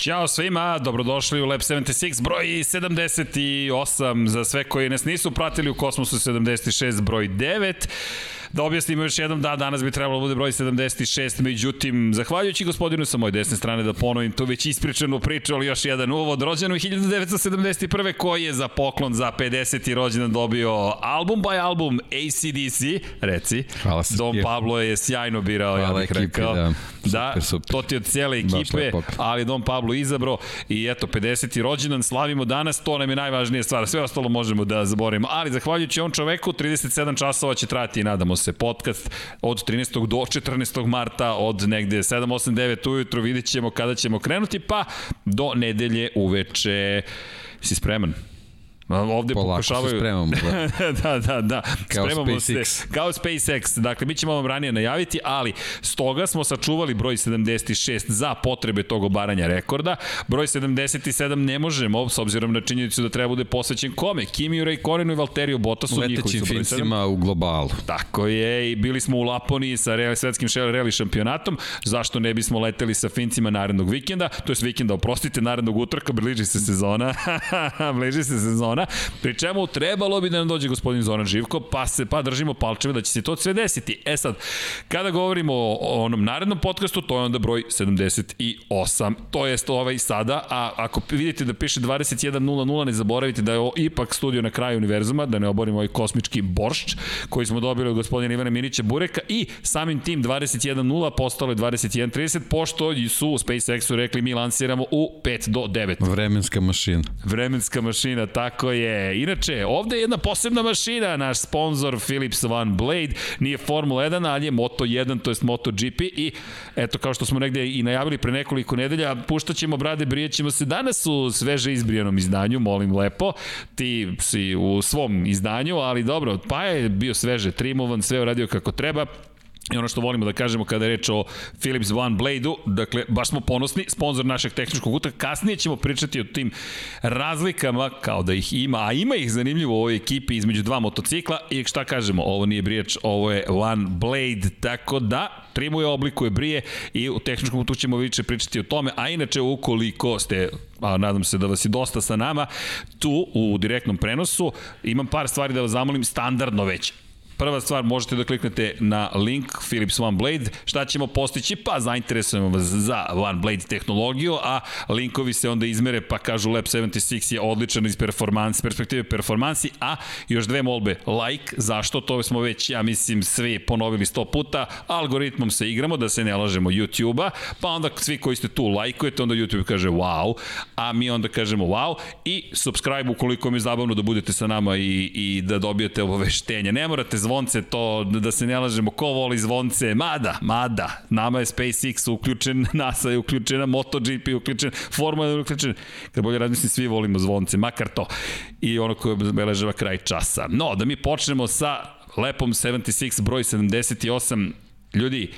Ćao svima, dobrodošli u Lab 76, broj 78, za sve koji nas nisu pratili u Kosmosu 76, broj 9. Da objasnimo još jednom, da, danas bi trebalo da bude broj 76, međutim, zahvaljujući gospodinu sa moje desne strane da ponovim tu već ispričanu priču, ali još jedan uvod, rođen u 1971. koji je za poklon za 50. rođendan dobio album by album ACDC, reci. Hvala se. Dom Pablo je sjajno birao, Hvala ja bih ekipi, rekao. da. Da, Super, super. to ti od cijele ekipe, ali Dom Pablo izabro i eto 50. rođendan slavimo danas, to nam je najvažnija stvar, sve ostalo možemo da zaboravimo, ali zahvaljujući on čoveku 37 časova će trajati i nadamo se podcast od 13. do 14. marta od negde 7, 8, 9 ujutru vidjet ćemo kada ćemo krenuti, pa do nedelje uveče. Si spreman? Ovde Polako se pokušavaju... spremamo. Da. da, da, da. Kao Spremamo SpaceX. se kao SpaceX. Dakle, mi ćemo vam ranije najaviti, ali stoga smo sačuvali broj 76 za potrebe tog obaranja rekorda. Broj 77 ne možemo, s obzirom na činjenicu da treba bude posvećen kome? Kimi Raikkonenu i Valteriju Bottasu. njihovi Letećim fincima u globalu. Tako je, i bili smo u Laponiji sa reali, svetskim rally šampionatom, zašto ne bismo leteli sa Fincima narednog vikenda, to je vikenda, oprostite, narednog utorka, bliži se sezona, bliži se sezona, pri čemu trebalo bi da nam dođe gospodin Zoran Živko, pa se pa držimo palčeve da će se to sve desiti. E sad, kada govorimo o, o onom narednom podcastu, to je onda broj 78, to jest ovaj sada, a ako vidite da piše 21.00, ne zaboravite da je ovo ipak studio na kraju univerzuma, da ne oborimo ovaj kosmički boršč koji smo dobili od gospodina Ivana Minića Bureka i samim tim 21.0 postalo je 21.30, pošto su u SpaceX-u rekli mi lansiramo u 5 do 9. Vremenska mašina. Vremenska mašina, tako je. Inače, ovde je jedna posebna mašina, naš sponsor Philips One Blade, nije Formula 1, ali je Moto 1, to jest MotoGP i eto, kao što smo negde i najavili pre nekoliko nedelja, puštaćemo brade, brijećemo se danas u sveže izbrijanom izdanju, molim lepo, ti si u svom izdanju, ali dobro, pa je bio sveže trimovan, sve uradio kako treba, I ono što volimo da kažemo kada je reč o Philips One Blade-u, dakle, baš smo ponosni, sponsor našeg tehničkog utrka, kasnije ćemo pričati o tim razlikama, kao da ih ima, a ima ih zanimljivo u ovoj ekipi između dva motocikla. I šta kažemo, ovo nije briječ, ovo je One Blade, tako da trimuje, oblikuje brije i u tehničkom tu ćemo više pričati o tome, a inače ukoliko ste a nadam se da vas je dosta sa nama, tu u direktnom prenosu imam par stvari da vas zamolim standardno već prva stvar možete da kliknete na link Philips One Blade. Šta ćemo postići? Pa zainteresujemo vas za One Blade tehnologiju, a linkovi se onda izmere pa kažu Lab 76 je odličan iz performans, perspektive performansi, a još dve molbe. Like, zašto? To smo već, ja mislim, svi ponovili 100 puta. Algoritmom se igramo, da se ne lažemo YouTube-a, pa onda svi koji ste tu lajkujete, onda YouTube kaže wow, a mi onda kažemo wow i subscribe ukoliko vam je zabavno da budete sa nama i, i da dobijete obaveštenja. Ne morate zvonce, to da se ne lažemo, ko voli zvonce, mada, mada, nama je SpaceX uključen, NASA je uključena, MotoGP je uključen, Formula je uključen, kad bolje razmislim, svi volimo zvonce, makar to. I ono koje obeležava kraj časa. No, da mi počnemo sa lepom 76, broj 78, ljudi,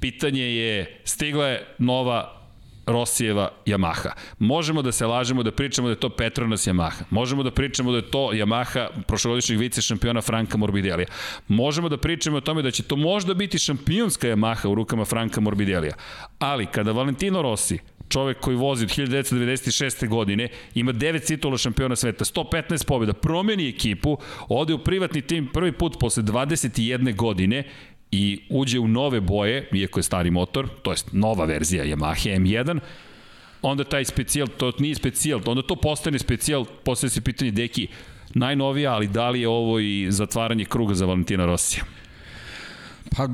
pitanje je, stigla je nova Rosijeva Yamaha. Možemo da se lažemo da pričamo da je to Petronas Yamaha. Možemo da pričamo da je to Yamaha prošlogodišnjeg vice šampiona Franka Morbidelija. Možemo da pričamo o tome da će to možda biti šampionska Yamaha u rukama Franka Morbidelija. Ali kada Valentino Rossi čovek koji vozi od 1996. godine, ima 9 titula šampiona sveta, 115 pobjeda, promeni ekipu, ode u privatni tim prvi put posle 21 godine i uđe u nove boje, iako je stari motor, to jest nova verzija Yamaha M1, onda taj specijal, to nije specijal, onda to postane specijal, postoje se pitanje, deki, najnovija, ali da li je ovo i zatvaranje kruga za Valentina Rosija? Pa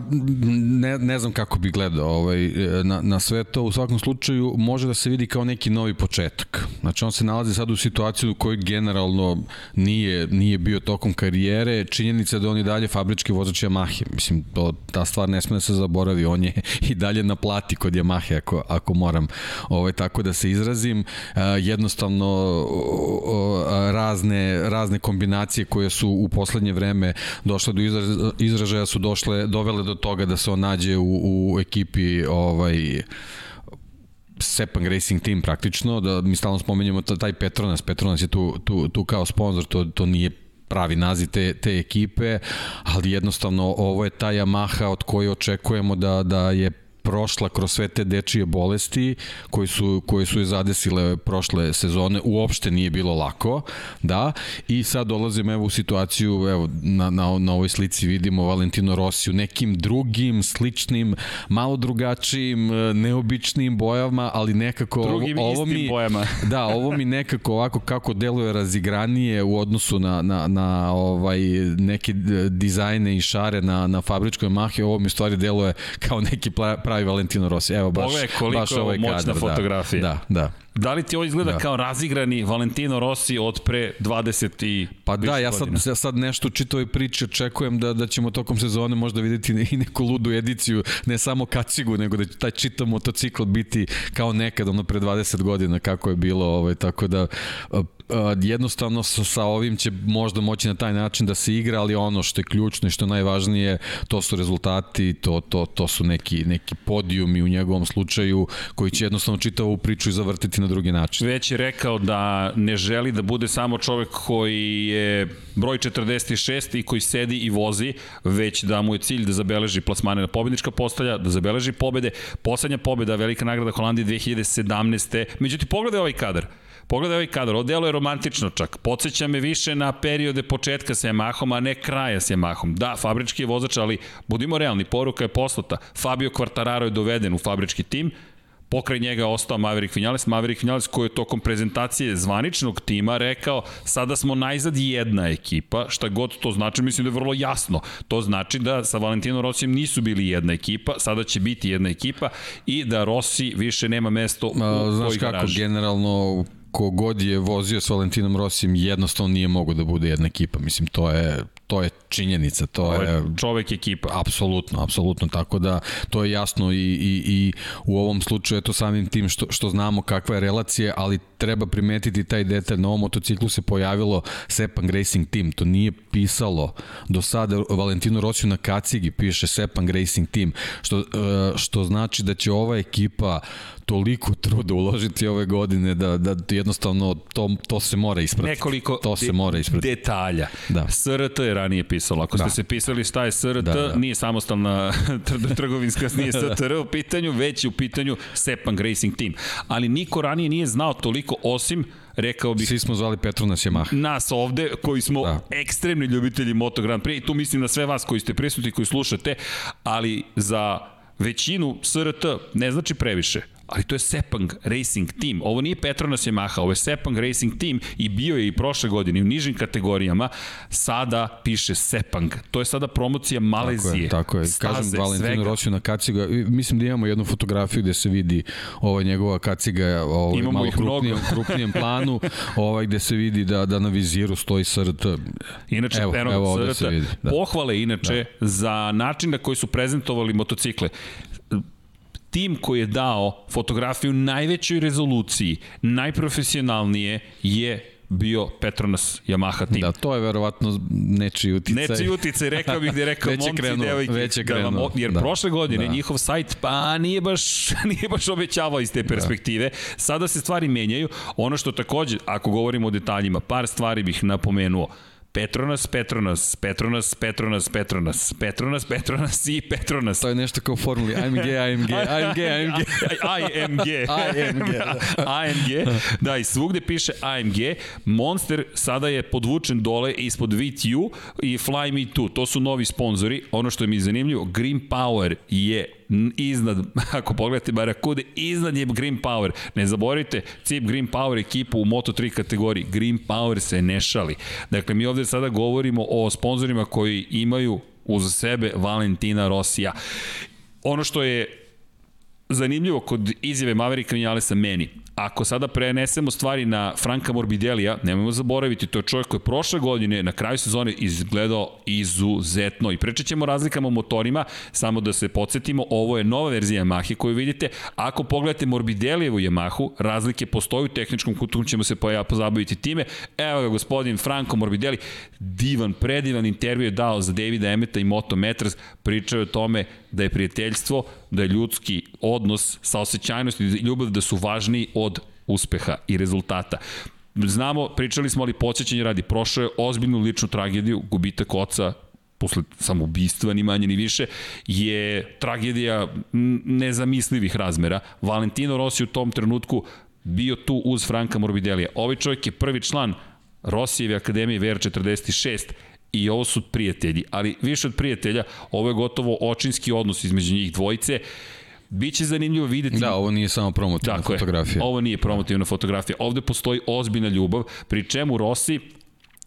ne, ne znam kako bi gledao ovaj, na, na sve to. U svakom slučaju može da se vidi kao neki novi početak. Znači on se nalazi sad u situaciju u kojoj generalno nije, nije bio tokom karijere. Činjenica da on i dalje fabrički vozač Yamahe. Mislim, to, ta stvar ne sme da se zaboravi. On je i dalje na plati kod Yamahe ako, ako moram ovaj, tako da se izrazim. Jednostavno razne, razne kombinacije koje su u poslednje vreme došle do izražaja su došle, do dovele do toga da se on nađe u, u ekipi ovaj Sepang Racing Team praktično, da mi stalno spomenjamo taj Petronas, Petronas je tu, tu, tu kao sponsor, to, to nije pravi naziv te, te ekipe, ali jednostavno ovo je ta Yamaha od koje očekujemo da, da je prošla kroz sve te dečije bolesti koji su, koji su je zadesile prošle sezone, uopšte nije bilo lako, da, i sad dolazimo evo u situaciju, evo na, na, na ovoj slici vidimo Valentino Rossi u nekim drugim, sličnim, malo drugačijim, neobičnim bojama, ali nekako drugim ovo mi, bojama. da, ovo mi nekako ovako kako deluje razigranije u odnosu na, na, na ovaj neke dizajne i šare na, na fabričkoj mahi, ovo mi stvari deluje kao neki pravi pravi Valentino Rossi. Evo baš, Pogledaj koliko baš ovaj moćna kadar, fotografija. Da, da. Da li ti ovo izgleda da. kao razigrani Valentino Rossi od pre 20 i Pa da, ja sad, ja sad nešto u čitavoj priči očekujem da, da ćemo tokom sezone možda videti i neku ludu ediciju, ne samo kacigu, nego da će taj čitav motocikl biti kao nekad, ono pre 20 godina kako je bilo, ovaj, tako da jednostavno sa, sa ovim će možda moći na taj način da se igra, ali ono što je ključno i što je najvažnije, to su rezultati, to, to, to su neki, neki podijumi u njegovom slučaju koji će jednostavno čitavu priču zavrtiti na drugi način. Već je rekao da ne želi da bude samo čovek koji je broj 46 i koji sedi i vozi, već da mu je cilj da zabeleži plasmane na pobednička postalja, da zabeleži pobede. Poslednja pobeda, velika nagrada Holandije 2017. Međutim, pogledaj ovaj kadar. Pogledaj ovaj kadar, ovo je romantično čak. Podseća me više na periode početka sa Yamahom, a ne kraja sa Yamahom. Da, fabrički je vozač, ali budimo realni, poruka je poslata. Fabio Quartararo je doveden u fabrički tim, Pokraj njega je ostao Maverick Vinales, Maverick Vinales koji je tokom prezentacije zvaničnog tima rekao sada smo najzad jedna ekipa, šta god to znači, mislim da je vrlo jasno. To znači da sa Valentino Rossijem nisu bili jedna ekipa, sada će biti jedna ekipa i da Rossi više nema mesto u Znaš kako, garaži. generalno god je vozio s Valentinom Rosijem jednostavno nije mogo da bude jedna ekipa. Mislim, to je, to je činjenica. To, to je čovek ekipa. Apsolutno, apsolutno. Tako da to je jasno i, i, i u ovom slučaju je to samim tim što, što znamo kakva je relacija, ali treba primetiti taj detalj. Na ovom motociklu se pojavilo Sepang Racing Team. To nije pisalo do sada Valentino Rosiju na kacigi piše Sepang Racing Team, što, e, što znači da će ova ekipa toliko truda uložiti ove godine da, da jednostavno to, to se mora ispratiti. Nekoliko to se mora ispratiti. detalja. Da. SRT je ranije pisalo. Ako da. ste se pisali šta je SRT, da, da. nije samostalna trgovinska, nije STR u pitanju, već je u pitanju Sepang Racing Team. Ali niko ranije nije znao toliko osim rekao bih... Svi smo zvali Petronas Yamaha. Nas ovde, koji smo da. ekstremni ljubitelji Moto Grand Prix, i tu mislim na sve vas koji ste prisutni, koji slušate, ali za većinu SRT ne znači previše ali to je Sepang Racing Team. Ovo nije Petronas Yamaha, ovo je Sepang Racing Team i bio je i prošle godine u nižim kategorijama. Sada piše Sepang. To je sada promocija Malezije. Tako je, tako je. Staze, Kažem Valentino Rosiju na kaciga. Mislim da imamo jednu fotografiju gde se vidi ovaj njegova kaciga ovaj, imamo malo krupnijem, krupnijem planu, ovaj gde se vidi da, da na viziru stoji SRT. Inače, evo, evo SRT. Se vidi, da. Pohvale inače da. za način na koji su prezentovali motocikle tim koji je dao fotografiju najvećoj rezoluciji, najprofesionalnije je bio Petronas Yamaha tim. Da, to je verovatno nečiji uticaj. Nečiji uticaj, rekao bih da je rekao momci krenuo, devojke. Već je krenuo. Da vam, jer da. prošle godine da. njihov sajt pa nije baš, nije baš obećavao iz te da. perspektive. Da. Sada se stvari menjaju. Ono što takođe, ako govorimo o detaljima, par stvari bih napomenuo. Petronas, Petronas, Petronas, Petronas, Petronas, Petronas, Petronas i Petronas. To je nešto kao u formuli AMG, AMG, AMG, AMG. AMG. AMG. AMG. Da, i svugde piše AMG. Monster sada je podvučen dole ispod VTU i Fly Me Too. To su novi sponzori. Ono što je mi zanimljivo, Green Power je iznad, ako pogledate Barakude, iznad je Green Power. Ne zaboravite, CIP Green Power ekipu u Moto3 kategoriji. Green Power se ne šali. Dakle, mi ovde sada govorimo o sponsorima koji imaju uz sebe Valentina Rosija. Ono što je zanimljivo kod izjave Maverika Vinjalesa meni, ako sada prenesemo stvari na Franka Morbidelija, nemojmo zaboraviti, to je čovjek koji je prošle godine na kraju sezone izgledao izuzetno. I pričat ćemo razlikama motorima, samo da se podsjetimo, ovo je nova verzija Yamahe koju vidite. Ako pogledate Morbidelijevu Yamahu, razlike postoju u tehničkom kutu, ćemo se pozabaviti time. Evo ga gospodin Franko Morbidelli, divan, predivan intervju je dao za Davida Emeta i Moto Metras, pričao je o tome da je prijateljstvo, da je ljudski odnos, sa osjećajnosti i ljubav da su važniji od uspeha i rezultata. Znamo, pričali smo, ali podsjećanje radi, prošao je ozbiljnu ličnu tragediju, gubitak oca posle samoubistva, ni manje ni više, je tragedija nezamislivih razmera. Valentino Rossi u tom trenutku bio tu uz Franka Morbidelija. Ovaj čovjek je prvi član Rosijeve akademije VR46 i ovo su prijatelji, ali više od prijatelja, ovo je gotovo očinski odnos između njih dvojice. Biće zanimljivo videti... Da, ovo nije samo promotivna Tako fotografija. Je, ovo nije promotivna fotografija. Ovde postoji ozbiljna ljubav, pri čemu Rossi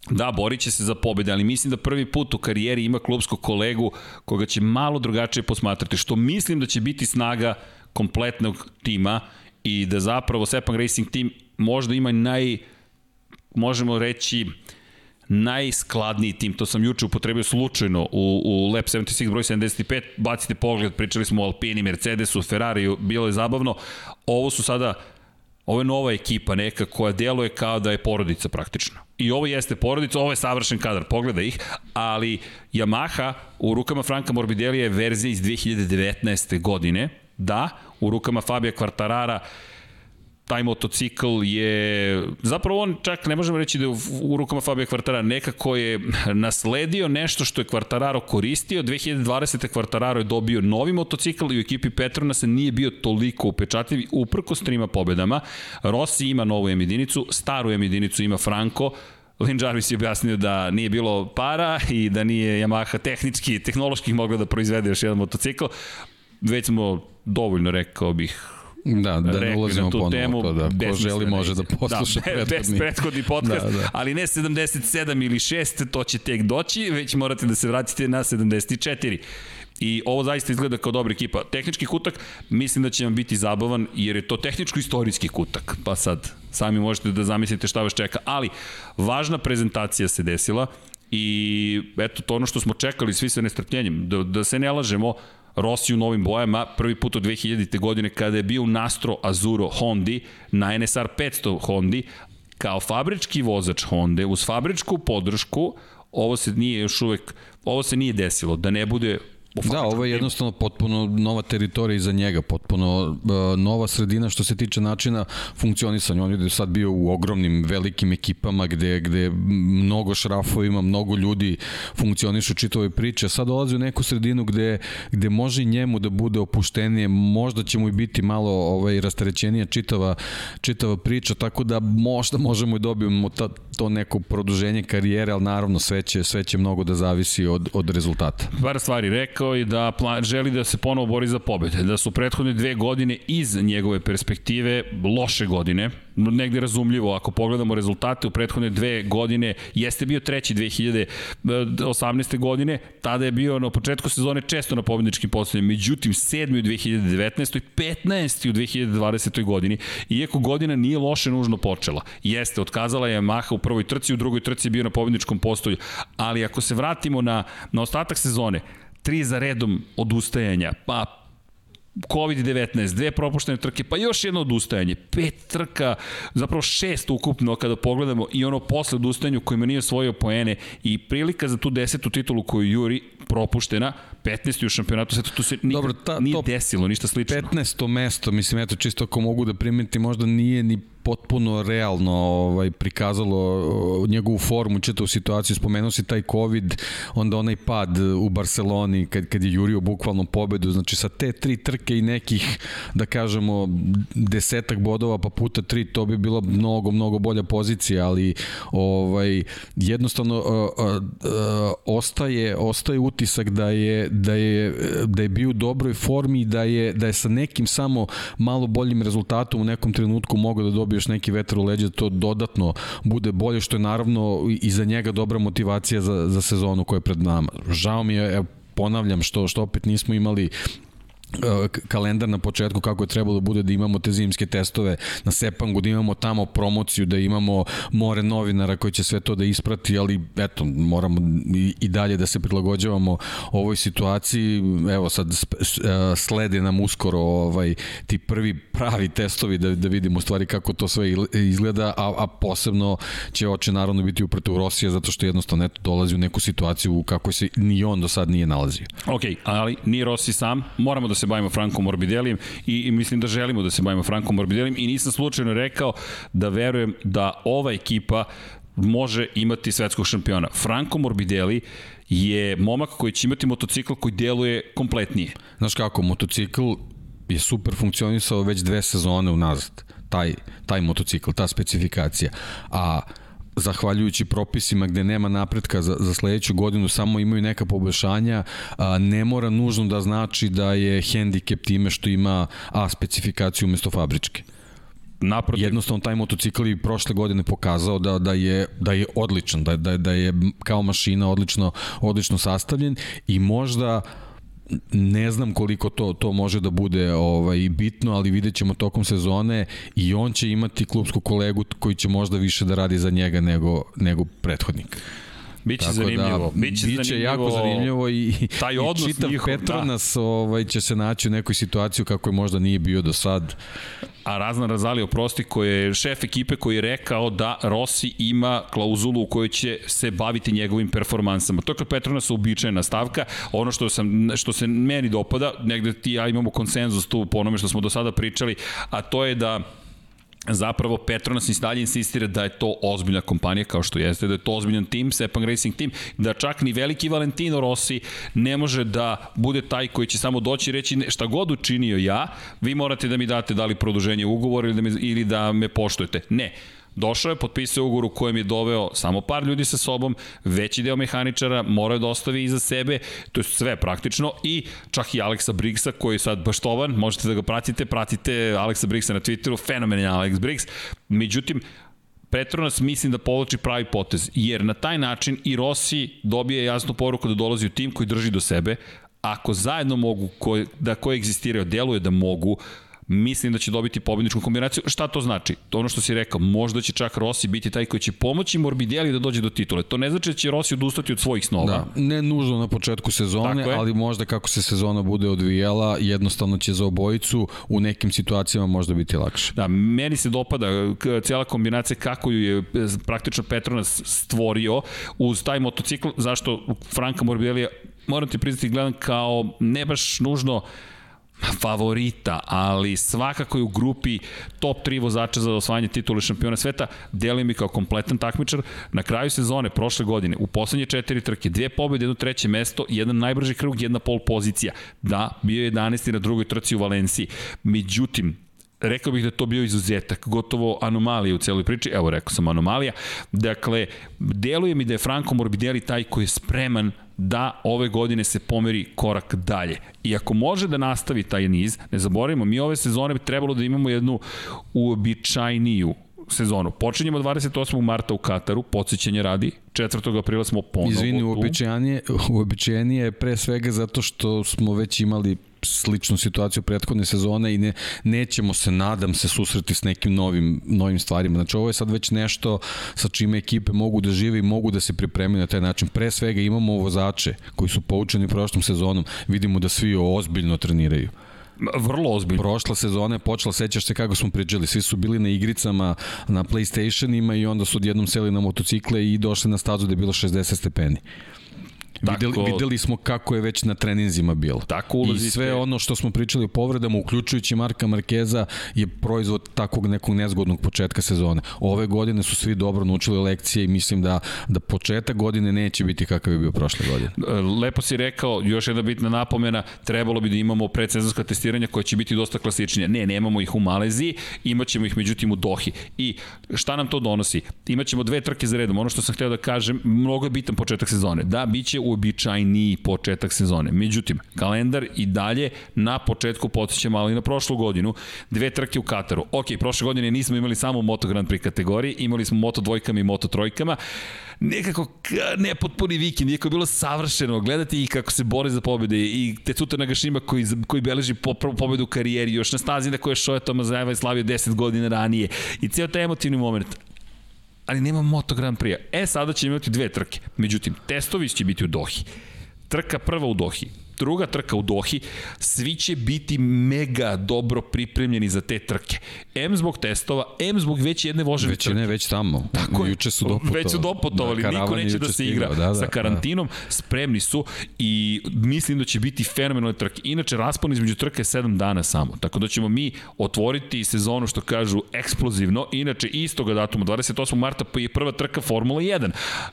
Da, borit će se za pobede, ali mislim da prvi put u karijeri ima klubskog kolegu koga će malo drugačije posmatrati, što mislim da će biti snaga kompletnog tima i da zapravo Sepang Racing Team možda ima naj, možemo reći, najskladniji tim, to sam juče upotrebio slučajno u, u Lab 76 broj 75, bacite pogled, pričali smo o Alpini, Mercedesu, Ferrari, bilo je zabavno, ovo su sada Ovo je nova ekipa neka koja deluje kao da je porodica praktično. I ovo jeste porodica, ovo je savršen kadar, pogleda ih, ali Yamaha u rukama Franka Morbidelija je verzija iz 2019. godine, da, u rukama Fabija Kvartarara taj motocikl je, zapravo on čak ne možemo reći da je u, u rukama Fabio Quartarara, nekako je nasledio nešto što je Quartararo koristio, 2020. Quartararo je dobio novi motocikl i u ekipi Petronasa nije bio toliko upečatljiv, uprko s trima pobedama. Rossi ima novu M jedinicu, staru M jedinicu ima Franco, Lin Jarvis je objasnio da nije bilo para i da nije Yamaha tehnički, tehnološki mogla da proizvede još jedan motocikl. Već smo dovoljno, rekao bih, Da, da ne ulazimo ponovo temu, to, da. Ko želi može da posluša da, prethodni. Prethodni podcast, da, da. ali ne 77 ili 6, to će tek doći, već morate da se vratite na 74. I ovo zaista izgleda kao dobra ekipa. Tehnički kutak mislim da će vam biti zabavan jer je to tehničko-istorijski kutak. Pa sad, sami možete da zamislite šta vas čeka. Ali, važna prezentacija se desila i eto, to ono što smo čekali svi sa nestrpljenjem. Da, da se ne lažemo, Rossi u novim bojama, prvi put od 2000. godine kada je bio Nastro Azuro Hondi na NSR 500 Hondi, kao fabrički vozač Honda uz fabričku podršku, ovo se nije još uvek, ovo se nije desilo, da ne bude Da, ovo je jednostavno potpuno nova teritorija za njega, potpuno uh, nova sredina što se tiče načina funkcionisanja. On je sad bio u ogromnim, velikim ekipama gde, gde mnogo šrafova ima, mnogo ljudi funkcionišu čitove priče. Sad dolazi u neku sredinu gde, gde može njemu da bude opuštenije, možda će mu i biti malo ovaj, rastarećenija čitava, čitava priča, tako da možda možemo i dobijemo ta, to neko produženje karijere, ali naravno sve će, sve će mnogo da zavisi od, od rezultata. Par stvari, rekao i da plan, želi da se ponovo bori za pobede, da su prethodne dve godine iz njegove perspektive loše godine, negde razumljivo, ako pogledamo rezultate u prethodne dve godine, jeste bio treći 2018. godine, tada je bio na početku sezone često na pobedničkim postavljama, međutim sedmi u 2019. i 15. u 2020. godini, iako godina nije loše nužno počela. Jeste, otkazala je Maha u prvoj trci, u drugoj trci je bio na pobedničkom postolju, ali ako se vratimo na, na ostatak sezone, tri za redom odustajanja, pa COVID-19, dve propuštene trke, pa još jedno odustajanje, pet trka, zapravo šest ukupno kada pogledamo i ono posle odustajanju kojima nije osvojio poene i prilika za tu desetu titulu koju Juri propuštena, 15. u šampionatu sveta, tu se nikad Dobro, ta, nije desilo, ništa slično. 15. mesto, mislim, eto, čisto ako mogu da primeti, možda nije ni potpuno realno ovaj prikazalo njegovu formu, čitavu situaciju, spomenuo si taj COVID, onda onaj pad u Barceloni kad, kad je jurio bukvalno pobedu, znači sa te tri trke i nekih, da kažemo, desetak bodova pa puta tri, to bi bilo mnogo, mnogo bolja pozicija, ali ovaj jednostavno uh, uh, uh, ostaje, ostaje utisak da je, da je, da je bio u dobroj formi da je, da je sa nekim samo malo boljim rezultatom u nekom trenutku mogao da dobije još neki vetar u leđe, da to dodatno bude bolje, što je naravno i za njega dobra motivacija za, za sezonu koja je pred nama. Žao mi je, ponavljam, što, što opet nismo imali kalendar na početku kako je trebalo da bude da imamo te zimske testove na Sepangu, da imamo tamo promociju, da imamo more novinara koji će sve to da isprati, ali eto, moramo i, dalje da se prilagođavamo ovoj situaciji. Evo sad e, slede nam uskoro ovaj, ti prvi pravi testovi da, da vidimo stvari kako to sve izgleda, a, a posebno će oče naravno biti uprte u Rosija zato što jednostavno eto, dolazi u neku situaciju u kakvoj se ni on do sad nije nalazio. Ok, ali ni Rossi sam, moramo da se bavimo Frankom Morbidelijem i, i mislim da želimo da se bavimo Frankom Morbidelijem i nisam slučajno rekao da verujem da ova ekipa može imati svetskog šampiona. Franco Morbidelli je momak koji će imati motocikl koji deluje kompletnije. Znaš kako, motocikl je super funkcionisao već dve sezone unazad. Taj, taj motocikl, ta specifikacija. A zahvaljujući propisima gde nema napretka za, za sledeću godinu, samo imaju neka poboljšanja, a, ne mora nužno da znači da je hendikep time što ima A specifikaciju umesto fabričke. Naprotiv. Jednostavno taj motocikl i prošle godine pokazao da da je da je odličan, da da da je kao mašina odlično odlično sastavljen i možda uh, ne znam koliko to to može da bude ovaj bitno, ali videćemo tokom sezone i on će imati klubsku kolegu koji će možda više da radi za njega nego nego prethodnik. Biće Tako zanimljivo. Da, biće, biće zanimljivo jako zanimljivo i, taj odnos i čitav njihov, Petronas da. ovaj, će se naći u nekoj situaciji kako je možda nije bio do sad. A Razna Razali, oprosti, koji je šef ekipe koji je rekao da Rossi ima klauzulu u kojoj će se baviti njegovim performansama. To je kod Petronas uobičajena stavka. Ono što, sam, što se meni dopada, negde ti ja imamo konsenzus tu po onome što smo do sada pričali, a to je da zapravo Petronas i dalje insistira da je to ozbiljna kompanija kao što jeste, da je to ozbiljan tim, Sepang Racing tim, da čak ni veliki Valentino Rossi ne može da bude taj koji će samo doći i reći šta god učinio ja, vi morate da mi date da li produženje ugovora ili da me, ili da me poštujete. Ne, Došao je, potpisao ugovor u kojem je doveo samo par ljudi sa sobom, veći deo mehaničara morao da ostavi iza sebe, to je sve praktično i čak i Aleksa Briggsa koji je sad baštovan, možete da ga pratite, pratite Aleksa Briggsa na Twitteru, fenomenalni Alex Briggs, međutim, Petronas mislim da povlači pravi potez, jer na taj način i Rossi dobije jasnu poruku da dolazi u tim koji drži do sebe, ako zajedno mogu, ko, da koje egzistiraju, deluje da mogu, mislim da će dobiti pobedničku kombinaciju. Šta to znači? To ono što si rekao, možda će čak Rossi biti taj koji će pomoći Morbidelli da dođe do titule. To ne znači da će Rossi odustati od svojih snova. Da, ne nužno na početku sezone, ali možda kako se sezona bude odvijala, jednostavno će za obojicu u nekim situacijama možda biti lakše. Da, meni se dopada cijela kombinacija kako ju je e, praktično Petronas stvorio uz taj motocikl, zašto Franka Morbidelli moram ti priznati gledam kao ne baš nužno favorita, ali svakako je u grupi top 3 vozača za osvajanje titule šampiona sveta, deluje mi kao kompletan takmičar. Na kraju sezone, prošle godine, u poslednje četiri trke, dve pobjede, jedno treće mesto, jedan najbrži krug, jedna pol pozicija. Da, bio je 11. na drugoj trci u Valenciji. Međutim, rekao bih da to bio izuzetak, gotovo anomalija u celoj priči, evo rekao sam anomalija, dakle, deluje mi da je Franco Morbidelli taj koji je spreman da ove godine se pomeri korak dalje. I ako može da nastavi taj niz, ne zaboravimo, mi ove sezone trebalo da imamo jednu uobičajniju sezonu. Počinjemo 28. marta u Kataru, podsjećanje radi, 4. aprila smo ponovo Izvini, uobičajenije, uobičajenije je pre svega zato što smo već imali sličnu situaciju prethodne sezone i ne, nećemo se, nadam se, susreti s nekim novim, novim stvarima. Znači ovo je sad već nešto sa čime ekipe mogu da žive i mogu da se pripremaju na taj način. Pre svega imamo vozače koji su poučeni prošlom sezonom, vidimo da svi ozbiljno treniraju. Vrlo ozbiljno. Prošla sezona je počela, sećaš se kako smo pričali, svi su bili na igricama, na PlayStationima i onda su odjednom seli na motocikle i došli na stazu da je bilo 60 stepeni. Tako, videli, videli smo kako je već na treninzima bilo. Tako ulazite. I sve ono što smo pričali o povredama, uključujući Marka Markeza, je proizvod takvog nekog nezgodnog početka sezone. Ove godine su svi dobro naučili lekcije i mislim da, da početak godine neće biti kakav je bio prošle godine. Lepo si rekao, još jedna bitna napomena, trebalo bi da imamo predsezonska testiranja koja će biti dosta klasičnija. Ne, nemamo ih u Maleziji, imaćemo ih međutim u Dohi. I šta nam to donosi? Imaćemo dve trke za redom. Ono što sam hteo da kažem, mnogo je bitan početak sezone. Da, biće najuobičajniji početak sezone. Međutim, kalendar i dalje na početku podsjeća malo i na prošlu godinu. Dve trke u Kataru. Ok, prošle godine nismo imali samo Moto Grand Prix kategoriji, imali smo Moto dvojkama i Moto trojkama nekako nepotpuni vikend, iako je bilo savršeno gledati i kako se bore za pobjede i Tecuta Nagashima koji, koji beleži po, pobedu u karijeri, još na stazi na koje je Šoja Tomazajeva i slavio 10 godina ranije i ceo taj emotivni moment ali nema Moto Grand Prix. E, sada će imati dve trke. Međutim, testovi će biti u Dohi. Trka prva u Dohi druga trka u Dohi, svi će biti mega dobro pripremljeni za te trke. M zbog testova, M zbog već jedne vožene trke. Već ne, već tamo. Tako je. Juče su doputovali. Već su doputovali, da, niko neće da se igra. Da, da, sa karantinom, da. spremni su i mislim da će biti fenomenalne trke. Inače, raspon između trke je 7 dana samo, tako da ćemo mi otvoriti sezonu, što kažu, eksplozivno. Inače, istoga datuma, 28. marta, pa je prva trka Formula 1.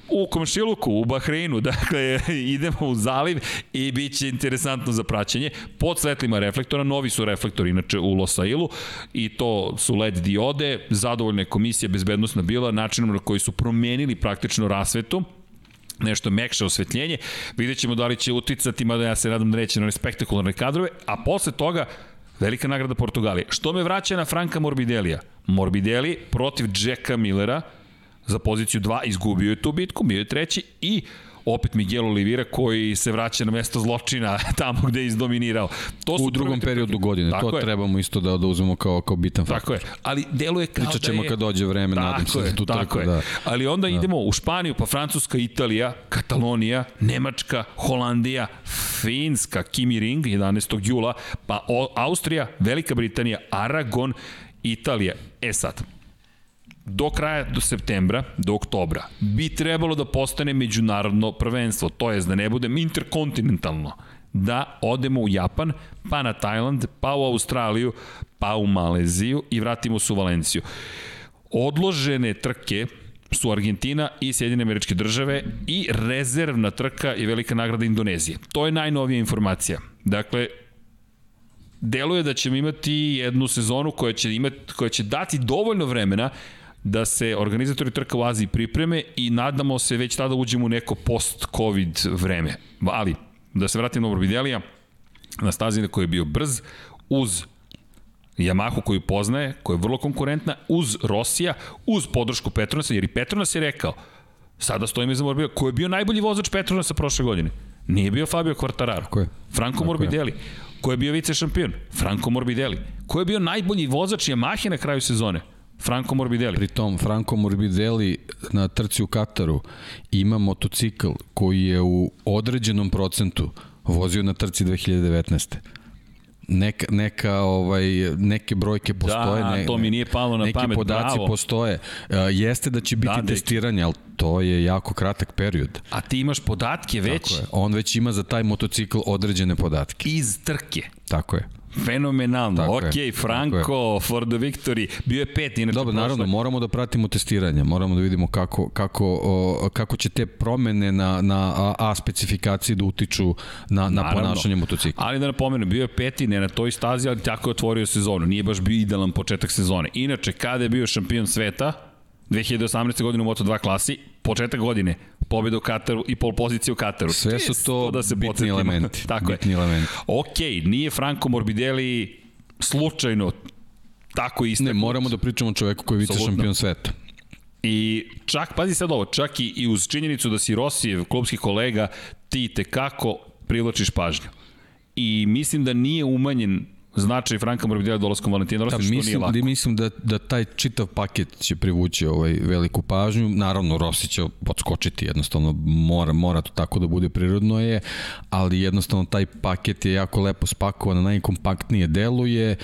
U Komšiluku, u Bahreinu, dakle, idemo u zaliv i bit će interesantno za praćenje. Pod svetlima reflektora, novi su reflektori inače u Losailu i to su LED diode, zadovoljna je komisija bezbednostna bila načinom na koji su promenili praktično rasvetu, nešto mekše osvetljenje. Vidjet ćemo da li će uticati, mada ja se nadam da neće na spektakularne kadrove, a posle toga velika nagrada Portugalije. Što me vraća na Franka Morbidelija? Morbidelli protiv Jacka Millera za poziciju 2 izgubio je tu bitku, bio je treći i opet Miguel Olivira koji se vraća na mesto zločina tamo gde je izdominirao. To su u drugom periodu godine, Tako to je. trebamo isto da, da uzmemo kao, kao bitan faktor. Tako je, ali deluje kao Pričat ćemo da je... kad dođe vreme, tako nadam se za tu tako trku. Da. Ali onda da. idemo u Španiju, pa Francuska, Italija, Katalonija, Nemačka, Holandija, Finska, Kimi Ring, 11. jula, pa Austrija, Velika Britanija, Aragon, Italija. E sad, do kraja, do septembra, do oktobra, bi trebalo da postane međunarodno prvenstvo, to je da ne budem interkontinentalno, da odemo u Japan, pa na Tajland, pa u Australiju, pa u Maleziju i vratimo se u Valenciju. Odložene trke su Argentina i Sjedine američke države i rezervna trka i velika nagrada Indonezije. To je najnovija informacija. Dakle, deluje da ćemo imati jednu sezonu koja će, imati, koja će dati dovoljno vremena da se organizatori trka u Aziji pripreme i nadamo se već tada uđemo u neko post-covid vreme. Ali, da se vratim na Morbidelija, na stazi koji je bio brz, uz Yamahu koju poznaje, koja je vrlo konkurentna, uz Rosija, uz podršku Petronasa, jer i Petronas je rekao, sada stojimo iza Morbidelija, ko je bio najbolji vozač Petronasa prošle godine? Nije bio Fabio Quartararo. Ko je? Franco Tako Morbidelli. Je. Ko je bio vice šampion? Franco Morbidelli. Ko je bio najbolji vozač Yamahe na kraju sezone? Franco Morbidelli. Pri tom, Franco Morbidelli na trci u Kataru ima motocikl koji je u određenom procentu vozio na trci 2019 neka, neka ovaj, neke brojke postoje. Da, ne, to mi nije palo na neki pamet, podaci bravo. postoje. Uh, jeste da će biti da, testiranje, ali to je jako kratak period. A ti imaš podatke već? Tako je. On već ima za taj motocikl određene podatke. Iz trke? Tako je. Fenomenalno. Tako ok, je, Franco, for the victory. Bio je pet, inače Dobro, naravno, moramo da pratimo testiranje. Moramo da vidimo kako, kako, o, kako će te promene na, na A, A specifikaciji da utiču na, na ponašanje motocikla. Ali da napomenem, bio je peti, ne na toj stazi, ali tako je otvorio sezonu. Nije baš bio idealan početak sezone. Inače, kada je bio šampion sveta, 2018. godine u Moto2 klasi, početak godine, pobjeda u Kataru i pol pozicije u Kataru. Sve su to da se bitni podsjetimo. elementi. Tako bitni je. elementi. Ok, nije Franco Morbidelli slučajno tako isto. Ne, moramo da pričamo o čoveku koji je vice šampion sveta. I čak, pazi sad ovo, čak i, i uz činjenicu da si Rosijev, klubski kolega, ti te kako privlačiš pažnju. I mislim da nije umanjen značaj Franka Morbidelli dolaskom Valentina Rossi, da, što mislim, nije lako. Mislim da, da taj čitav paket će privući ovaj veliku pažnju. Naravno, Rossi će podskočiti, jednostavno mora, mora to tako da bude prirodno je, ali jednostavno taj paket je jako lepo spakovan, najkompaktnije deluje,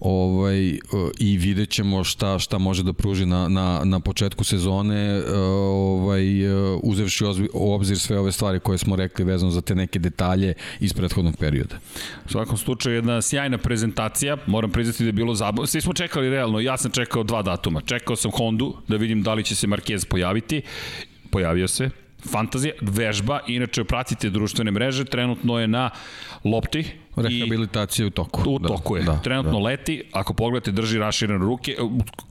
ovaj, i vidjet ćemo šta, šta može da pruži na, na, na početku sezone ovaj, uzevši u obzir sve ove stvari koje smo rekli vezano za te neke detalje iz prethodnog perioda. U svakom slučaju jedna sjajna prezentacija, moram priznati da je bilo zabavno. Svi smo čekali realno, ja sam čekao dva datuma. Čekao sam Hondu da vidim da li će se Marquez pojaviti, pojavio se, fantazija, vežba, inače pratite društvene mreže, trenutno je na lopti, Rehabilitacija u toku. U da, toku je. Da, Trenutno da. leti, ako pogledate, drži raširene ruke.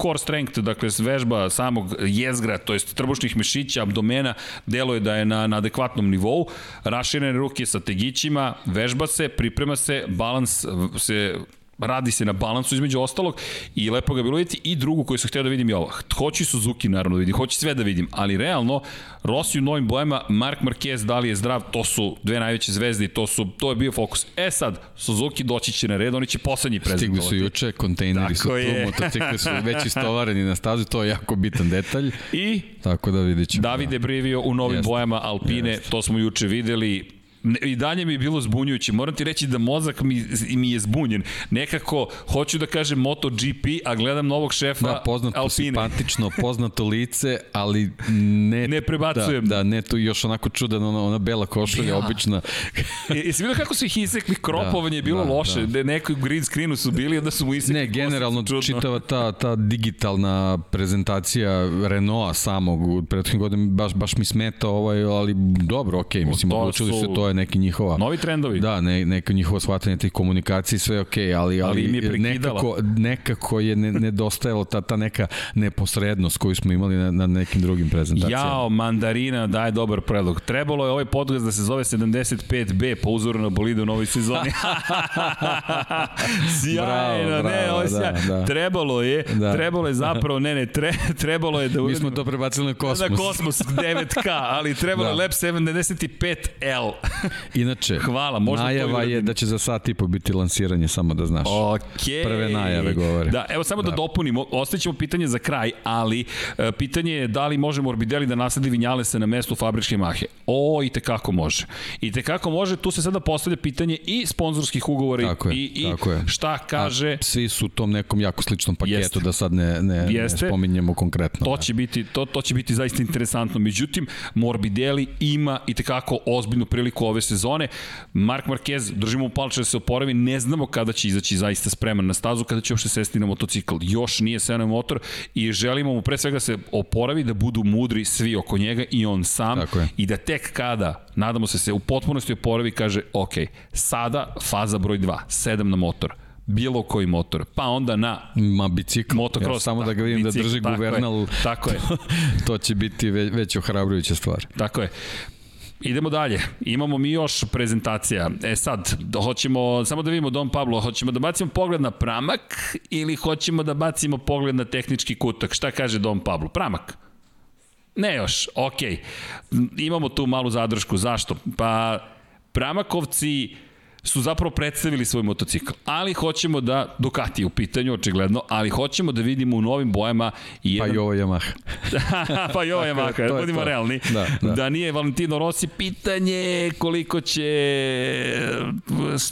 Core strength, dakle, vežba samog jezgra, to jest trbušnih mišića, abdomena, deluje da je na, na adekvatnom nivou. Raširene ruke sa tegićima, vežba se, priprema se, balans se radi se na balansu između ostalog i lepo ga bilo vidjeti i drugu koju sam htio da vidim je ovo. Hoću Suzuki naravno da vidim, hoću sve da vidim, ali realno Rossi u novim bojama, Mark Marquez da li je zdrav, to su dve najveće zvezde i to, su, to je bio fokus. E sad, Suzuki doći će na red, oni će poslednji prezentovati. Stigli su juče, kontejneri su tu, motocikli su već istovareni na stazu, to je jako bitan detalj. I Tako da vidit ćemo. Davide da. Brivio u novim Jeste. bojama Alpine, Jeste. to smo juče videli, I dalje mi je bilo zbunjujuće. Moram ti reći da mozak mi, mi je zbunjen. Nekako, hoću da kažem MotoGP, a gledam novog šefa da, poznato, Alpine. simpatično, poznato lice, ali ne... Ne prebacujem. Da, da ne tu još onako čudan, ona, ona bela košulja, ja. obična. Jesi vidio kako su ih isekli? Kropovanje da, je bilo da, loše. Da. Neko green screenu su bili, onda su mu isekli. Ne, generalno čitava ta, ta digitalna prezentacija Renaulta samog u prethodnim godinama baš, baš mi smeta ovaj, ali dobro, okej, okay, mislim, odlučili su, se to je neki njihova... Novi trendovi. Da, ne, neka njihova shvatanje tih komunikacije, sve okej, okay, ali, ali, ali je nekako, nekako je ne, nedostajalo ta, ta neka neposrednost koju smo imali na, na nekim drugim prezentacijama. Jao, mandarina daje dobar predlog. Trebalo je ovaj podcast da se zove 75B po uzoru na bolide u novoj sezoni. Sjajno, bravo, ne, ovo da, da. Trebalo je, da. trebalo je zapravo, ne, ne, tre, trebalo je da... Mi smo to prebacili na kosmos. Na kosmos 9K, ali trebalo da. je Lab 75L. Inače, Hvala, možda najava je da će za sat i po biti lansiranje, samo da znaš. Okay. Prve najave govore. Da, evo samo da, da dopunimo, ostaćemo pitanje za kraj, ali e, pitanje je da li može Morbidelli da nasledi Vinjalesa na mestu fabričke mahe. O, i te kako može. I te kako može, tu se sada postavlja pitanje i sponzorskih ugovora tako je, i, tako i je. šta kaže... A svi su u tom nekom jako sličnom paketu, Jeste. da sad ne, ne, Jeste. ne spominjemo konkretno. To da. će, biti, to, to će biti zaista interesantno. Međutim, Morbidelli ima i te kako ozbiljnu priliku ove sezone. Mark Marquez, držimo u palče da se oporavi, ne znamo kada će izaći zaista spreman na stazu, kada će uopšte sesti na motocikl. Još nije se na motor i želimo mu pre svega da se oporavi, da budu mudri svi oko njega i on sam i da tek kada, nadamo se se u potpunosti oporavi, kaže, ok, sada faza broj 2, 7 na motor bilo koji motor, pa onda na Ma bicikl, motocross, ja, samo da ga vidim da bicikl, da drži tako je, tako je. to će biti već, već ohrabrujuća stvar. Tako je. Idemo dalje. Imamo mi još prezentacija. E sad, hoćemo, samo da vidimo Don Pablo, hoćemo da bacimo pogled na pramak ili hoćemo da bacimo pogled na tehnički kutak? Šta kaže Don Pablo? Pramak. Ne još, okej. Okay. Imamo tu malu zadršku. Zašto? Pa Pramakovci su zapravo predstavili svoj motocikl. Ali hoćemo da, Ducati u pitanju, očigledno, ali hoćemo da vidimo u novim bojama i jedan... Pa i ovo Yamaha. pa i ovo Yamaha, budimo to. realni. Da, da. da nije Valentino Rossi, pitanje koliko će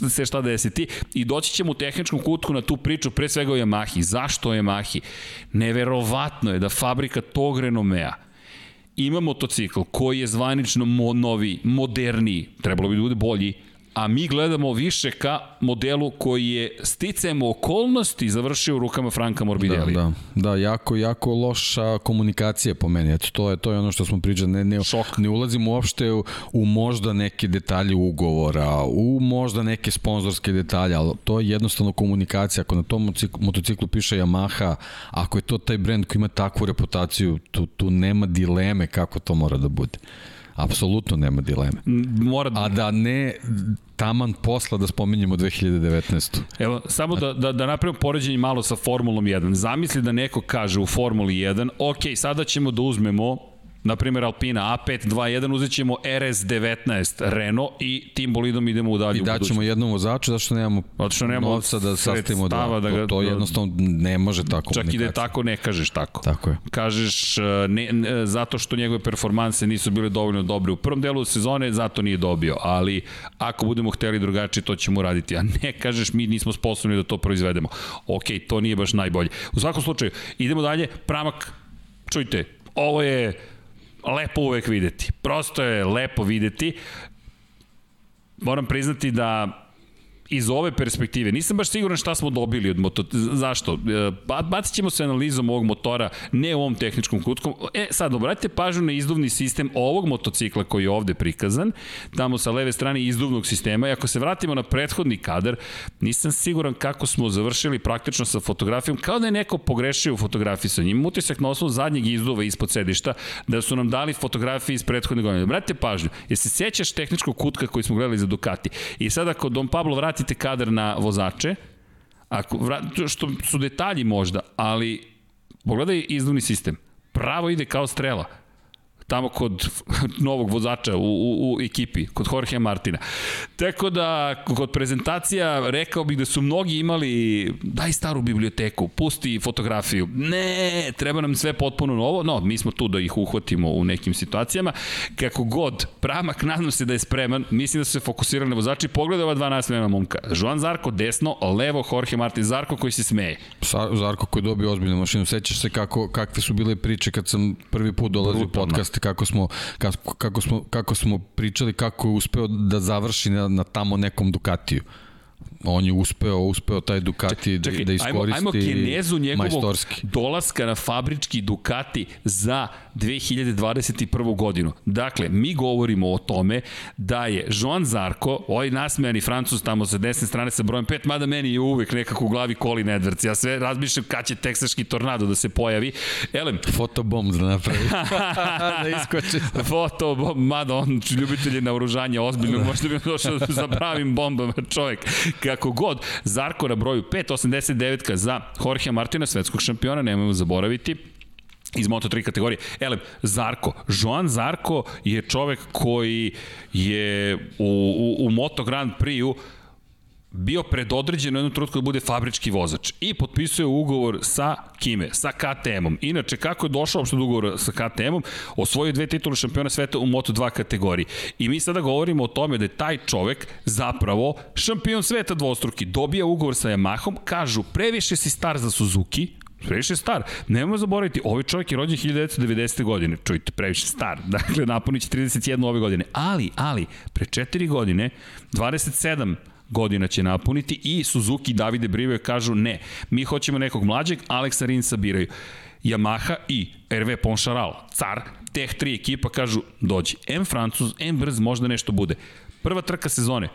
se šta desiti. I doći ćemo u tehničkom kutku na tu priču, pre svega o Yamahi. Zašto o Yamahi? Neverovatno je da fabrika tog renomea ima motocikl koji je zvanično mo novi, moderniji, trebalo bi da bude bolji, a mi gledamo više ka modelu koji je sticajem okolnosti završio u rukama Franka Morbidelli. Da, da, da, jako, jako loša komunikacija po meni. Eto, to je, to je ono što smo pričali. Ne, ne, Šok. ne ulazimo uopšte u, u možda neke detalje ugovora, u možda neke sponzorske detalje, ali to je jednostavno komunikacija. Ako na tom motociklu piše Yamaha, ako je to taj brend koji ima takvu reputaciju, tu, tu nema dileme kako to mora da bude. Apsolutno nema dileme. Mora... A da ne taman posla da spominjemo 2019. Evo, samo da, da, da napravimo poređenje malo sa Formulom 1. Zamisli da neko kaže u Formuli 1, ok, sada ćemo da uzmemo na primjer Alpina A521 uzet ćemo RS19 Renault i tim bolidom idemo u dalje I daćemo jednom vozaču zato što nemamo, Zato što nemamo novca da sastavimo dva. Da ga, to, to jednostavno ne može tako. Čak i da je tako ne kažeš tako. Tako je. Kažeš e, ne, ne, zato što njegove performanse nisu bile dovoljno dobre u prvom delu sezone, zato nije dobio. Ali ako budemo hteli drugačije, to ćemo raditi. A ne kažeš mi nismo sposobni da to proizvedemo. Ok, to nije baš najbolje. U svakom slučaju, idemo dalje. Pramak, čujte, ovo je lepo uvek videti. Prosto je lepo videti. Moram priznati da iz ove perspektive. Nisam baš siguran šta smo dobili od moto... Zašto? E, bacit ćemo se analizom ovog motora, ne u ovom tehničkom kutkom. E, sad, obratite pažnju na izduvni sistem ovog motocikla koji je ovde prikazan. Tamo sa leve strane izduvnog sistema. I ako se vratimo na prethodni kadar, nisam siguran kako smo završili praktično sa fotografijom, kao da je neko pogrešio u fotografiji sa njim. Utisak na osnovu zadnjeg izduva ispod sedišta, da su nam dali fotografije iz prethodne godine. Obratite pažnju, jer se tehničkog kutka koji smo gledali za Ducati. I sada ako Don Pablo vratite kadar na vozače, ako, što su detalji možda, ali pogledaj izduvni sistem. Pravo ide kao strela tamo kod novog vozača u, u, u ekipi, kod Jorge Martina. Tako da, kod prezentacija rekao bih da su mnogi imali daj staru biblioteku, pusti fotografiju. Ne, treba nam sve potpuno novo. No, mi smo tu da ih uhvatimo u nekim situacijama. Kako god, Pramak nadam se da je spreman, mislim da su se fokusirali na vozači. Pogledaj ova dva nasljedna momka. Joan Zarko desno, levo Jorge Martin Zarko koji se smeje. Zarko koji je dobio ozbiljnu mašinu. Sećaš se kako, kakve su bile priče kad sam prvi put dolazio u podcast kako smo, kako, kako, smo, kako smo pričali kako je uspeo da završi na, na tamo nekom Dukatiju on je uspeo, uspeo taj Ducati da- čekaj, da iskoristi ajmo, ajmo Kinezu njegovog majstorski. dolaska na fabrički Ducati za 2021. godinu. Dakle, mi govorimo o tome da je Joan Zarko, ovaj nasmejani Francus tamo sa desne strane sa brojem 5, mada meni je uvek nekako u glavi Colin Edwards. Ja sve razmišljam kad će teksaški tornado da se pojavi. Elem. Fotobomb da napravi. da iskoči. Fotobomb, mada on ljubitelj naoružanja ozbiljno, da. možda bi došao za pravim bombama čovjek. Kako god, Zarko na broju 5, 89 za Jorge Martina, svetskog šampiona, nemojmo zaboraviti iz Moto3 kategorije. Elem, Zarko. Joan Zarko je čovek koji je u, u, u Moto Grand Prix-u bio predodređen u jednom trenutku da bude fabrički vozač i potpisuje ugovor sa Kime, sa KTM-om. Inače, kako je došao uopšte do ugovora sa KTM-om? Osvojio dve titule šampiona sveta u Moto2 kategoriji. I mi sada govorimo o tome da je taj čovek zapravo šampion sveta dvostruki. Dobija ugovor sa Yamahom, kažu previše si star za Suzuki, previše star. Nemojmo zaboraviti, ovaj čovjek je rođen 1990. godine. Čujte, previše star. Dakle, napunit će 31 ove godine. Ali, ali, pre 4 godine, 27 godina će napuniti i Suzuki Davide Brive kažu ne, mi hoćemo nekog mlađeg, Aleksa Rinsa biraju. Yamaha i RV Poncharal, car, teh tri ekipa kažu dođi. M Francuz, M brz, možda nešto bude. Prva trka sezone,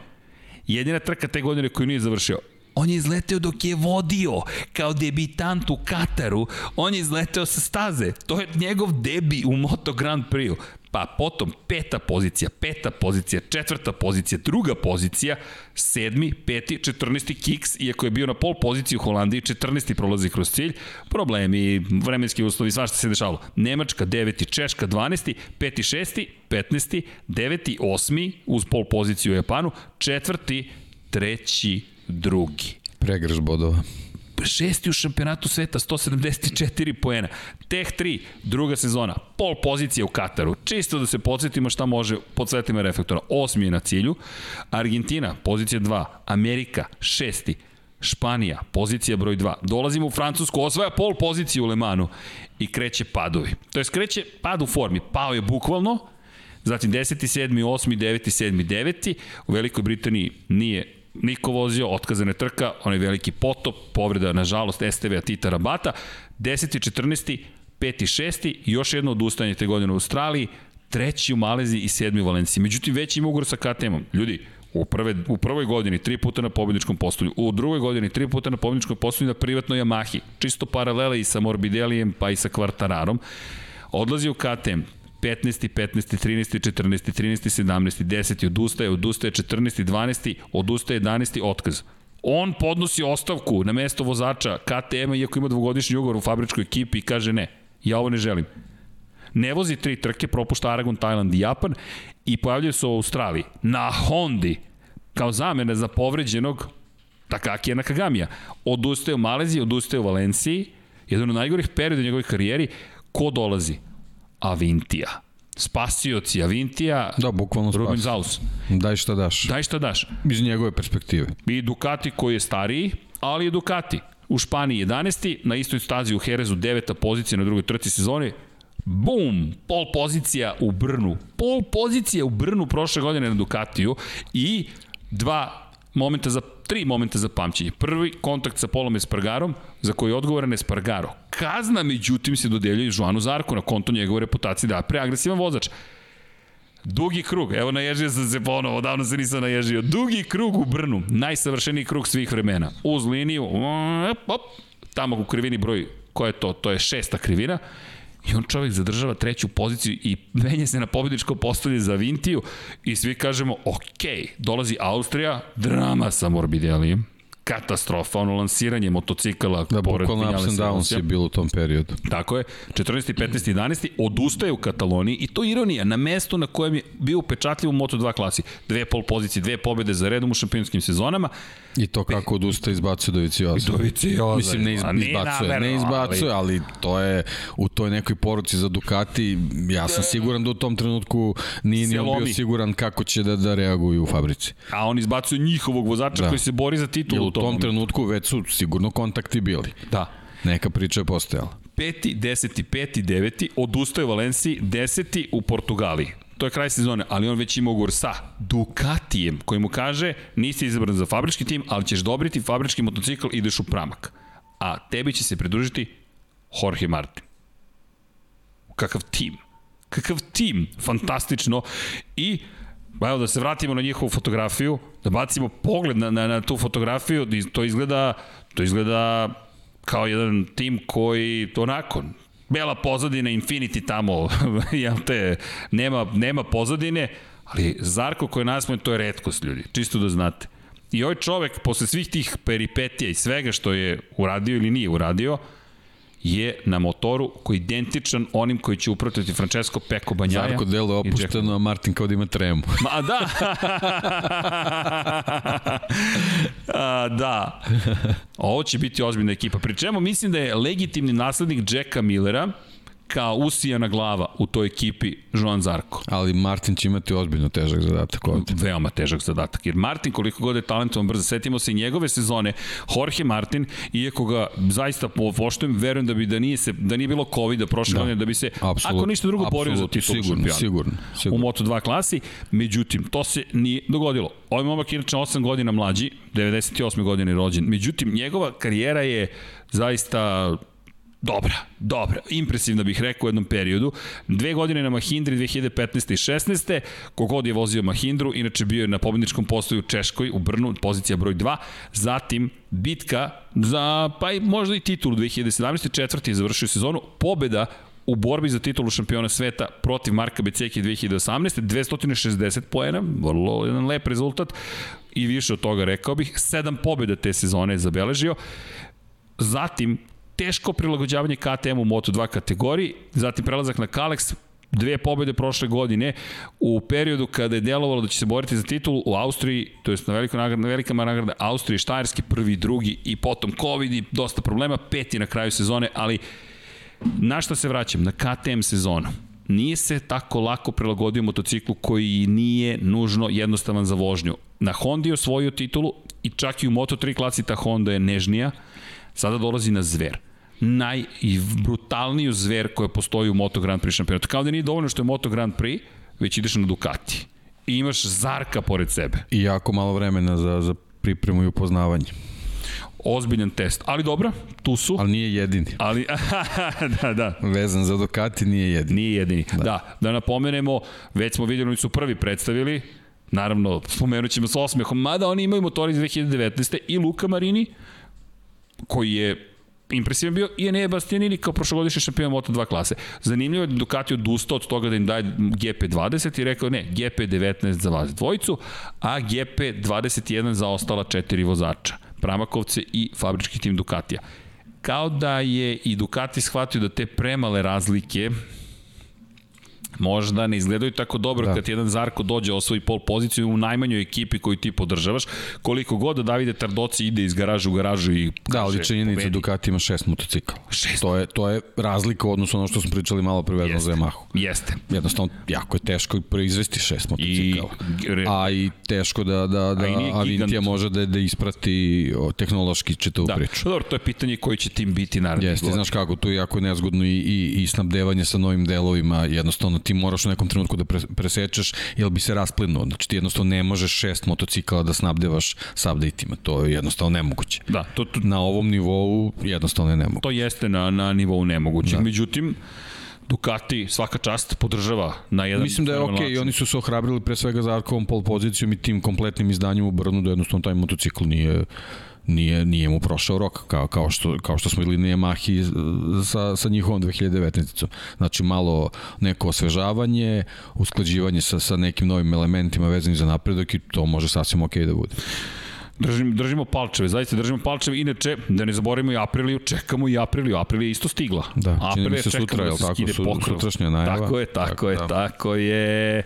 jedina trka te godine koju nije završio, on je izleteo dok je vodio kao debitant u Kataru, on je izleteo sa staze. To je njegov debi u Moto Grand Prix-u. Pa potom peta pozicija, peta pozicija, četvrta pozicija, druga pozicija, sedmi, peti, četrnesti kiks, iako je bio na pol poziciji u Holandiji, četrnesti prolazi kroz cilj, problemi, vremenski uslovi, svašta se dešavalo. Nemačka, deveti, Češka, dvanesti, peti, šesti, petnesti, deveti, osmi, uz pol poziciju u Japanu, četvrti, treći, drugi. Pregrš bodova šesti u šampionatu sveta, 174 poena. Teh 3, druga sezona, pol pozicija u Kataru. Čisto da se podsjetimo šta može pod svetima reflektora. Osmi je na cilju. Argentina, pozicija 2. Amerika, šesti. Španija, pozicija broj 2. Dolazimo u Francusku, osvaja pol poziciju u Lemanu i kreće padovi. To je kreće pad u formi. Pao je bukvalno, zatim 10. 7. 8. 9. 7. 9. U Velikoj Britaniji nije niko vozio, otkazana trka, onaj veliki potop, povreda, nažalost, STV-a Tita Rabata, 10. 14. 5. 6. još jedno odustajanje te godine u Australiji, treći u Maleziji i sedmi u Valenciji. Međutim, već ima ugovor sa KTM-om. Ljudi, u, prve, u prvoj godini tri puta na pobedničkom postolju, u drugoj godini tri puta na pobedničkom postolju na privatnoj Yamahi, čisto paralele i sa Morbidellijem pa i sa Kvartararom. Odlazi u KTM, 15. 15. 13. 14. 13. 17. 10. odustaje, odustaje 14. 12. odustaje 11. otkaz. On podnosi ostavku na mesto vozača KTM-a iako ima dvogodišnji ugovor u fabričkoj ekipi i kaže ne, ja ovo ne želim. Ne vozi tri trke, propušta Aragon, Tajland i Japan i pojavljaju se u Australiji na Hondi kao zamene za povređenog Takakija Nakagamija. Odustaje u Maleziji, odustaje u Valenciji, jedan od najgorih perioda u njegovoj karijeri. Ko dolazi? Avintija. Spasioci Avintija, da, bukvalno. Rubin Zaus. Daj šta daš. Daj šta daš. Iz njegove perspektive. I Ducati koji je stariji, ali je Ducati. U Španiji 11. Na istoj stazi u Herezu 9. pozicija na drugoj trci sezone. Bum! Pol pozicija u Brnu. Pol pozicija u Brnu prošle godine na Ducatiju i dva momenta za tri momenta za pamćenje. Prvi, kontakt sa Polom Espargarom, za koji je odgovoran Espargaro. Kazna, međutim, se dodeljuje Joanu Zarku na konto njegove reputacije da preagresivan vozač. Dugi krug, evo naježio sam se ponovo, davno se nisam naježio. Dugi krug u Brnu, najsavršeniji krug svih vremena. Uz liniju, op, op, tamo u krivini broj, koja je to? To je šesta krivina. I on čovjek zadržava treću poziciju i menje se na pobjedičko postolje za Vintiju i svi kažemo, ok, dolazi Austrija, drama sa Morbidellijem, katastrofa, ono lansiranje motocikala da, pored Vinjale ups and downs je bilo u tom periodu. Tako je, 14. 15. 11. odustaje u Kataloniji i to ironija, na mestu na kojem je bio upečatljiv u Moto2 klasi. Dve pol pozicije, dve pobede za redom u šampionskim sezonama. I to kako odustaje izbacuje Dovicioza. Dovicioza. Mislim, ne iz, izbacuje, ne izbacuje, ali to je u toj nekoj poruci za Ducati, ja sam siguran da u tom trenutku nije ni on bio siguran kako će da, da reaguju u fabrici. A on izbacuje njihovog vozača da. koji se bori za titulu tom, tom trenutku već su sigurno kontakti bili. Da. Neka priča je postojala. Peti, deseti, peti, deveti, odustaje u Valenciji, deseti u Portugaliji. To je kraj sezone, ali on već ima ugovor sa Ducatijem, koji mu kaže nisi izabran za fabrički tim, ali ćeš dobriti fabrički motocikl i ideš u pramak. A tebi će se pridružiti Jorge Martin. Kakav tim. Kakav tim. Fantastično. I Pa evo da se vratimo na njihovu fotografiju, da bacimo pogled na, na, na tu fotografiju, to izgleda, to izgleda kao jedan tim koji, onako, bela pozadina, Infinity tamo, jel te, nema, nema pozadine, ali Zarko koji je nasmojen, to je redkost ljudi, čisto da znate. I ovaj čovek, posle svih tih peripetija i svega što je uradio ili nije uradio, je na motoru koji je identičan onim koji će uprotiti Francesco Peko Banjaja. Zarko delo je opušteno, a Martin kao da ima tremu. Ma da! a, da. Ovo će biti ozbiljna ekipa. Pri čemu mislim da je legitimni naslednik Jacka Millera, kao usijana glava u toj ekipi Joan Zarko. Ali Martin će imati ozbiljno težak zadatak ovde. Veoma težak zadatak, jer Martin koliko god je talentovan brzo, setimo se i njegove sezone, Jorge Martin, iako ga zaista poštujem, verujem da bi da nije, se, da nije bilo COVID-a prošle da, godine, da bi se, absolut, ako ništa drugo, borio za titul sigurno, šampiona. Sigurno, sigurno. U Moto2 klasi, međutim, to se nije dogodilo. Ovaj momak inače 8 godina mlađi, 98. godine rođen, međutim, njegova karijera je zaista Dobra, dobra, impresivna bih rekao u jednom periodu. Dve godine na Mahindri 2015. i 16. Kogod je vozio Mahindru, inače bio je na pobedničkom postoju u Češkoj, u Brnu, pozicija broj 2. Zatim bitka za, pa i možda i titul 2017. četvrti je završio sezonu. Pobeda u borbi za titulu šampiona sveta protiv Marka Beceki 2018. 260 poena, vrlo jedan lep rezultat i više od toga rekao bih. Sedam pobjeda te sezone je zabeležio. Zatim, teško prilagođavanje KTM u Moto2 kategoriji, zatim prelazak na Kalex, dve pobede prošle godine u periodu kada je delovalo da će se boriti za titul u Austriji, to je na veliko nagrada, velika nagrada Austriji, Štajerski, prvi, drugi i potom COVID i dosta problema, peti na kraju sezone, ali na šta se vraćam? Na KTM sezonu. Nije se tako lako prilagodio motociklu koji nije nužno jednostavan za vožnju. Na Hondi je osvojio titulu i čak i u Moto3 klasi ta Honda je nežnija, sada dolazi na zver naj i brutalniju zver koja postoji u Moto Grand Prix šampionatu. Kao da nije dovoljno što je Moto Grand Prix, već ideš na Ducati. I imaš Zarka pored sebe. I jako malo vremena za, za pripremu i upoznavanje. Ozbiljan test. Ali dobro, tu su. Ali nije jedini. Ali, da, da. Vezan za Ducati nije jedini. Nije jedini. Da, da, da napomenemo, već smo vidjeli, oni su prvi predstavili, naravno, spomenut ćemo s osmehom, mada oni imaju motori iz 2019. i Luka Marini, koji je impresivan bio i Enea Bastianini kao prošlogodišnji šampion Moto2 klase. Zanimljivo je da Ducati odustao od toga da im daje GP20 i rekao ne, GP19 za vas dvojicu, a GP21 za ostala četiri vozača. Pramakovce i fabrički tim Ducatija. Kao da je i Ducati shvatio da te premale razlike možda ne izgledaju tako dobro da. kad jedan Zarko dođe osvoji pol poziciju u najmanjoj ekipi koju ti podržavaš. Koliko god da Davide Tardoci ide iz garaža u garažu i Da, ali činjenica Ducati ima šest motocikla. Šest. To je, to je razlika u odnosu na ono što smo pričali malo pre za Yamahu. Jeste. Jednostavno, jako je teško proizvesti šest motocikla. I, a i teško da, da, da Avintija može da, da isprati tehnološki čitavu da. priču. Dobro, to je pitanje koji će tim biti naravno. Jeste, znaš kako, tu je jako nezgodno i, i, i snabdevanje sa novim delovima, jednostavno ti moraš u nekom trenutku da presečeš, jer bi se rasplinuo. Znači, ti jednostavno ne možeš šest motocikala da snabdevaš sa update-ima. To je jednostavno nemoguće. Da, to, to, na ovom nivou jednostavno je nemoguće. To jeste na, na nivou nemoguće. Da. Međutim, Ducati svaka čast podržava na jedan Mislim da je okej, okay. oni su se ohrabrili pre svega za Arkovom pol pozicijom i tim kompletnim izdanjem u Brnu da jednostavno taj motocikl nije nije, nije mu prošao rok, kao, kao, što, kao što smo videli na Yamahi sa, sa njihovom 2019. Znači malo neko osvežavanje, usklađivanje sa, sa nekim novim elementima vezanim za napredak i to može sasvim okej okay da bude. Držim, držimo palčeve, zaista držimo palčeve. Inače, da ne zaboravimo i Apriliju, čekamo i Apriliju. Aprilija je isto stigla. Da, čini mi se sutra, je da tako, su, sutrašnja najava. Tako je, tako, tako je, da. tako je.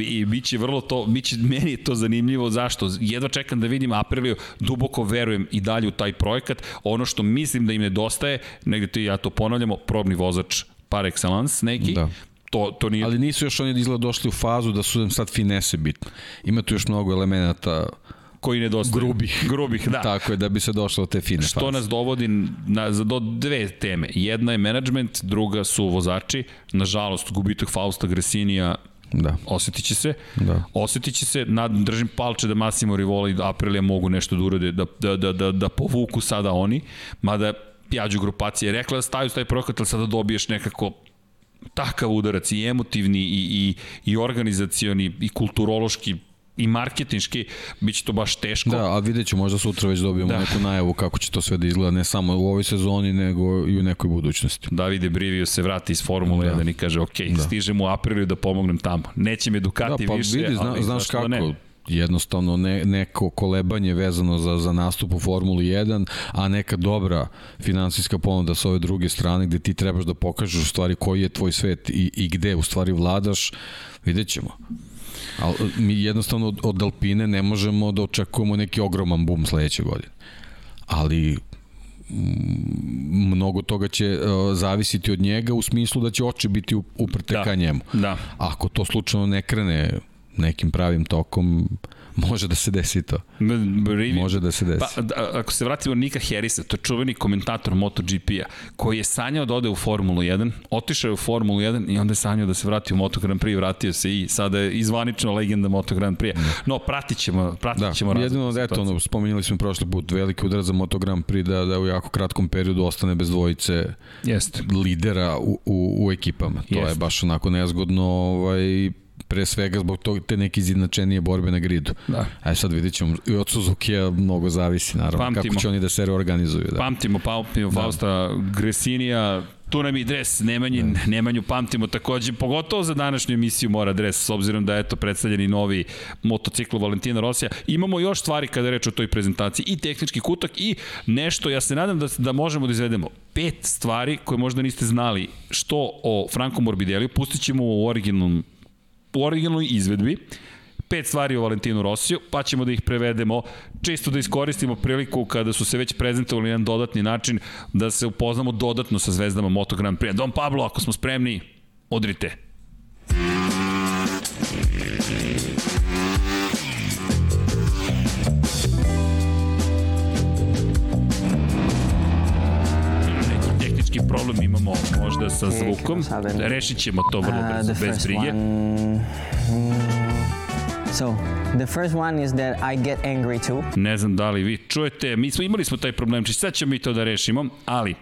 I biće vrlo to, biće, meni je to zanimljivo. Zašto? Jedva čekam da vidim Apriliju, duboko verujem i dalje u taj projekat. Ono što mislim da im nedostaje, negde ti ja to ponavljamo, probni vozač par excellence neki, da to, to nije... Ali nisu još oni izgleda došli u fazu da su im sad finese bitne. Ima tu još mnogo elemenata koji nedostaju. Grubih. Grubih, da. Tako je, da bi se došlo do te fine Što faze. nas dovodi na, do dve teme. Jedna je management, druga su vozači. Nažalost, gubitak Fausta Gresinija Da. Osetit će se. Da. Osetit će se, nad, držim palče da Massimo Rivoli i Aprilia mogu nešto da urade, da, da, da, da, da povuku sada oni, mada Pjađu grupacije rekla da staju taj projekat, ali sada dobiješ nekako takav udarac i emotivni i, i, i organizacioni i kulturološki i marketinški biće to baš teško. Da, a vidjet ću, možda sutra već dobijemo da. neku najavu kako će to sve da izgleda, ne samo u ovoj sezoni, nego i u nekoj budućnosti. Davide Brivio se vrati iz Formule da. 1 i kaže, ok, da. stižem u apriliju da pomognem tamo. Neće me Ducati da, pa više, vidi, zna, ali znaš kako, ne? jednostavno ne, neko kolebanje vezano za, za nastup u Formuli 1, a neka dobra finansijska ponuda sa ove druge strane gde ti trebaš da pokažeš u stvari koji je tvoj svet i, i gde u stvari vladaš, vidjet ćemo. Ali mi jednostavno od, od Alpine ne možemo da očekujemo neki ogroman bum sledeće godine. Ali mnogo toga će uh, zavisiti od njega u smislu da će oči biti uprte da, ka njemu. Da. Ako to slučajno ne krene nekim pravim tokom, Može da se desi to. Može da se desi. Pa, da, ako se vratimo Nika Harrisa, to je čuveni komentator MotoGP-a, koji je sanjao da ode u Formulu 1, otišao je u Formulu 1 i onda je sanjao da se vrati u Moto Grand Prix, vratio se i sada je izvanično legenda Moto Grand Prix. Da. No, pratit ćemo, pratit da, ćemo jedino da, eto, ono, spomenuli smo prošli put, veliki udar za Moto Grand Prix da, da u jako kratkom periodu ostane bez dvojice Jest. lidera u, u, u ekipama. To Jest. je baš onako nezgodno ovaj, pre svega zbog tog, te neke izjednačenije borbe na gridu. Da. Aj sad vidit ćemo, i od Suzuki-a mnogo zavisi, naravno, pamtimo, kako će oni da se reorganizuju. Da. Pamtimo, pamtimo da. Fausta Gresinija, tu nam i dres Nemanjin, da. Nemanju pamtimo takođe, pogotovo za današnju emisiju mora dres, s obzirom da je to predstavljeni novi motocikl Valentina Rosija. Imamo još stvari kada reč o toj prezentaciji, i tehnički kutak i nešto, ja se nadam da, da možemo da izvedemo pet stvari koje možda niste znali što o Franco Morbideliju, pustit ćemo u originalnom originalnoj izvedbi, pet stvari o Valentinu Rosiju, pa ćemo da ih prevedemo, čisto da iskoristimo priliku kada su se već prezentovali na jedan dodatni način, da se upoznamo dodatno sa zvezdama Moto Grand Prix. Don Pablo, ako smo spremni, odrite. Tehnički problem imamo možda sa zvukom. Rešit ćemo to vrlo uh, brzo, bez brige. Mm, so, the first one is that I get angry too. Ne znam da li vi čujete, mi smo imali smo taj problem, či sad ćemo mi to da rešimo, ali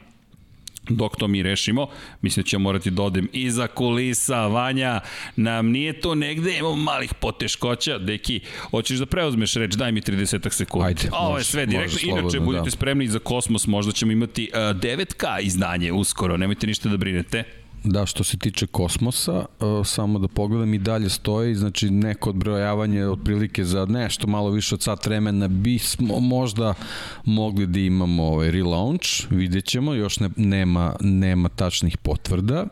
dok to mi rešimo, mislim da ćemo morati da odem iza kulisa, Vanja, nam nije to negde, imamo malih poteškoća, deki, hoćeš da preuzmeš reč, daj mi 30 sekundi. Ajde, Ovo je sve direktno, inače budite da. spremni za kosmos, možda ćemo imati uh, 9K izdanje uskoro, nemojte ništa da brinete. Da, što se tiče kosmosa, uh, samo da pogledam i dalje stoji, znači neko odbrojavanje otprilike za nešto malo više od sat vremena bismo možda mogli da imamo ovaj relaunch, vidjet ćemo, još ne, nema, nema tačnih potvrda.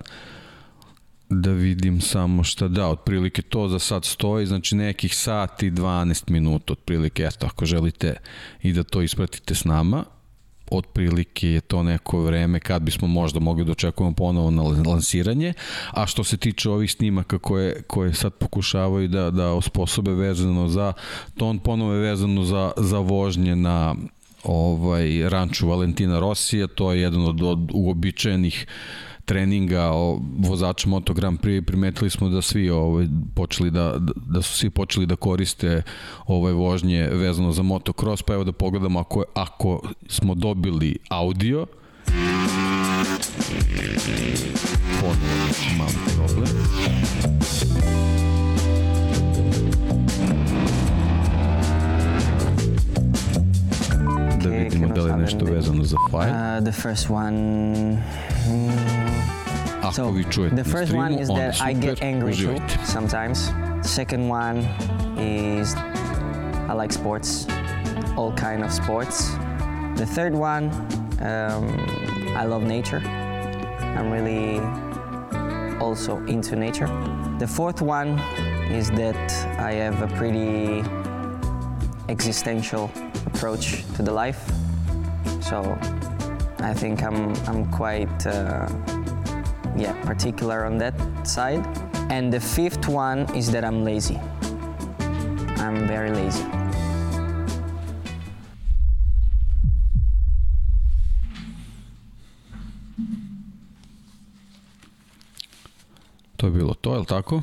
Da vidim samo šta da, otprilike to za sad stoji, znači nekih sati 12 minuta otprilike, eto ako želite i da to ispratite s nama otprilike je to neko vreme kad bismo možda mogli da očekujemo ponovo na lansiranje, a što se tiče ovih snimaka koje, koje sad pokušavaju da, da osposobe vezano za, to on ponovo je vezano za, za vožnje na ovaj ranču Valentina Rosija, to je jedan od, od uobičajenih treninga o vozača Moto Grand Prix primetili smo da svi ovaj počeli da, da, su svi počeli da koriste ove vožnje vezano za motocross pa evo da pogledamo ako ako smo dobili audio. Ponovo malo problem da vidimo da li je nešto vezano za file. Uh, the first one. Ako vi čujete the first one is that I get angry too uživajte. sometimes. The second one is I like sports, all kind of sports. The third one, um, I love nature. I'm really also into nature. The fourth one is that I have a pretty existential approach to the life. So I think I'm I'm quite uh, yeah particular on that side. And the fifth one is that I'm lazy. I'm very lazy. To je bilo to, je li tako?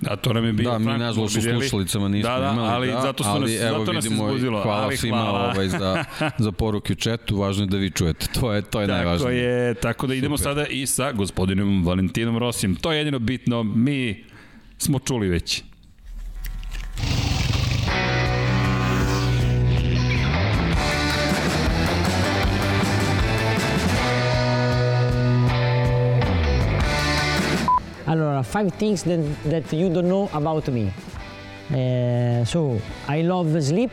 Da, to nam je bio Da, mi nažalost u slušalicama nismo da, da, imali. ali da, zato, su nas, ali, evo, zato nas vidimo, izbuzilo. Hvala ali svima hvala. ovaj, za, za poruke u četu, važno je da vi čujete. To je, to je Tako najvažnije. je, tako da idemo Super. sada i sa gospodinom Valentinom Rosim. To je jedino bitno, mi smo čuli već. Allora, five things that, that you don't know about me. Uh, so, I love sleep.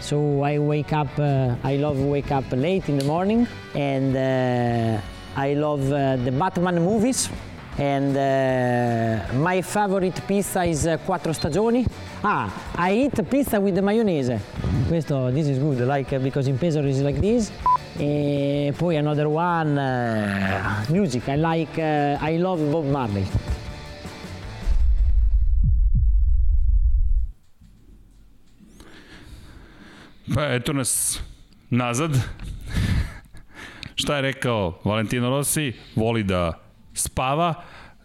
So I wake up. Uh, I love wake up late in the morning, and uh, I love the Batman movies. And my favorite pizza is quattro stagioni. Ah, I eat pizza with the mayonnaise. Questo, this is good, like because in Pesaro is like this. E poi another one, uh, music. I like. Uh, I love Bob Marley. Pa eto nas nazad. Šta je rekao Valentino Rossi? Voli da spava,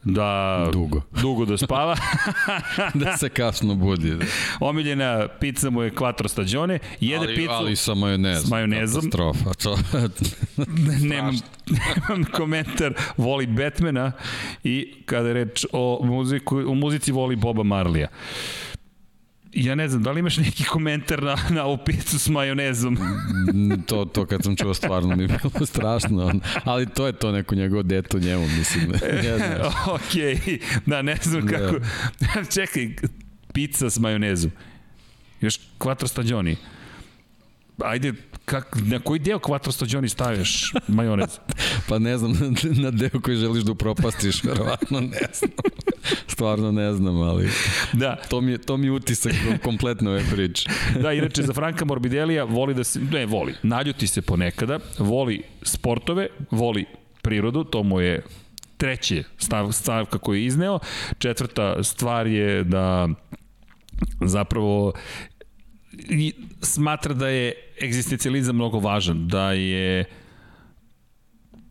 da... Dugo. Dugo da spava. da se kasno budi. Da. Omiljena pizza mu je quattro stagione. Jede ali, picu... ali sa majonezom. S majonezom. Katastrofa. To, nemam, nemam komentar, voli Batmana i kada je reč o, muziku, o muzici voli Boba Marlija. Ja ne znam, da li imaš neki komentar na, na ovu picu s majonezom? to, to kad sam čuo stvarno mi je bilo strašno. Ali to je to neko njegovo deto njemu, mislim. Ne znam. ok, da, ne znam Da. kako. Čekaj, pizza s majonezom. Još quattro stagioni. Ajde, kak, na koji deo quattro stagioni stavljaš majonez? Pa ne znam, na deo koji želiš da upropastiš, verovatno ne znam. Stvarno ne znam, ali Da, to mi je, to mi je utisak kompletno ove priče. Da, inače za Franka Morbidelija voli da se, ne voli, naljuti se ponekada, voli sportove, voli prirodu, to mu je treće stav, stavka koju je izneo. Četvrta stvar je da zapravo smatra da je egzistencializam mnogo važan, da je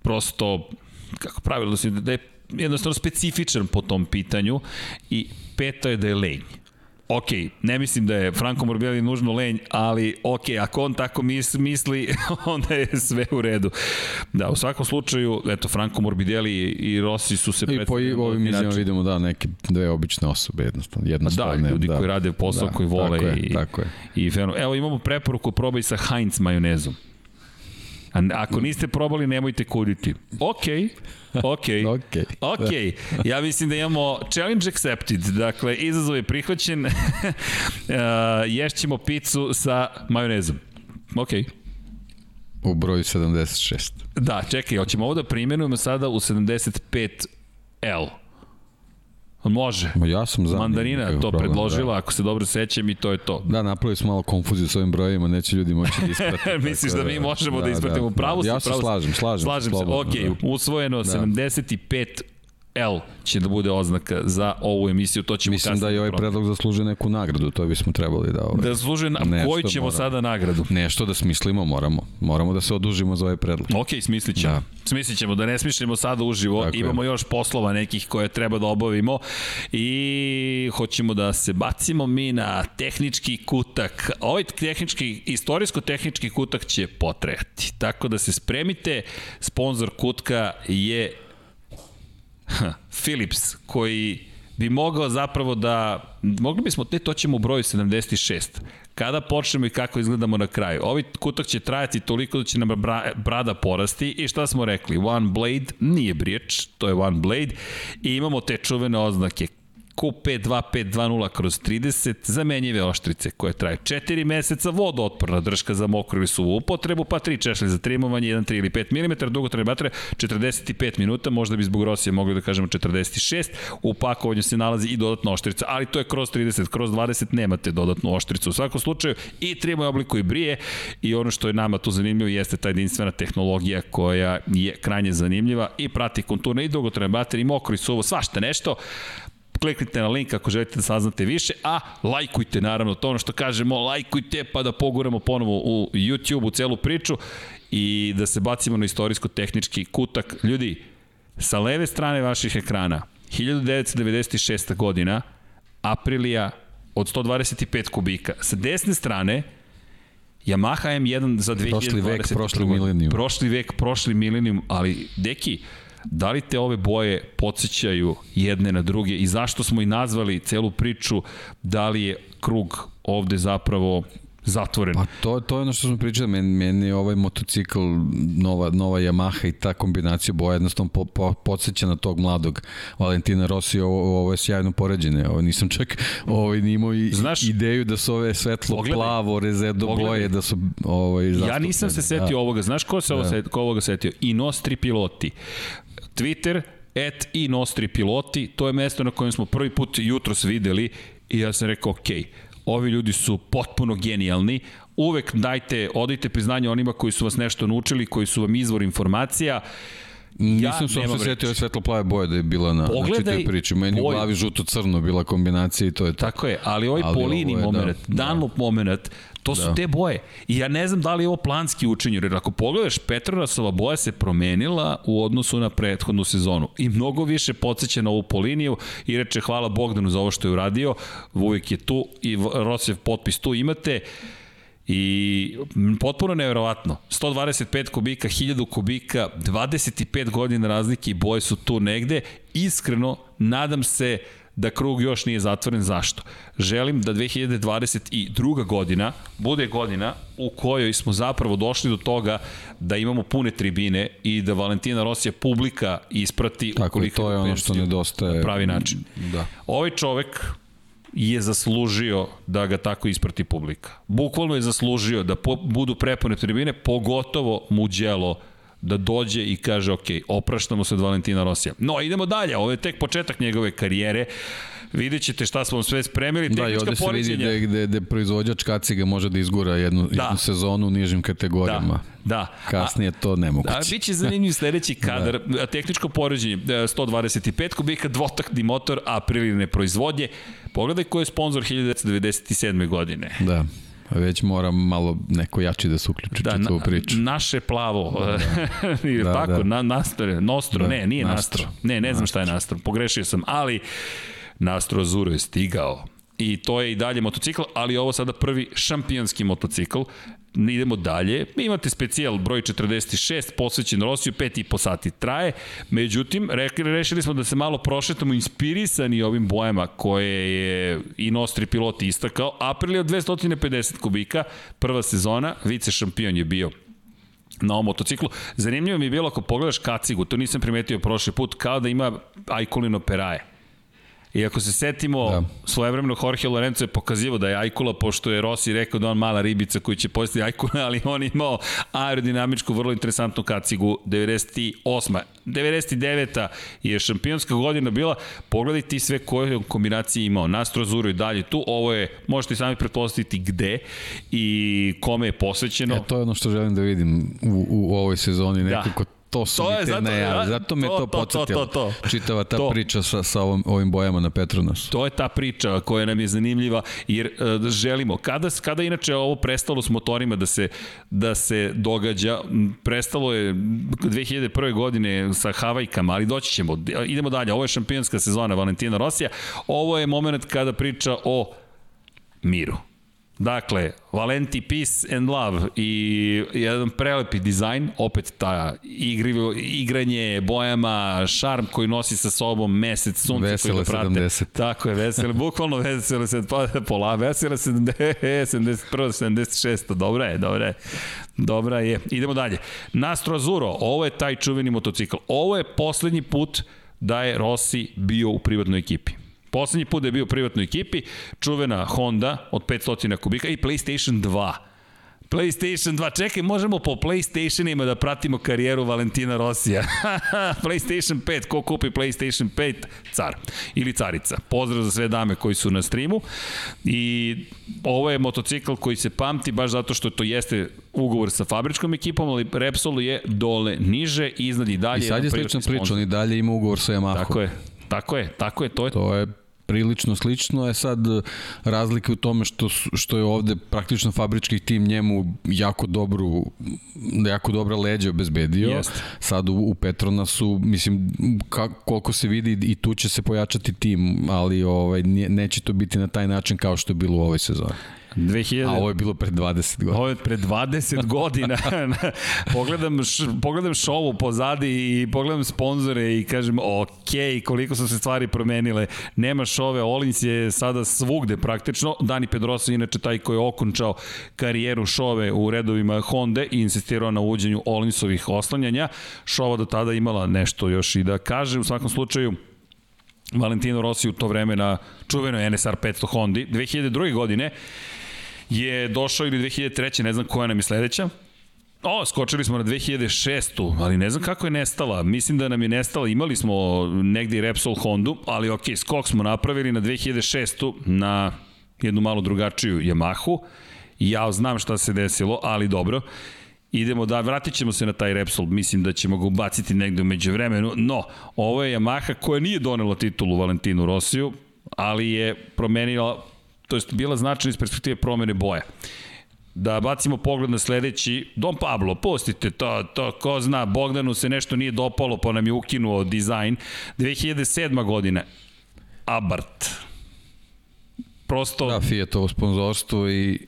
prosto, kako pravilno da je jednostavno specifičan po tom pitanju i peto je da je lenj. Ok, ne mislim da je Franco Morbidelli nužno lenj, ali ok, ako on tako mis, misli, onda je sve u redu. Da, u svakom slučaju, eto, Franco Morbidelli i Rossi su se I po predstavili ovim izjavama vidimo da neke dve obične osobe jednostavno, Da, jednostavne. ljudi koji rade posao, Da, koji vole tako je, i, tako je. i fenomen. Evo imamo preporuku probaj sa Heinz majonezom. A ako niste probali, nemojte kuditi. Okej, okej. Okej. Ok, ja mislim da imamo challenge accepted, dakle izazov je prihvaćen, uh, ješćemo picu sa majonezom. Ok, U broju 76. da, čekaj, hoćemo ovo da primjenujemo sada u 75L. Može. Ma ja sam za. Mandarina to problem, predložila, ako se dobro sećam i to je to. Da, da napravili smo malo konfuziju s ovim brojevima, neće ljudi moći da isprate. Misliš tako da mi možemo da, da ispratimo? da, Pravo da. Ja se pravo si. slažem, slažem. Slažem se, slobodno, ok, da. usvojeno Da. 75 L će da bude oznaka za ovu emisiju, to ćemo Mislim da i ovaj predlog zaslužuje neku nagradu, to bismo trebali da... Ovaj, Da zaslužuje na Nešto koju ćemo mora. sada nagradu. Nešto da smislimo moramo. Moramo da se odužimo za ovaj predlog. Ok, smislit ćemo. Da. Smislit ćemo, da ne smišljamo sada uživo. Tako je. Imamo još poslova nekih koje treba da obavimo i hoćemo da se bacimo mi na tehnički kutak. Ovaj tehnički, istorijsko-tehnički kutak će potrejati. Tako da se spremite. Sponsor kutka je Philips, koji bi mogao zapravo da, mogli bismo, te to ćemo u broju 76. Kada počnemo i kako izgledamo na kraju. Ovaj kutak će trajati toliko da će nam bra, brada porasti i šta smo rekli? One Blade nije briječ, to je One Blade i imamo te čuvene oznake Q52520 kroz 30 zamenjive oštrice koje traju 4 meseca, vodootporna drška za mokru ili suvu upotrebu, pa 3 češlje za trimovanje, 1, 3 ili 5 mm, dugotrajne batere 45 minuta, možda bi zbog Rosije mogli da kažemo 46, u pakovanju se nalazi i dodatna oštrica, ali to je kroz 30, kroz 20 nemate dodatnu oštricu. U svakom slučaju i trimo je obliko i brije i ono što je nama tu zanimljivo jeste ta jedinstvena tehnologija koja je krajnje zanimljiva i prati konturne i dugotrajne baterije i mokro i suvo, svašta nešto kliknite na link ako želite da saznate više, a lajkujte naravno to ono što kažemo, lajkujte pa da poguramo ponovo u YouTube u celu priču i da se bacimo na istorijsko-tehnički kutak. Ljudi, sa leve strane vaših ekrana, 1996. godina, Aprilija od 125 kubika. Sa desne strane, Yamaha M1 za 2020. Prošli vek, prošli milenijum. Prošli vek, prošli milenijum, ali deki, da li te ove boje podsjećaju jedne na druge i zašto smo i nazvali celu priču da li je krug ovde zapravo zatvoren. Pa to, to je ono što smo pričali, meni, meni je ovaj motocikl, nova, nova Yamaha i ta kombinacija boja jednostavno po, po, podsjeća na tog mladog Valentina Rossi, ovo, ovo je sjajno poređene, ovo nisam čak ovaj, imao i, Znaš, ideju da su ove svetlo pogledaj, plavo, rezedo pogledaj. boje, da su ovaj, Ja zastupljene. nisam se setio da. ovoga. Znaš ko se ovo set, ko ovoga setio? I Nostri piloti. Twitter, et i Nostri piloti, to je mesto na kojem smo prvi put jutros videli i ja sam rekao, ok, ovi ljudi su potpuno genijalni, uvek dajte, odajte priznanje onima koji su vas nešto naučili, koji su vam izvor informacija, Nisam se uopšte setio ove svetlo plave boje da je bila na, na Pogledaj čitoj priči. Meni boju. u glavi žuto-crno bila kombinacija i to je to. Tako je, ali ovaj Ali Polini je, da, moment, da. Dunlop moment, to su Da. te boje. I ja ne znam da li je ovo planski učinjeno, jer ako pogledaš, Petronasova boja se promenila u odnosu na prethodnu sezonu. I mnogo više podsjeća na ovu Poliniju i reče hvala Bogdanu za ovo što je uradio, uvijek je tu i Rosjev potpis tu imate. I potpuno neverovatno. 125 kubika, 1000 kubika, 25 godina razlike i boje su tu negde. Iskreno, nadam se da krug još nije zatvoren. Zašto? Želim da 2022. godina bude godina u kojoj smo zapravo došli do toga da imamo pune tribine i da Valentina Rosija publika isprati Tako ukoliko to je ono što nedostaje. na pravi način. Da. Ovaj čovek je zaslužio da ga tako isprati publika. Bukvalno je zaslužio da po, budu prepune tribine, pogotovo Muđelo da dođe i kaže ok, opraštamo se od Valentina Rosija. No, idemo dalje, ovo je tek početak njegove karijere. Vidjet ćete šta smo sve spremili, Da, i ovde se vidi da, da, da proizvođač kaciga može da izgura jednu, Da. jednu sezonu u nižim kategorijama. Da, da. Kasnije to nemoguće. Da, bit će zanimljiv sledeći kadar, da. tehničko poređenje, e, 125 kubika, dvotakni motor, apriline proizvodnje. Pogledaj ko je sponsor 1997. godine. Da. Već mora malo neko jači da se uključi da, Da, čitavu na, priču. naše plavo. Da, da. Da, tako, da. Na, nastro, Nostro, Da, ne, nije Nastro. Nastro. Ne, ne znam šta je Nastro, pogrešio sam, ali Nastro Azuro je stigao. I to je i dalje motocikl, ali ovo sada prvi šampionski motocikl. Idemo dalje. Imate specijal broj 46, posvećen Rosiju, 5,5 sati traje. Međutim, rešili smo da se malo prošetamo inspirisani ovim bojama koje je i Nostri pilot istakao. Aprilia 250 kubika, prva sezona, vice šampion je bio na ovom motociklu. Zanimljivo mi je bilo ako pogledaš kacigu, to nisam primetio prošli put, kao da ima Ajkulino peraje. I ako se setimo, da. Da. svojevremeno Jorge Lorenzo je pokazivo da je Ajkula, pošto je Rossi rekao da on mala ribica koji će postati Ajkula, ali on je imao aerodinamičku, vrlo interesantnu kacigu 98. 99. je šampionska godina bila, pogledaj ti sve koje je kombinacije imao. Nastro Zuro i dalje tu, ovo je, možete sami pretpostaviti gde i kome je posvećeno. E, to je ono što želim da vidim u, u ovoj sezoni, Da. To su To mi te zato- najave. Zato me to, to, to, to, podsjetilo. to, to. Čitava ta To. priča sa, sa ovom, ovim bojama na Petronasu. To je ta priča koja nam je zanimljiva jer uh, želimo kada kada inače ovo prestalo s motorima da se da se događa prestalo je 2001. godine sa Havajkama, ali doći ćemo. Idemo dalje. Ovo je šampionska sezona Valentina Rosija. Ovo je moment kada priča o miru. Dakle, Valenti Peace and Love i jedan prelepi dizajn, opet ta igrivo, igranje bojama, šarm koji nosi sa sobom mesec, sunce Vesele koji ga prate. 70. Tako je, vesele, bukvalno vesele, se, pa, pola, vesele 70, 71, 76, dobro je, dobro je. Dobra je. Idemo dalje. Nastro Azuro, ovo je taj čuveni motocikl. Ovo je poslednji put da je Rossi bio u privatnoj ekipi. Poslednji put da je bio u privatnoj ekipi, čuvena Honda od 500 kubika i PlayStation 2. PlayStation 2, čekaj, možemo po PlayStationima da pratimo karijeru Valentina Rosija. PlayStation 5, ko kupi PlayStation 5? Car. Ili carica. Pozdrav za sve dame koji su na streamu. I ovo je motocikl koji se pamti baš zato što to jeste ugovor sa fabričkom ekipom, ali Repsol je dole niže, iznad i dalje. I sad je slična priča, on i dalje ima ugovor sa Yamaha. Tako je, tako je, tako je, to je To je prilično slično je sad razlika u tome što što je ovde praktično fabrički tim njemu jako dobru jako dobra leđa obezbedio. Jeste. Sad u, u Petronasu mislim ka, koliko se vidi i tu će se pojačati tim, ali ovaj neće to biti na taj način kao što je bilo u ovoj sezoni. 2000... A ovo je bilo pre 20 godina. Ovo je pre 20 godina. pogledam, š, pogledam šovu pozadi i pogledam sponzore i kažem, ok, koliko su se stvari promenile. Nema šove, Olins je sada svugde praktično. Dani Pedrosa je inače taj koji je okončao karijeru šove u redovima Honda i insistirao na uvođenju Olinsovih oslanjanja. Šova do tada imala nešto još i da kaže. U svakom slučaju, Valentino Rossi u to vreme na čuvenoj NSR 500 Hondi. 2002. godine je došao ili 2003. ne znam koja nam je sledeća. O, skočili smo na 2006. ali ne znam kako je nestala. Mislim da nam je nestala. Imali smo negde i Repsol Hondu, ali ok, skok smo napravili na 2006. na jednu malo drugačiju Yamahu. Ja znam šta se desilo, ali dobro. Idemo da, vratit ćemo se na taj Repsol, mislim da ćemo ga ubaciti negde umeđu vremenu, no, ovo je Yamaha koja nije donela titulu Valentinu Rosiju, ali je promenila, to jest bila značajna iz perspektive promene boja. Da bacimo pogled na sledeći, Don Pablo, pustite to, to, ko zna, Bogdanu se nešto nije dopalo pa nam je ukinuo dizajn. 2007. godina, Abarth. Prosto... Da, Fiatovo sponzorstvo i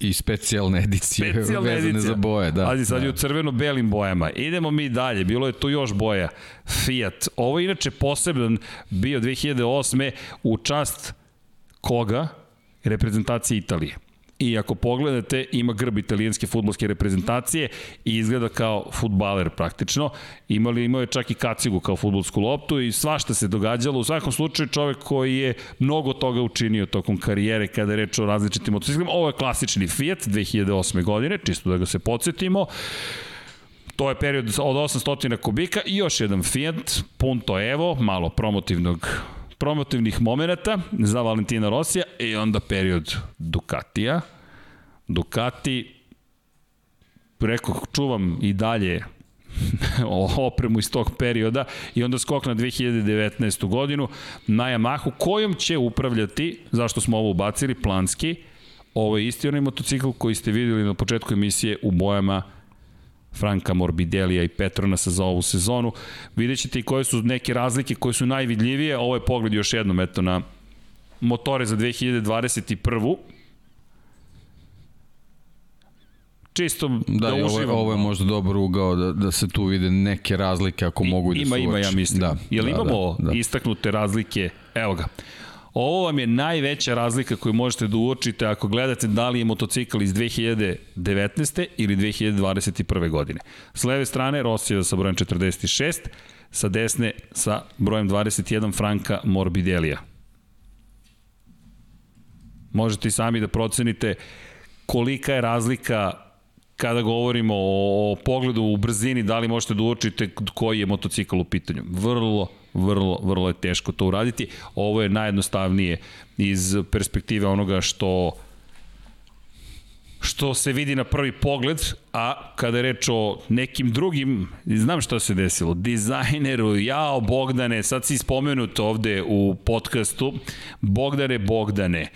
i specijalne edicije Specijalna vezane edicija. za boje, da. Ali sad da. je u crveno-belim bojama. Idemo mi dalje, bilo je tu još boja. Fiat. Ovo je inače poseban bio 2008. u čast koga? Reprezentacije Italije. I ako pogledate, ima grb italijanske futbolske reprezentacije i izgleda kao futbaler praktično. Imali, imao je čak i kacigu kao futbolsku loptu i svašta se događalo. U svakom slučaju čovek koji je mnogo toga učinio tokom karijere kada je reč o različitim motociklima. Ovo je klasični Fiat 2008. godine, čisto da ga se podsjetimo. To je period od 800 kubika i još jedan Fiat Punto Evo, malo promotivnog promotivnih momenta za Valentina Rosija i onda period Ducatija. Ducati, rekao, čuvam i dalje opremu iz tog perioda i onda skok na 2019. godinu na Yamahu kojom će upravljati, zašto smo ovo ubacili, planski, ovo je isti onaj motocikl koji ste videli na početku emisije u bojama Franka Morbidelija i Petronasa za ovu sezonu. Vidjet ćete i koje su neke razlike koje su najvidljivije. Ovo je pogled još jednom eto na motore za 2021. Čisto da, Da, i ovo, ovo je možda dobar ugao da, da se tu vide neke razlike ako mogu da ima, se ima, ja uoče. mislim. Da, Jel da, imamo da, da. istaknute razlike? Evo ga. Ovo vam je najveća razlika koju možete da uočite ako gledate da li je motocikl iz 2019. ili 2021. godine. S leve strane Rosija sa brojem 46, sa desne sa brojem 21 Franka Morbidelija. Možete i sami da procenite kolika je razlika kada govorimo o, o pogledu u brzini, da li možete da uočite koji je motocikl u pitanju. Vrlo, vrlo, vrlo je teško to uraditi. Ovo je najjednostavnije iz perspektive onoga što što se vidi na prvi pogled, a kada je reč o nekim drugim, znam šta se desilo, dizajneru, jao Bogdane, sad si spomenut ovde u podcastu, Bogdane Bogdane,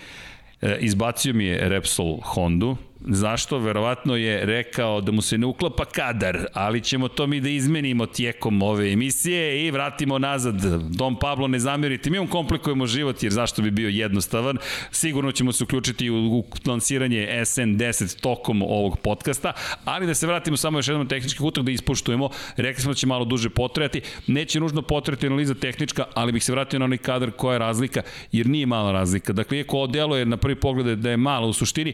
e, izbacio mi je Repsol Hondu, Zašto? Verovatno je rekao da mu se ne uklapa kadar, ali ćemo to mi da izmenimo tijekom ove emisije i vratimo nazad. Dom Pablo, ne zamerite, mi vam komplikujemo život jer zašto bi bio jednostavan. Sigurno ćemo se uključiti u, lansiranje SN10 tokom ovog podcasta, ali da se vratimo samo još jednom tehnički utak da ispoštujemo. Rekli smo da će malo duže potrejati. Neće nužno potrejati analiza tehnička, ali bih se vratio na onaj kadar koja je razlika, jer nije mala razlika. Dakle, iako delo je na prvi pogled da je malo u suštini,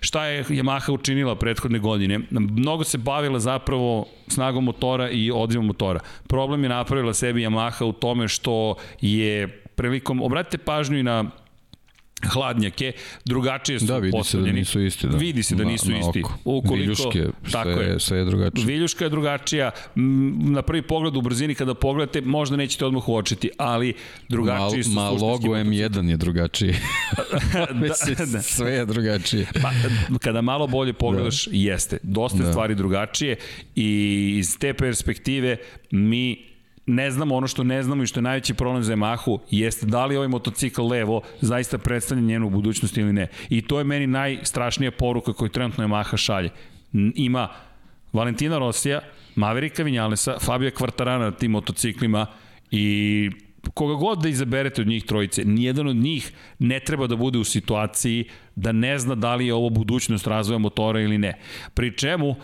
šta je Yamaha učinila prethodne godine. Mnogo se bavila zapravo snagom motora i odzivom motora. Problem je napravila sebi Yamaha u tome što je prilikom, obratite pažnju i na hladnjake, drugačije su da, vidi postavljeni. se da nisu isti. Da. Vidi se da nisu na, na isti. Ukoliko, Viljuške, tako sve, je. sve je drugačije. Viljuška je drugačija. Na prvi pogled u brzini kada pogledate, možda nećete odmah uočiti, ali drugačiji su ma logo M1 je drugačiji. da, da. Sve je drugačije. Pa, kada malo bolje pogledaš, da. jeste. Dosta da. stvari drugačije i iz te perspektive mi ne znamo ono što ne znamo i što je najveći problem za Yamahu jeste da li ovaj motocikl levo zaista predstavlja njenu budućnost ili ne. I to je meni najstrašnija poruka koju trenutno Yamaha šalje. Ima Valentina Rosija, Maverika Vinjalesa, Fabio Kvartarana na tim motociklima i koga god da izaberete od njih trojice, nijedan od njih ne treba da bude u situaciji da ne zna da li je ovo budućnost razvoja motora ili ne. Pri čemu,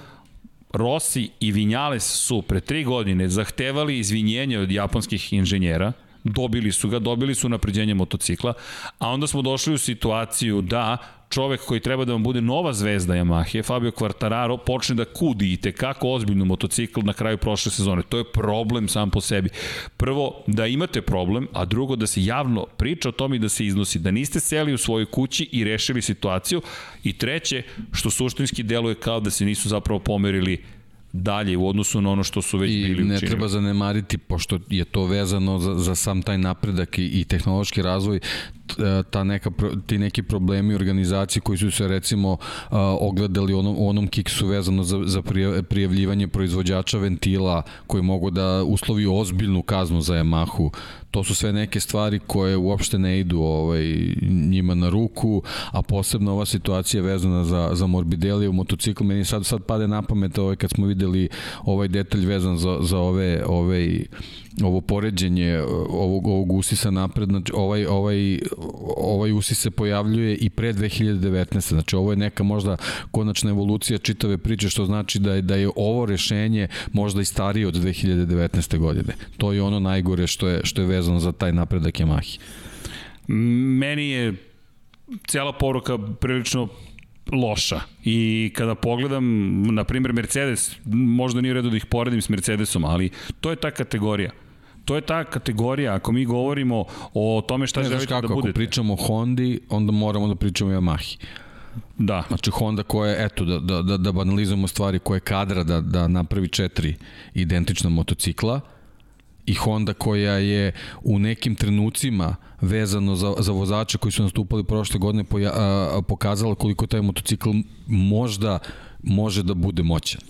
Rossi i Vinjales su pre tri godine zahtevali izvinjenje od japanskih inženjera, dobili su ga, dobili su napređenje motocikla, a onda smo došli u situaciju da čovek koji treba da vam bude nova zvezda Yamahe, Fabio Quartararo, počne da kudi i tekako ozbiljno motocikl na kraju prošle sezone. To je problem sam po sebi. Prvo, da imate problem, a drugo, da se javno priča o tome i da se iznosi. Da niste seli u svojoj kući i rešili situaciju. I treće, što suštinski deluje kao da se nisu zapravo pomerili dalje u odnosu na ono što su već I bili učinili. I ne treba zanemariti, pošto je to vezano za, za sam taj napredak i, i tehnološki razvoj, ta neka, ti neki problemi organizacije koji su se recimo ogledali u onom, onom kiksu vezano za, za prijavljivanje proizvođača ventila koji mogu da uslovi ozbiljnu kaznu za Yamahu. To su sve neke stvari koje uopšte ne idu ovaj, njima na ruku, a posebno ova situacija vezana za, za Morbidelli u motociklu, meni sad, sad pade na pamet ovaj, kad smo videli ovaj detalj vezan za, za ove, ovaj, ovo poređenje ovog, ovog usisa napred, znači ovaj, ovaj, ovaj usis se pojavljuje i pre 2019. Znači ovo je neka možda konačna evolucija čitave priče, što znači da je, da je ovo rešenje možda i starije od 2019. godine. To je ono najgore što je, što je vezano za taj napredak Yamahi. Meni je cijela poruka prilično loša. I kada pogledam, na primjer, Mercedes, možda nije redo da ih poredim s Mercedesom, ali to je ta kategorija to je ta kategorija, ako mi govorimo o tome šta ne, želite kako, da budete. Ako pričamo o Hondi, onda moramo da pričamo o Yamahi. Da. Znači Honda koja je, eto, da, da, da, da banalizujemo stvari, koja je kadra da, da napravi četiri identična motocikla i Honda koja je u nekim trenucima vezano za, za vozače koji su nastupali prošle godine poja, a, pokazala koliko taj motocikl možda može da bude moćan.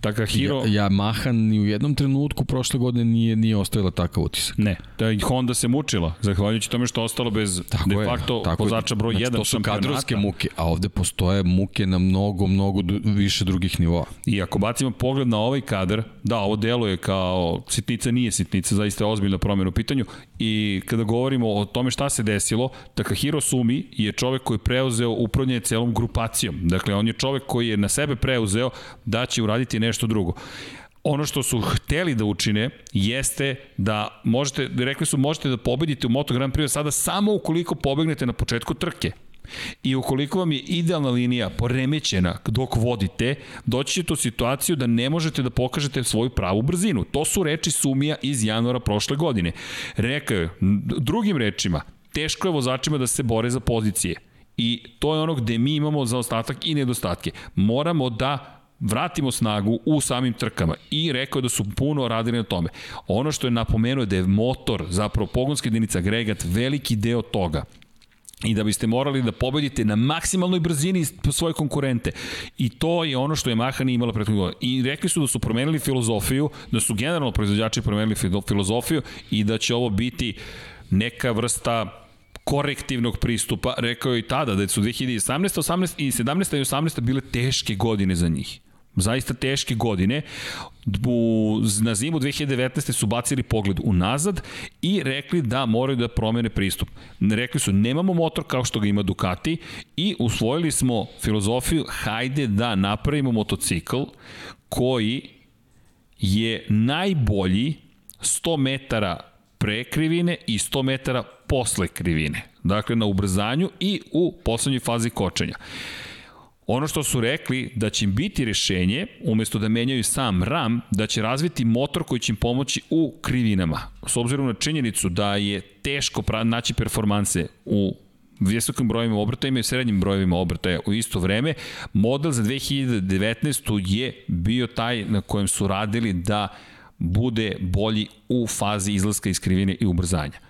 Takahiro... Ja, Yamaha ni u jednom trenutku prošle godine nije, nije ostavila takav utisak. Ne, da Honda se mučila, zahvaljujući tome što je ostalo bez tako de facto tako vozača broj 1 znači, to su kadrovske muke, a ovde postoje muke na mnogo, mnogo više drugih nivoa. I ako bacimo pogled na ovaj kadar, da, ovo deluje kao sitnica, nije sitnica, zaista je ozbiljna promjena u pitanju i kada govorimo o tome šta se desilo, Takahiro Sumi je čovek koji je preuzeo upravljanje celom grupacijom. Dakle, on je čovek koji je na sebe preuzeo da će uraditi nešto drugo ono što su hteli da učine jeste da možete, rekli su možete da pobedite u Moto Grand Prix sada samo ukoliko pobegnete na početku trke. I ukoliko vam je idealna linija poremećena dok vodite, doći ćete u situaciju da ne možete da pokažete svoju pravu brzinu. To su reči Sumija iz januara prošle godine. Rekao je, drugim rečima, teško je vozačima da se bore za pozicije. I to je ono gde mi imamo zaostatak i nedostatke. Moramo da vratimo snagu u samim trkama i rekao da su puno radili na tome. Ono što je napomenuo je da je motor, zapravo pogonska jedinica agregat, veliki deo toga i da biste morali da pobedite na maksimalnoj brzini svoje konkurente. I to je ono što je Maha imala prethodnog godina. I rekli su da su promenili filozofiju, da su generalno proizvođači promenili filozofiju i da će ovo biti neka vrsta korektivnog pristupa. Rekao je i tada da su 2018, 18 i 17 i 18 bile teške godine za njih zaista teške godine. U, na zimu 2019. su bacili pogled unazad i rekli da moraju da promene pristup. Rekli su nemamo motor kao što ga ima Ducati i usvojili smo filozofiju hajde da napravimo motocikl koji je najbolji 100 metara pre krivine i 100 metara posle krivine. Dakle, na ubrzanju i u poslednjoj fazi kočenja. Ono što su rekli da će im biti rešenje, umesto da menjaju sam RAM, da će razviti motor koji će im pomoći u krivinama. S obzirom na činjenicu da je teško naći performanse u visokim brojevima obrtaja i srednjim brojevima obrtaja u isto vreme. Model za 2019. je bio taj na kojem su radili da bude bolji u fazi izlaska iz krivine i ubrzanja.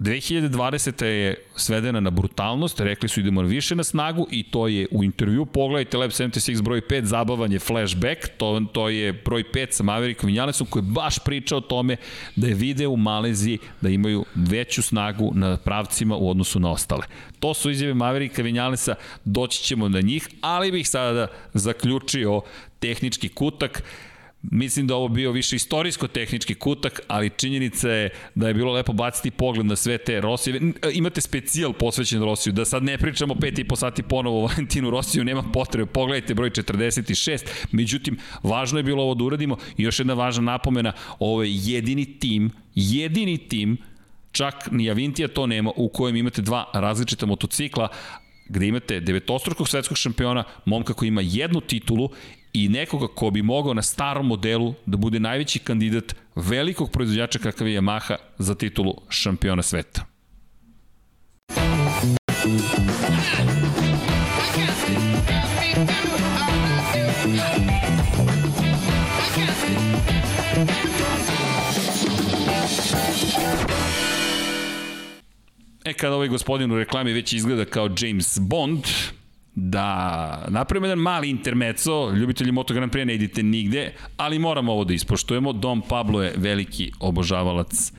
2020. je svedena na brutalnost, rekli su idemo više na snagu i to je u intervju, pogledajte Lab 76 broj 5, zabavan je flashback, to, to je broj 5 sa Maverickom Vinjalesom koji baš priča o tome da je video u Maleziji da imaju veću snagu na pravcima u odnosu na ostale. To su izjave Maverika Vinjalesa, doći ćemo na njih, ali bih sada zaključio tehnički kutak. Mislim da ovo bio više istorijsko-tehnički kutak, ali činjenica je da je bilo lepo baciti pogled na sve te Rosijeve. Imate specijal posvećen Rosiju, da sad ne pričamo pet i po sati ponovo o Valentinu Rosiju, nema potrebe, pogledajte broj 46, međutim, važno je bilo ovo da uradimo. I još jedna važna napomena, ovo je jedini tim, jedini tim čak ni Avintija to nema, u kojem imate dva različita motocikla, gde imate devetostrukog svetskog šampiona, momka koji ima jednu titulu i nekoga ko bi mogao na starom modelu da bude najveći kandidat velikog proizvođača kakav je Yamaha za titulu šampiona sveta. E, kada ovaj gospodin u reklami već izgleda kao James Bond, da napravimo jedan mali intermeco, ljubitelji Moto Grand Prix ne idite nigde, ali moramo ovo da ispoštujemo. Dom Pablo je veliki obožavalac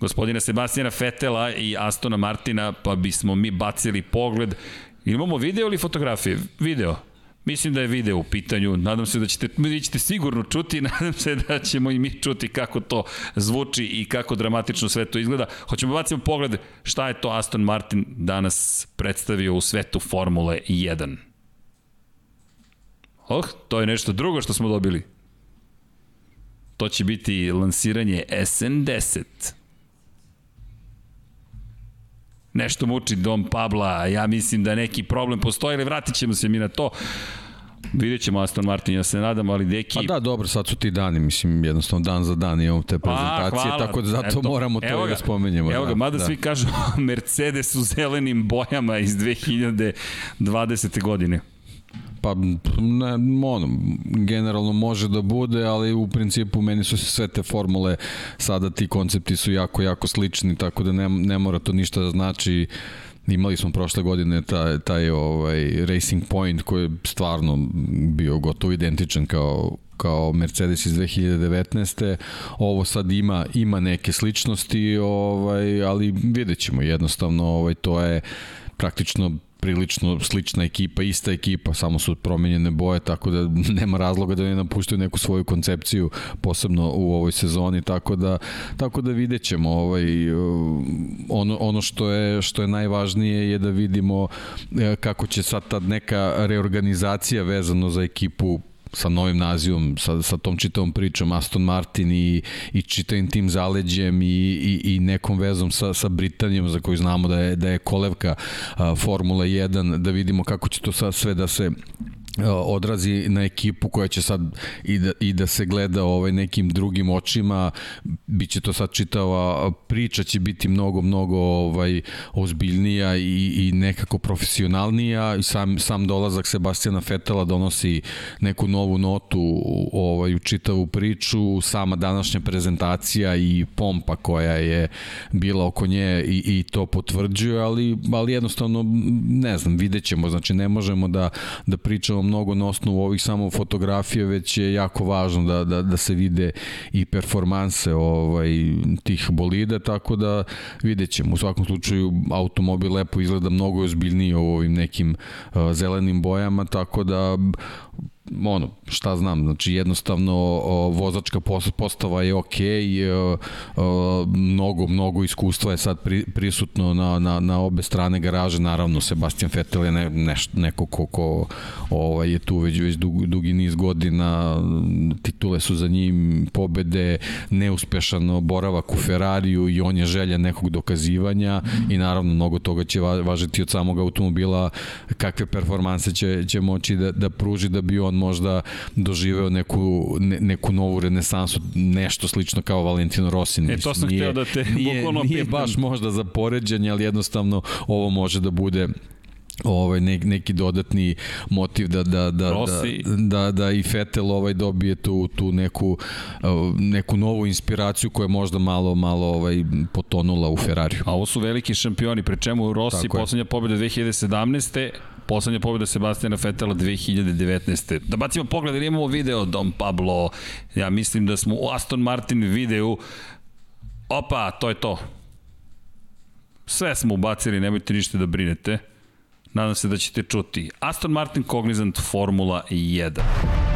gospodina Sebastijana Fetela i Astona Martina, pa bismo mi bacili pogled. Imamo video ili fotografije? Video. Mislim da je video u pitanju, nadam se da ćete, vi ćete sigurno čuti, nadam se da ćemo i mi čuti kako to zvuči i kako dramatično sve to izgleda. Hoćemo da bacimo pogled šta je to Aston Martin danas predstavio u svetu Formule 1. Oh, to je nešto drugo što smo dobili. To će biti lansiranje SN10 nešto muči Dom Pabla, ja mislim da neki problem postoji, ali vratit ćemo se mi na to. Vidjet ćemo Aston Martin, ja se nadam, ali deki... Pa da, dobro, sad su ti dani, mislim, jednostavno dan za dan imamo te prezentacije, A, tako da zato Eto, moramo to da spomenjemo. Evo ga, da, mada da. svi kažu Mercedes u zelenim bojama iz 2020. godine. Pa, ne, ono, generalno može da bude, ali u principu meni su sve te formule, sada ti koncepti su jako, jako slični, tako da ne, ne mora to ništa da znači Imali smo prošle godine taj, taj ovaj Racing Point koji je stvarno bio gotovo identičan kao kao Mercedes iz 2019. Ovo sad ima ima neke sličnosti, ovaj ali videćemo jednostavno ovaj to je praktično prilično slična ekipa, ista ekipa, samo su promenjene boje, tako da nema razloga da ne napuštaju neku svoju koncepciju, posebno u ovoj sezoni, tako da, tako da vidjet ćemo. Ovaj, ono, ono što, je, što je najvažnije je da vidimo e, kako će sad ta neka reorganizacija vezano za ekipu sa novim nazivom, sa, sa tom čitavom pričom Aston Martin i, i čitavim tim zaleđem i, i, i nekom vezom sa, sa Britanijom za koju znamo da je, da je kolevka a, Formula 1, da vidimo kako će to sad sve da se odrazi na ekipu koja će sad i da, i da se gleda ovaj nekim drugim očima. Biće to sad čitava priča će biti mnogo mnogo ovaj ozbiljnija i, i nekako profesionalnija. I sam, sam dolazak Sebastijana Fetela donosi neku novu notu ovaj, u čitavu priču. Sama današnja prezentacija i pompa koja je bila oko nje i, i to potvrđuje ali, ali jednostavno ne znam vidjet ćemo. Znači ne možemo da, da pričamo mnogo na osnovu ovih samo fotografije, već je jako važno da, da, da se vide i performanse ovaj, tih bolida, tako da vidjet ćemo. U svakom slučaju automobil lepo izgleda mnogo ozbiljnije u ovim nekim uh, zelenim bojama, tako da ono, šta znam, znači jednostavno o, vozačka postava je ok, o, o, mnogo, mnogo iskustva je sad pri, prisutno na, na, na obe strane garaže, naravno Sebastian Vettel je ne, neš, neko ko, ko ovaj, je tu već, već dug, dugi niz godina, titule su za njim, pobede, neuspešan boravak u Ferrariju i on je želja nekog dokazivanja i naravno mnogo toga će važiti od samog automobila kakve performanse će, će moći da, da pruži da bi on možda doživeo neku, ne, neku novu renesansu, nešto slično kao Valentino Rossi. E, to sam nije, hteo da te nije, nije baš možda za poređenje, ali jednostavno ovo može da bude ovaj ne, neki dodatni motiv da da da Rossi. da, da da i Vettel ovaj dobije tu tu neku neku novu inspiraciju koja je možda malo malo ovaj potonula u Ferrariju. A ovo su veliki šampioni, pre čemu Rossi poslednja pobeda 2017. Poslednja pobjeda Sebastijana Fetela 2019. Da bacimo pogled, ili imamo video Dom Pablo, ja mislim da smo u Aston Martin videu, opa, to je to. Sve smo ubacili, nemojte ništa da brinete. Nadam se da ćete čuti. Aston Martin Cognizant Formula 1.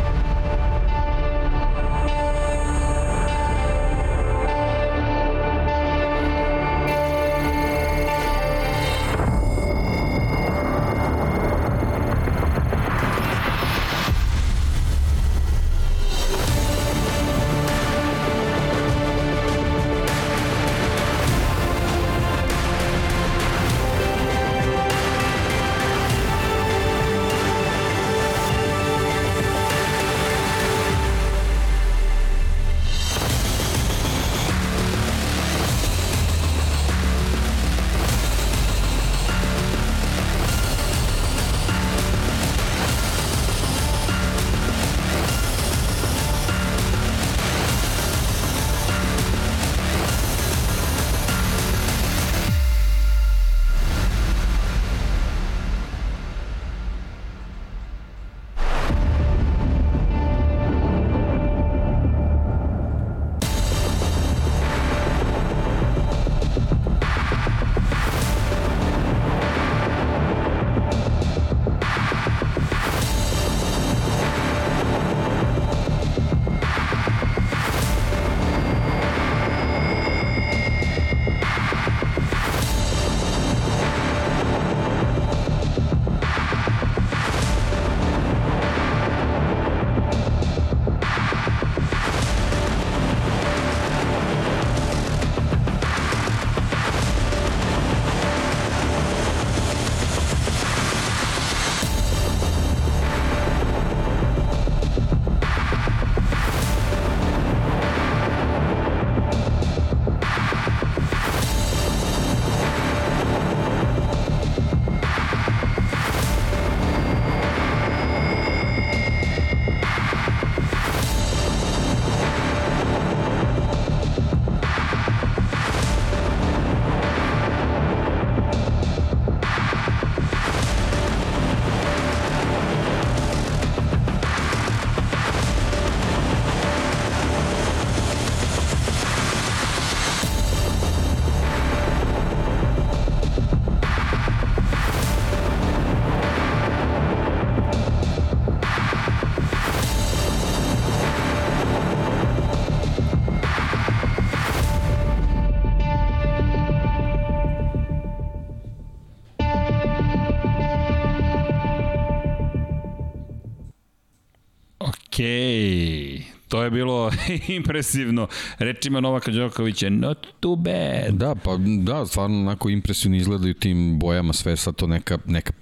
Je bilo impresivno. Rečima Novaka Đokovića, not too bad. Da, pa da, stvarno onako impresivno izgledaju tim bojama sve sa to neka, neka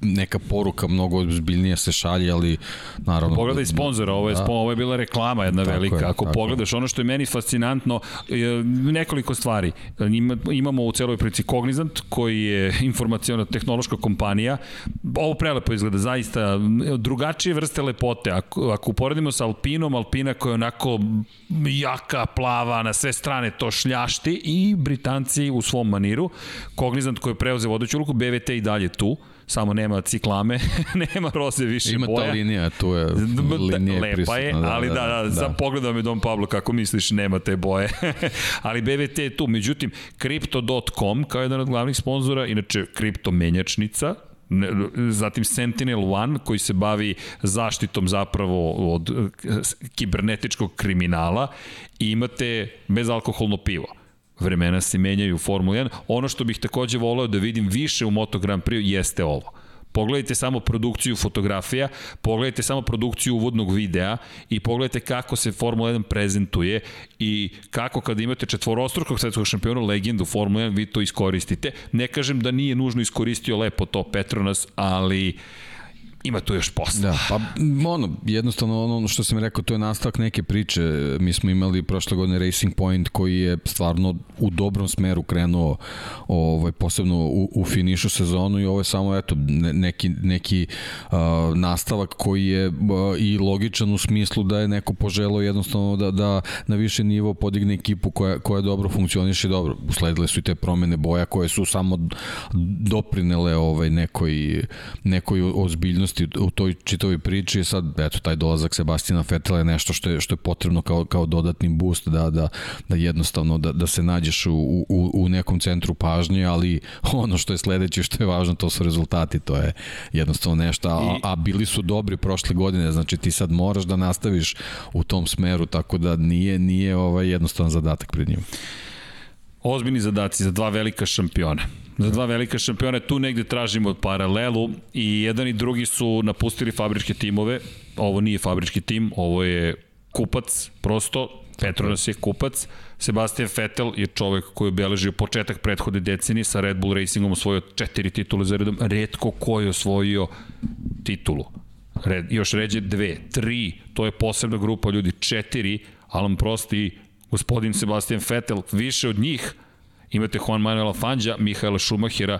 neka poruka mnogo ozbiljnija se šalje, ali naravno... Pogledaj sponzora, ovo je, da. ovo je bila reklama jedna tako velika. Je, Ako pogledaš, ono što je meni fascinantno, nekoliko stvari. Imamo u celoj prici Cognizant, koji je informacijona tehnološka kompanija. Ovo prelepo izgleda, zaista drugačije vrste lepote. Ako, ako uporedimo sa Alpinom, Alpina koja je onako jaka, plava, na sve strane to šljašti i Britanci u svom maniru. Cognizant koji je preuzeo vodeću luku, BVT i dalje tu samo nema ciklame, nema roze više Ima boja. Ima ta linija, tu je linija Lepa prisutna, je, da, ali da, da, da, da. sam pogledao je Dom Pablo kako misliš, nema te boje. ali BVT je tu, međutim, Crypto.com kao jedan od glavnih sponzora, inače kripto menjačnica, zatim Sentinel One koji se bavi zaštitom zapravo od eh, kibernetičkog kriminala i imate bezalkoholno pivo vremena se menjaju u Formula 1. Ono što bih takođe voleo da vidim više u Moto Grand Prix jeste ovo. Pogledajte samo produkciju fotografija, pogledajte samo produkciju uvodnog videa i pogledajte kako se Formula 1 prezentuje i kako kada imate četvorostrukog svetskog šampiona legendu Formula 1 vi to iskoristite. Ne kažem da nije nužno iskoristio lepo to Petronas, ali uh, ima tu još posla. Da, pa ono, jednostavno ono što sam rekao, to je nastavak neke priče. Mi smo imali prošle godine Racing Point koji je stvarno u dobrom smeru krenuo ovaj, posebno u, u finišu sezonu i ovo je samo eto, neki, neki uh, nastavak koji je uh, i logičan u smislu da je neko poželao jednostavno da, da na više nivo podigne ekipu koja, koja dobro funkcioniše dobro. Usledile su i te promene boja koje su samo doprinele ovaj, nekoj, nekoj ozbiljnosti važnosti u toj čitovi priči sad, eto, taj dolazak Sebastina Fetela je nešto što je, što je potrebno kao, kao dodatni boost, da, da, da jednostavno da, da se nađeš u, u, u nekom centru pažnje, ali ono što je sledeće, što je važno, to su rezultati, to je jednostavno nešto, a, a bili su dobri prošle godine, znači ti sad moraš da nastaviš u tom smeru, tako da nije, nije ovaj jednostavan zadatak pred njim. Ozbiljni zadaci za dva velika šampiona za dva velika šampiona. Tu negde tražimo paralelu i jedan i drugi su napustili fabričke timove. Ovo nije fabrički tim, ovo je kupac, prosto Petronas je kupac. Sebastian Vettel je čovek koji obeležio početak prethodne decenije sa Red Bull Racingom osvojio četiri titule za redom. Redko ko je osvojio titulu. Red, još ređe dve, tri, to je posebna grupa ljudi, četiri, Alan Prost i gospodin Sebastian Vettel, više od njih Imate Juan Manuela Fangja, Mihaela Schumachera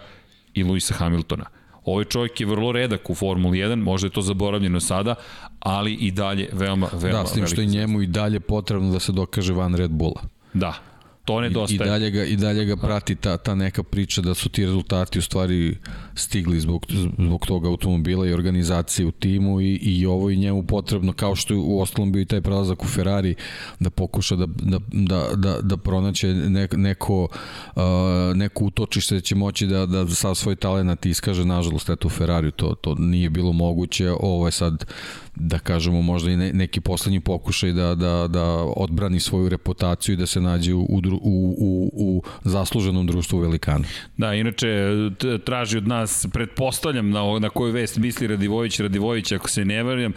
i Luisa Hamiltona. Ovaj čovjek je vrlo redak u Formuli 1, možda je to zaboravljeno sada, ali i dalje veoma, veoma Da, s tim što je njemu i dalje potrebno da se dokaže van Red Bulla. Da, To nedostaje. I, i, dalje ga, I dalje ga prati ta, ta neka priča da su ti rezultati u stvari stigli zbog, zbog toga automobila i organizacije u timu i, i ovo i njemu potrebno, kao što je u ostalom bio i taj prelazak u Ferrari, da pokuša da, da, da, da, da pronaće ne, neko, uh, neko utočište da će moći da, da sav svoj talent iskaže, nažalost, eto u Ferrari to, to nije bilo moguće, ovo je sad da kažemo možda i neki poslednji pokušaj da, da, da odbrani svoju reputaciju i da se nađe u, u, u, u zasluženom društvu velikana. Da, inače traži od nas, pretpostavljam na, na koju vest misli Radivojić, Radivojić ako se ne varam,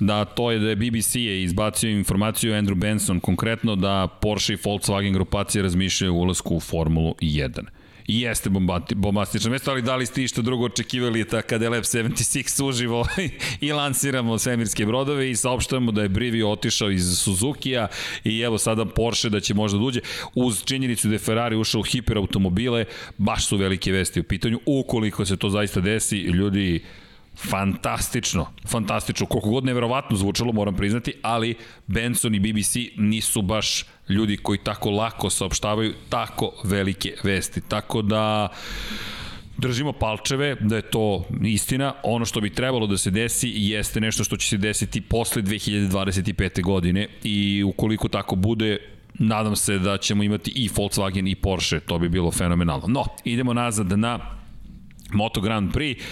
da to je da je BBC je izbacio informaciju Andrew Benson konkretno da Porsche i Volkswagen grupacije razmišljaju o ulazku u Formulu 1 i jeste bombastično mesto, ali da li ste išto drugo očekivali ta kada je Lab 76 uživo i lansiramo svemirske brodove i saopštavamo da je Brivi otišao iz Suzuki-a i evo sada Porsche da će možda duđe da uz činjenicu da je Ferrari ušao u hiperautomobile, baš su velike vesti u pitanju. Ukoliko se to zaista desi, ljudi fantastično, fantastično, koliko god neverovatno zvučalo, moram priznati, ali Benson i BBC nisu baš ljudi koji tako lako saopštavaju tako velike vesti. Tako da držimo palčeve da je to istina. Ono što bi trebalo da se desi jeste nešto što će se desiti posle 2025. godine i ukoliko tako bude, nadam se da ćemo imati i Volkswagen i Porsche, to bi bilo fenomenalno. No, idemo nazad na Moto Grand Prix.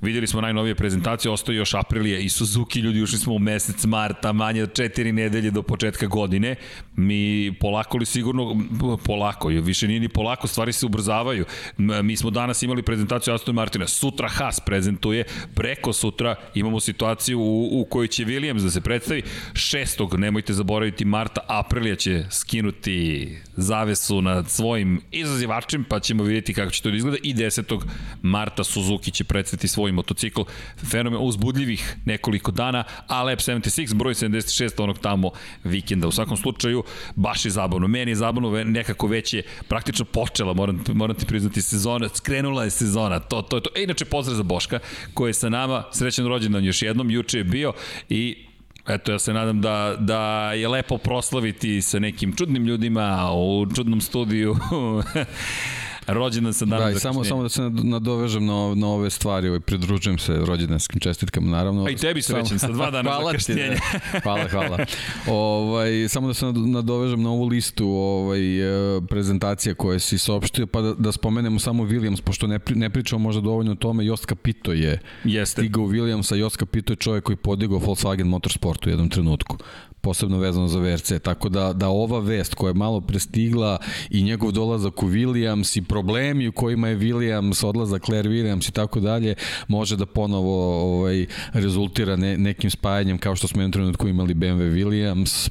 Videli smo najnovije prezentacije, ostaje još Aprilija i Suzuki, ljudi ušli smo u mesec marta, manje od četiri nedelje do početka godine. Mi polako li sigurno, polako, više nije ni polako, stvari se ubrzavaju. Mi smo danas imali prezentaciju Aston Martina, sutra Haas prezentuje, preko sutra imamo situaciju u, u kojoj će Williams da se predstavi. Šestog, nemojte zaboraviti, Marta Aprilija će skinuti zavesu nad svojim izazivačem, pa ćemo vidjeti kako će to da izgleda. I 10. Marta Suzuki će predstaviti svoj svoj motocikl, fenomen uzbudljivih nekoliko dana, a Lab 76, broj 76 onog tamo vikenda. U svakom slučaju, baš je zabavno. Meni je zabavno, nekako već je praktično počela, moram, moram ti priznati, sezona, skrenula je sezona, to, to, to. E, inače, pozdrav za Boška, koji je sa nama, srećan rođendan još jednom, juče je bio i Eto, ja se nadam da, da je lepo proslaviti sa nekim čudnim ljudima u čudnom studiju. rođendan sa danom da, samo, samo da se nadovežem na, na ove stvari, ovaj, pridružujem se rođendanskim čestitkama, naravno. A i tebi srećan sa dva dana hvala. Ti, da. hvala, hvala. ovaj, samo da se nadovežem na ovu listu ovaj, e, prezentacija koje si saopštio, pa da, da spomenemo samo Williams, pošto ne, pri, ne pričamo možda dovoljno o tome, Jost Capito je Jeste. stigao Williamsa, Jost Capito je čovjek koji podigao Volkswagen Motorsport u jednom trenutku posebno vezano za VRC, tako da, da ova vest koja je malo prestigla i njegov dolazak u Williams i problemi u kojima je Williams, odlazak Claire Williams i tako dalje, može da ponovo ovaj, rezultira ne, nekim spajanjem kao što smo jednom trenutku imali BMW Williams,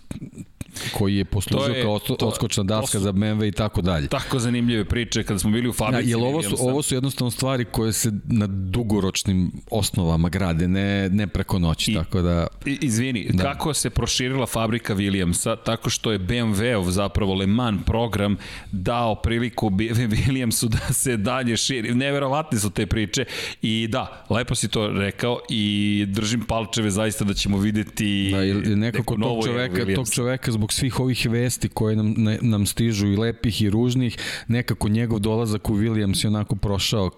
koji je poslužio je, kao odskočna daska su, za BMW i tako dalje. Tako zanimljive priče kada smo bili u fabrici. Ja, jel ovo su, ovo su jednostavno stvari koje se na dugoročnim osnovama grade, ne, ne preko noći, I, tako da... Izvini, da. kako se proširila fabrika Williamsa? Tako što je BMW-ov zapravo Le Mans program dao priliku Williamsu da se dalje širi. Neverovatne su te priče i da, lepo si to rekao i držim palčeve zaista da ćemo videti da, nekako tog čoveka, tog čoveka zbog svih ovih vesti koje nam, ne, nam stižu i lepih i ružnih, nekako njegov dolazak u Williams je onako prošao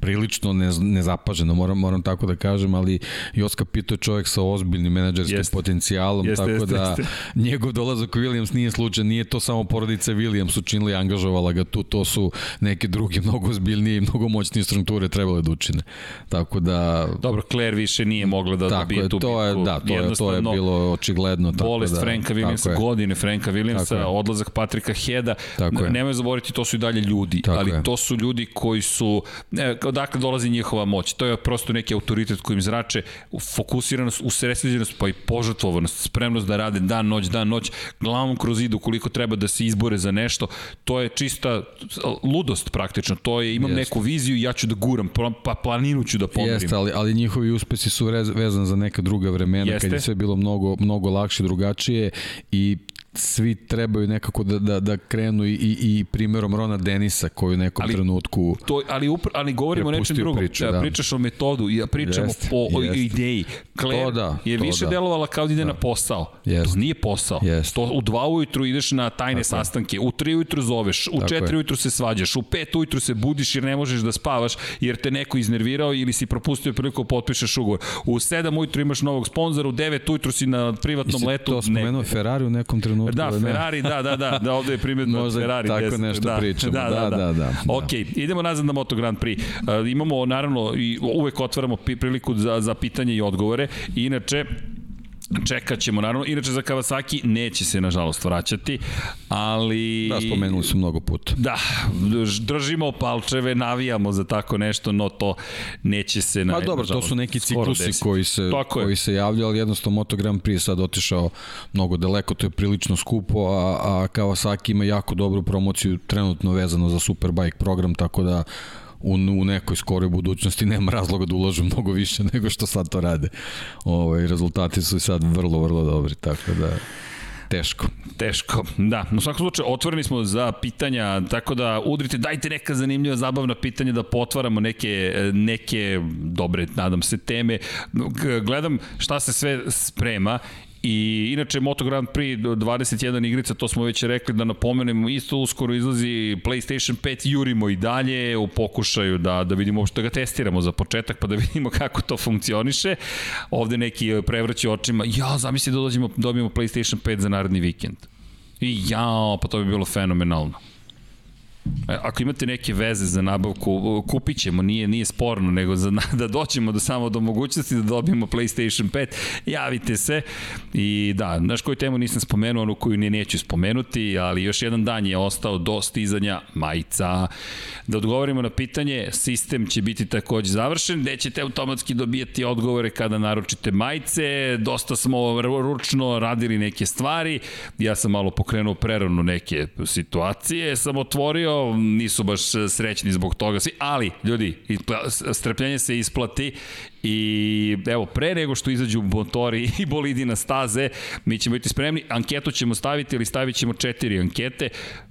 prilično nezapaženo, moram, moram tako da kažem, ali Joska Pito je čovjek sa ozbiljnim menadžerskim jest. potencijalom, jest, tako jest, da jest. njegov dolazak u Williams nije slučaj, nije to samo porodica Williams učinili, angažovala ga tu, to su neke druge mnogo ozbiljnije i mnogo moćnije strukture trebale da učine. Tako da... Dobro, Claire više nije mogla da dobije je, tu to je, Da, to je, to je bilo očigledno. Tako bolest da, Franka Williamsa, godine Franka Williamsa, odlazak Patrika Heda, nemoj zaboraviti, to su i dalje ljudi, tako ali je. to su ljudi koji su ne, odakle dolazi njihova moć. To je prosto neki autoritet koji im zrače, fokusiranost, usredsređenost, pa i požrtvovanost, spremnost da rade dan, noć, dan, noć, glavom kroz idu koliko treba da se izbore za nešto. To je čista ludost praktično. To je, imam Jeste. neku viziju i ja ću da guram, pa planinu ću da pomerim. Jeste, ali, ali njihovi uspesi su vezani za neka druga vremena, Jeste. kad je sve bilo mnogo, mnogo lakše, drugačije i svi trebaju nekako da, da, da krenu i, i primjerom Rona Denisa koji u nekom ali, trenutku to, ali, upr, ali govorimo o nečem drugom. Priču, da. Pričaš o metodu, ja pričamo jest, po o jest. ideji. Claire to da, je to više da. delovala kao da ide da. na posao. Jest. To nije posao. Jest. To u dva ujutru ideš na tajne Tako sastanke, u tri ujutru zoveš, u Tako četiri je. ujutru se svađaš, u pet ujutru se budiš jer ne možeš da spavaš jer te neko iznervirao ili si propustio priliku da potpišeš ugovor. U sedam ujutru imaš novog sponzora, u devet ujutru si na privatnom Isi letu. To spomenuo ne. Ferrari u nekom trenutku Da, Ferrari, da, da, da, da, ovde je primetno Možda Ferrari. tako nešto da, pričamo, da, da, da. da, da. Ok, idemo nazad na Moto Grand Prix. Uh, imamo, naravno, i uvek otvaramo priliku za, za pitanje i odgovore. Inače, Čekat ćemo, naravno. Inače, za Kawasaki neće se, nažalost, vraćati, ali... Da, spomenuli su mnogo puta. Da, držimo palčeve, navijamo za tako nešto, no to neće se... Pa dobro, to su neki ciklusi koji se, Tako koji je. se javljaju, ali jednostavno Moto Grand Prix sad otišao mnogo daleko, to je prilično skupo, a, a Kawasaki ima jako dobru promociju trenutno vezano za Superbike program, tako da u, u nekoj skoroj budućnosti nema razloga da ulažu mnogo više nego što sad to rade. Ove, ovaj, rezultati su sad vrlo, vrlo dobri, tako da teško. Teško, da. U svakom slučaju, otvoreni smo za pitanja, tako da udrite, dajte neka zanimljiva, zabavna pitanja da potvaramo neke, neke dobre, nadam se, teme. Gledam šta se sve sprema I inače Moto Grand Prix 21 igrica, to smo već rekli da napomenemo, isto uskoro izlazi PlayStation 5, jurimo i dalje u pokušaju da, da vidimo uopšte da ga testiramo za početak, pa da vidimo kako to funkcioniše. Ovde neki prevrći očima, ja, zamisli da dođemo, dobijemo PlayStation 5 za naredni vikend. I ja, pa to bi bilo fenomenalno. E, ako imate neke veze za nabavku, kupit ćemo, nije, nije sporno, nego za, da doćemo do samo do mogućnosti da dobijemo PlayStation 5, javite se. I da, znaš koju temu nisam spomenuo, onu koju ne neću spomenuti, ali još jedan dan je ostao do stizanja majica. Da odgovorimo na pitanje, sistem će biti takođe završen, gde ćete automatski dobijati odgovore kada naručite majice, dosta smo ručno radili neke stvari, ja sam malo pokrenuo prerano neke situacije, sam otvorio video, nisu baš srećni zbog toga svi, ali ljudi, strpljenje se isplati I evo, pre nego što izađu motori i bolidi na staze, mi ćemo biti spremni. Anketu ćemo staviti ili stavit ćemo četiri ankete.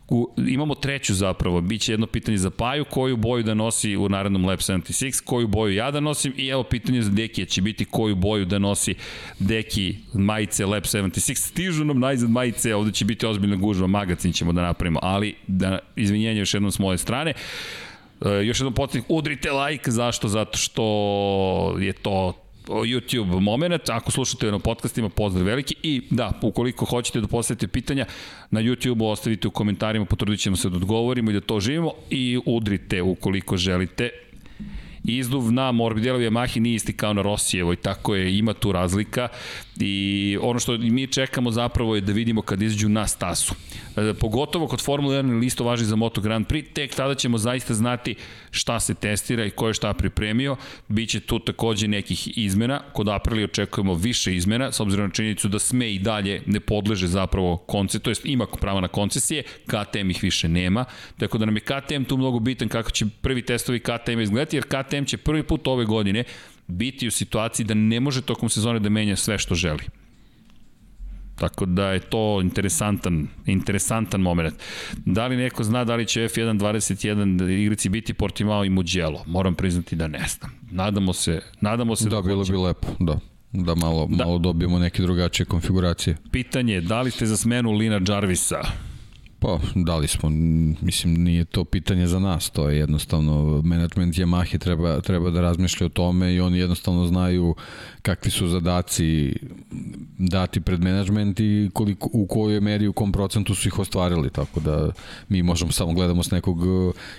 U, imamo treću zapravo, biće jedno pitanje za Paju, koju boju da nosi u narednom Lab 76, koju boju ja da nosim i evo pitanje za Dekija će biti koju boju da nosi Deki majice Lab 76. Stižu nam najzad majice, ovde će biti ozbiljna gužva, magacin ćemo da napravimo, ali da, izvinjenje još jednom s moje strane. E, još jednom podsjetnik, udrite like, zašto? Zato što je to YouTube moment, ako slušate na podcastima, pozdrav veliki. I da, ukoliko hoćete da postavite pitanja, na YouTube ostavite u komentarima, potrudit ćemo se da odgovorimo i da to živimo. I udrite ukoliko želite izduv na Morbidelovi Yamahi nije isti kao na Rosijevo i tako je, ima tu razlika i ono što mi čekamo zapravo je da vidimo kad izađu na stasu. E, pogotovo kod Formula 1 listo važi za Moto Grand Prix, tek tada ćemo zaista znati šta se testira i ko je šta pripremio. Biće tu takođe nekih izmena, kod Aprilia očekujemo više izmena, s obzirom na činjenicu da sme i dalje ne podleže zapravo konce, to jest ima prava na koncesije, KTM ih više nema, tako da nam je KTM tu mnogo bitan kako će prvi testovi KTM izgledati, jer KTM će prvi put ove godine biti u situaciji da ne može tokom sezone da menja sve što želi. Tako da je to interesantan, interesantan moment. Da li neko zna da li će F1 21 igrici biti Portimao i Mugello? Moram priznati da ne znam. Nadamo se, nadamo se da, da bilo bi lepo, da da malo, da. malo dobijemo neke drugačije konfiguracije. Pitanje, da li ste za smenu Lina Jarvisa? Pa, da li smo, mislim, nije to pitanje za nas, to je jednostavno, management Yamahe treba, treba da razmišlja o tome i oni jednostavno znaju kakvi su zadaci dati pred management i koliko, u kojoj meri, u kom procentu su ih ostvarili, tako da mi možemo samo gledamo s nekog,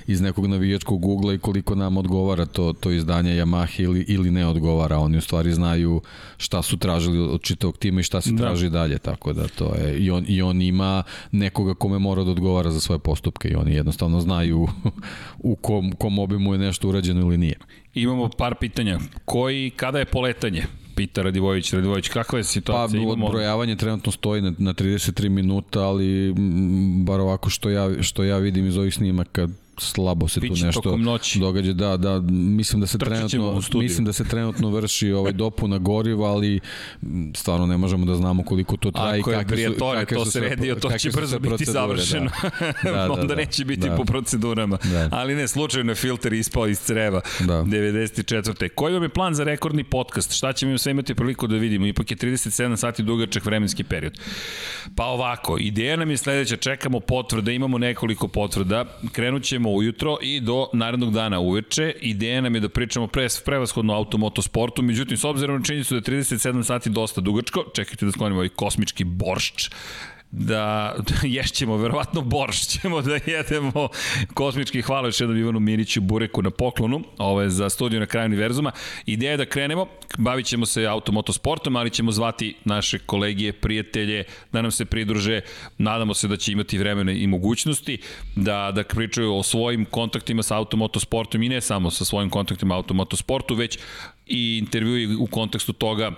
iz nekog navijačkog ugla i koliko nam odgovara to, to izdanje Yamaha ili, ili ne odgovara, oni u stvari znaju šta su tražili od čitavog tima i šta se da. traži dalje, tako da to je, i on, i on ima nekoga kome mora da odgovara za svoje postupke i oni jednostavno znaju u kom, kom obimu je nešto urađeno ili nije. Imamo par pitanja. Koji, kada je poletanje? Pita Radivojević. Radivojević, kakva je situacija? Pa, Imamo... odbrojavanje trenutno stoji na, na 33 minuta, ali bar ovako što ja, što ja vidim iz ovih snimaka, slabo se Biće tu nešto događa. Da da mislim da se Trčit trenutno mislim da se trenutno vrši ovaj dopuna goriva ali stvarno ne možemo da znamo koliko to traje i kakve su kakve to se redi to će brzo biti završeno da. da, da, onda da, neće biti da. po procedurama. Da. ali ne slučajno je filter ispao iz creva da. 94. koji vam je plan za rekordni podcast? Šta ćemo im sve imati priliku da vidimo? Ipak je 37 sati dugačak vremenski period. Pa ovako ideja nam je sledeća. Čekamo potvrde imamo nekoliko potvrda. Krenućemo krenemo ujutro i do narednog dana uveče. Ideja nam je da pričamo pre, prevashodno automotosportu, međutim, s obzirom na činjenicu da je 37 sati dosta dugačko, čekajte da sklonimo ovaj kosmički boršč, da ješćemo, verovatno borš ćemo da jedemo. Kosmički hvala još jednom Ivanu Miriću Bureku na poklonu, ovo je za studiju na kraju univerzuma. Ideja je da krenemo, bavit ćemo se automotosportom, ali ćemo zvati naše kolegije, prijatelje, da nam se pridruže, nadamo se da će imati vremena i mogućnosti da, da pričaju o svojim kontaktima sa automotosportom i ne samo sa svojim kontaktima automotosportu, već i intervjui u kontekstu toga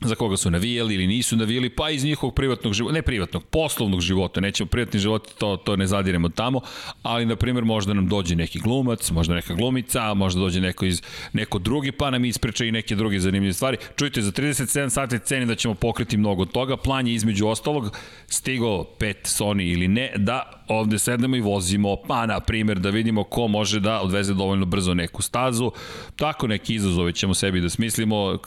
za koga su navijali ili nisu navijali, pa iz njihovog privatnog života, ne privatnog, poslovnog života, nećemo privatni život, to, to ne zadiremo tamo, ali na primjer možda nam dođe neki glumac, možda neka glumica, možda dođe neko iz neko drugi, pa nam ispriča i neke druge zanimljive stvari. Čujte, za 37 sati ceni da ćemo pokriti mnogo toga, plan je između ostalog stigo pet Sony ili ne, da ovde sednemo i vozimo, pa na primjer da vidimo ko može da odveze dovoljno brzo neku stazu, tako neki izazove ćemo sebi da smislimo,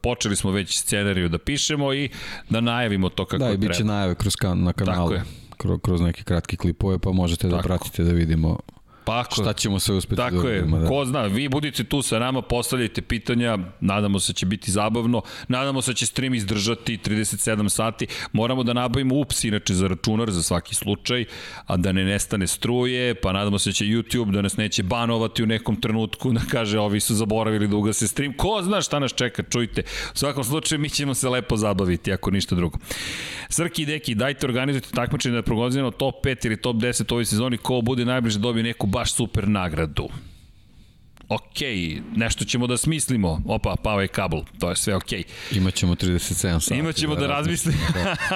počeli smo već scenariju da pišemo i da najavimo to kako treba. Da, i bit će najave kroz kan na kanalu. Kroz, kroz neke kratke klipove, pa možete da Tako. da pratite da vidimo Pa ako, Šta ćemo sve uspeti tako da uradimo, je, da. ko zna, vi budite tu sa nama, postavljajte pitanja, nadamo se da će biti zabavno, nadamo se da će stream izdržati 37 sati, moramo da nabavimo ups inače za računar za svaki slučaj, a da ne nestane struje, pa nadamo se će YouTube da nas neće banovati u nekom trenutku, da kaže ovi su zaboravili da ugase stream, ko zna šta nas čeka, čujte, u svakom slučaju mi ćemo se lepo zabaviti, ako ništa drugo. Srki i Deki, dajte organizujte takmičenje da prognoziramo top 5 ili top 10 u ovoj sezoni, ko bude najbliže dobije neku baš super nagradu. ok, nešto ćemo da smislimo, opa, pao je kabel, to je sve ok. Imaćemo 37 sati. Imaćemo da, da razmislimo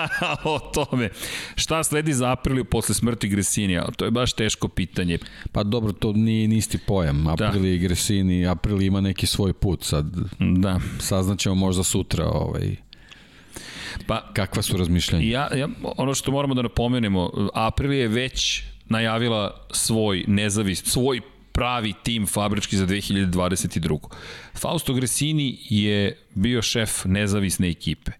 o tome. Šta sledi za Apriliju posle smrti Gresinija? To je baš teško pitanje. Pa dobro, to nije isti pojam. Aprili da. i Gresini, Aprili ima neki svoj put sad. Da. Saznaćemo možda sutra ovaj, Pa, kakva su razmišljanja? Ja, ja, ono što moramo da napomenemo, Aprilija je već najavila svoj nezavis, svoj pravi tim fabrički za 2022. Fausto Gresini je bio šef nezavisne ekipe.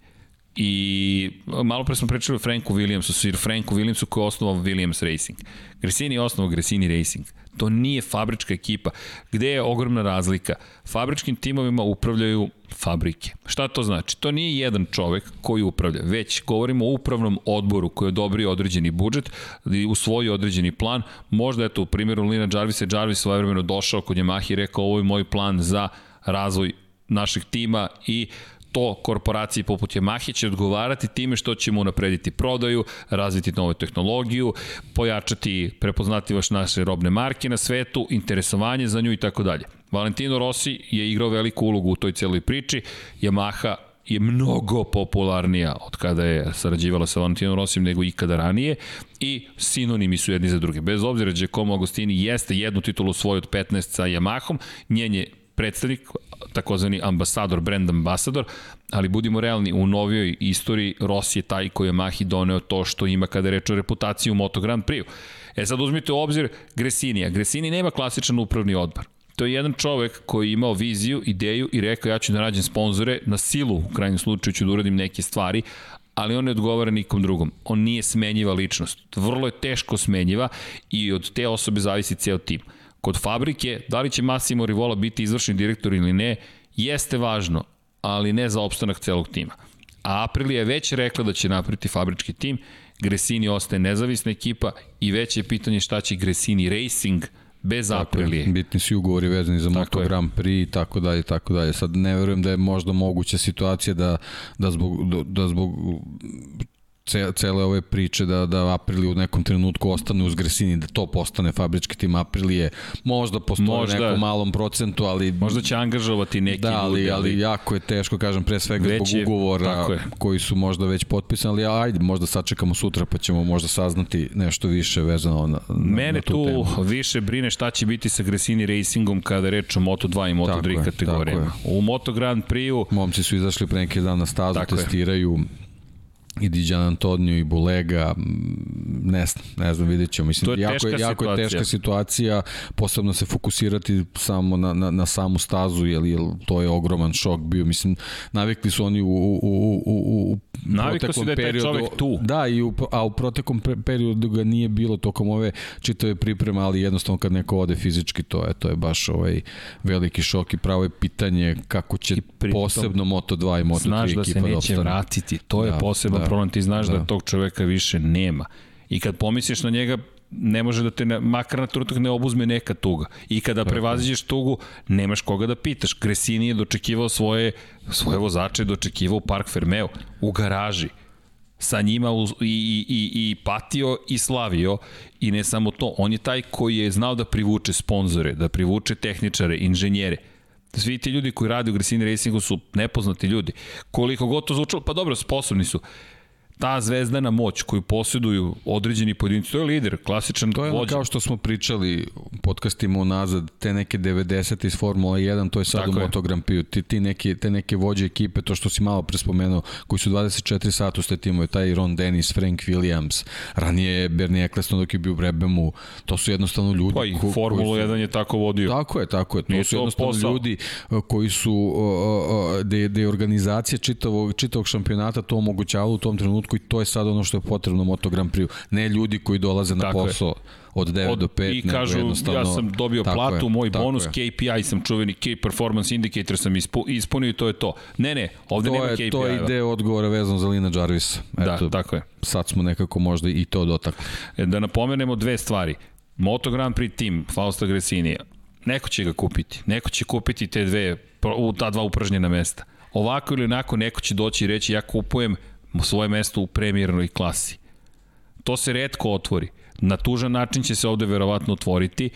I malo pre smo pričali o Franku Williamsu, sir Franku Williamsu koji je osnovao Williams Racing. Gresini je osnovao Gresini Racing. To nije fabrička ekipa. Gde je ogromna razlika? Fabričkim timovima upravljaju fabrike. Šta to znači? To nije jedan čovek koji upravlja, već govorimo o upravnom odboru koji odobri određeni budžet i usvoji određeni plan. Možda, eto, u primjeru Lina Jarvisa, Jarvis svojevremeno došao kod Yamaha i rekao ovo je moj plan za razvoj našeg tima i to korporacije poput Yamaha će odgovarati time što ćemo unaprediti prodaju, razviti novu tehnologiju, pojačati prepoznativost naše robne marke na svetu, interesovanje za nju i tako dalje. Valentino Rossi je igrao veliku ulogu u toj celoj priči, Yamaha je mnogo popularnija od kada je sarađivala sa Valentino Rossijem nego ikada ranije i sinonimi su jedni za druge. Bez obzira Giacomo Agostini jeste jednu titulu svoju od 15 sa Yamahom, njen je predstavnik, takozvani ambasador, brand ambasador, ali budimo realni, u novijoj istoriji Rossi je taj koji je Mahi doneo to što ima kada reče o reputaciji u Moto Grand Prix. E sad uzmite u obzir Gresinija. Gresini nema klasičan upravni odbor. To je jedan čovek koji je imao viziju, ideju i rekao ja ću da nađem sponzore, na silu u krajnjem slučaju ću da uradim neke stvari, ali on ne odgovara nikom drugom. On nije smenjiva ličnost. Vrlo je teško smenjiva i od te osobe zavisi ceo tim. Kod fabrike, da li će Massimo Rivola biti izvršni direktor ili ne, jeste važno, ali ne za opstanak celog tima. A Aprilia je već rekla da će napraviti fabrički tim, Gresini ostaje nezavisna ekipa i već je pitanje šta će Gresini Racing bez tako Aprilije. Bitni su ugovori vezani za Moto Grand Prix i tako dalje, tako dalje. Sad ne verujem da je možda moguća situacija da, da, zbog, da, da zbog ce, cele ove priče da, da Aprilije u nekom trenutku ostane uz Gresini, da to postane fabrički tim Aprilije, možda postoje možda, nekom malom procentu, ali... Možda će angažovati neki da, ali, ljudi, ali... ali jako je teško, kažem, pre svega zbog je, ugovora koji su možda već potpisani, ali ajde, možda sačekamo sutra pa ćemo možda saznati nešto više vezano na, na Mene na tu, tu više brine šta će biti sa Gresini Racingom kada reč o Moto2 i Moto3 kategorijama. U Moto Grand Prix-u... Momci su izašli pre neki dan na stazu, testiraju je i Diđan Antonio i Bulega, ne znam, ne znam, vidjet ćemo. Mislim, to je jako, je, jako je teška situacija, posebno se fokusirati samo na, na, na samu stazu, jer, jer to je ogroman šok bio. Mislim, navikli su oni u, u, u, u, u Navikli su da je taj čovek tu. Da, i u, a u protekom periodu ga nije bilo tokom ove čitave pripreme, ali jednostavno kad neko ode fizički, to je, to je baš ovaj veliki šok i pravo je pitanje kako će posebno Moto2 i Moto3 ekipa da ostane. Znaš da se neće vratiti, to je da, poseban da, problem, ti znaš da. da tog čoveka više nema. I kad pomisliš na njega, ne može da te, makar na trenutak ne obuzme neka tuga. I kada prevaziđeš tugu, nemaš koga da pitaš. Kresini je dočekivao svoje, svoje vozače, dočekivao Park Fermeo, u garaži sa njima u, i, i, i patio i slavio i ne samo to, on je taj koji je znao da privuče sponzore, da privuče tehničare, inženjere. Svi ti ljudi koji rade u Gresini Racingu su nepoznati ljudi. Koliko god to zvučalo, pa dobro, sposobni su ta zvezdana moć koju posjeduju određeni pojedinci, to je lider, klasičan To je ono kao što smo pričali podcastima unazad, te neke 90 iz Formula 1, to je sad Tako u Moto Grand Prix, ti, ti neke, te neke vođe ekipe, to što si malo prespomenuo, koji su 24 sata u ste timove, taj Ron Dennis, Frank Williams, ranije Bernie Eccleston dok je bio u Brebemu, to su jednostavno ljudi. Pa i ko, Formula 1 je tako vodio. Tako je, tako je, to Nije su jednostavno posao. ljudi koji su, gde, gde je organizacija čitavog, čitavog šampionata to omogućava u tom trenutku trenutku i to je sad ono što je potrebno Moto Grand Prix. Ne ljudi koji dolaze na tako posao je. od 9 od, do 5. I kažu, ja sam dobio platu, je, moj bonus, je. KPI sam čuveni, Key Performance Indicator sam ispunio i to je to. Ne, ne, ovde to nema KPI. To je ide odgovora vezano za Lina Jarvis. Da, Eto, da, tako je. Sad smo nekako možda i to dotakli. E, da napomenemo dve stvari. Moto Grand Prix tim Fausta Gresinija, neko će ga kupiti. Neko će kupiti te dve, ta dva upražnjena mesta. Ovako ili onako neko će doći i reći ja kupujem svoje mesto u premijernoj klasi. To se redko otvori. Na tužan način će se ovde verovatno otvoriti,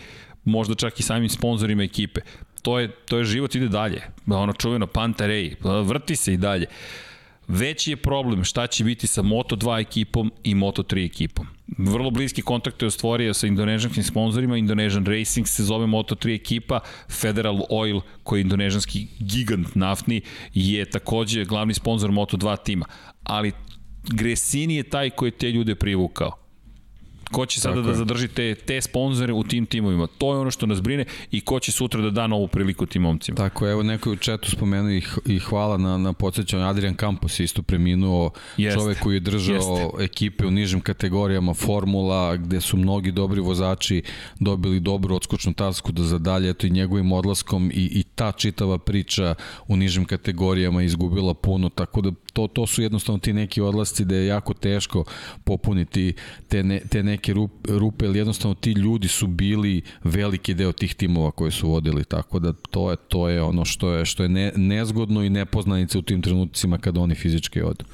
možda čak i samim sponsorima ekipe. To je, to je život ide dalje. Ono čuveno Pantarej, vrti se i dalje. Veći je problem šta će biti sa Moto2 ekipom i Moto3 ekipom. Vrlo bliski kontakt je ostvorio sa indonežanskim sponsorima, Indonesian Racing se zove Moto3 ekipa, Federal Oil, koji je indonežanski gigant naftni, je takođe glavni sponsor Moto2 tima. Ali Gresini je taj koji je te ljude privukao. Ko će sada Tako da zadrži te, te sponzore u tim timovima? To je ono što nas brine i ko će sutra da da novu priliku tim momcima. Tako, evo neko je u četu spomenuo i, i hvala na, na podsjećanju. Adrian Campos je isto preminuo, Jeste. čovek koji je držao Jeste. ekipe u nižim kategorijama Formula, gde su mnogi dobri vozači dobili dobru odskočnu tasku da zadalje, eto i njegovim odlaskom i, i ta čitava priča u nižim kategorijama izgubila puno, tako da to, to su jednostavno ti neki odlasci da je jako teško popuniti te, ne, te neke rupe, ali jednostavno ti ljudi su bili veliki deo tih timova koje su vodili, tako da to je, to je ono što je, što je ne, nezgodno i nepoznanice u tim trenucima kada oni fizički odu.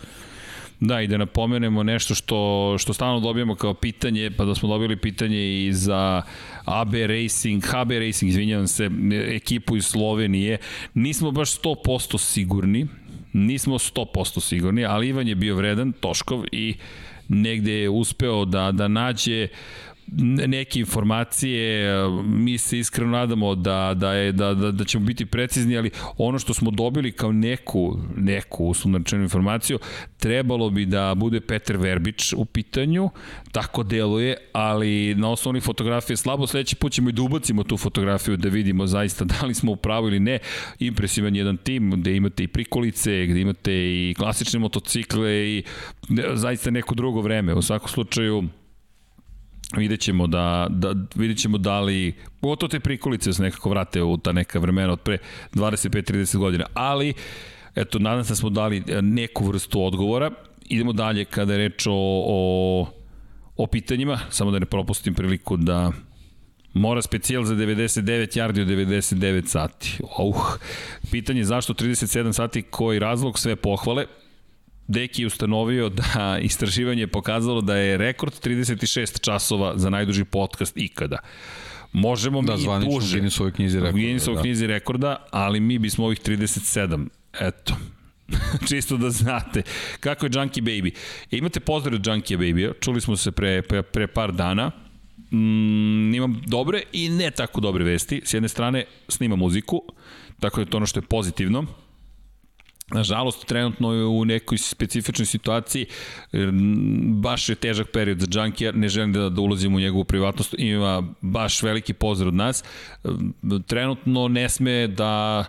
Da, i da napomenemo nešto što, što stalno dobijamo kao pitanje, pa da smo dobili pitanje i za AB Racing, HB Racing, izvinjavam se, ekipu iz Slovenije. Nismo baš 100% sigurni, Nismo 100% sigurni, ali Ivan je bio vredan, Toškov, i negde je uspeo da, da nađe neke informacije, mi se iskreno nadamo da, da, je, da, da, da ćemo biti precizni, ali ono što smo dobili kao neku, neku uslovno informaciju, trebalo bi da bude Petar Verbić u pitanju, tako deluje, ali na osnovnih fotografije slabo, sledeći put ćemo i da ubacimo tu fotografiju da vidimo zaista da li smo u pravu ili ne. Impresivan jedan tim gde imate i prikolice, gde imate i klasične motocikle i zaista neko drugo vreme. U svakom slučaju, vidjet ćemo da, da, vidjet ćemo da li, pogotovo te prikolice se nekako vrate u ta neka vremena od pre 25-30 godina, ali eto, nadam se da smo dali e, neku vrstu odgovora. Idemo dalje kada je reč o, o, o pitanjima, samo da ne propustim priliku da Mora specijal za 99 yardi od 99 sati. Uh, pitanje zašto 37 sati, koji razlog, sve pohvale. Deki je ustanovio da istraživanje je pokazalo da je rekord 36 časova za najduži podcast ikada. Možemo da, mi i duže. Da, zvanično knjizi rekorda. Guinnessovoj da. knjizi rekorda, ali mi bismo ovih 37. Eto, čisto da znate kako je Junkie Baby. E, imate pozdrav od Junkie Baby, čuli smo se pre, pre, pre par dana, mm, imam dobre i ne tako dobre vesti. S jedne strane snima muziku, tako da je to ono što je pozitivno, Nažalost, trenutno je u nekoj specifičnoj situaciji, baš je težak period za Junkija, ne želim da, da ulazim u njegovu privatnost, ima baš veliki pozdrav od nas. Trenutno ne sme da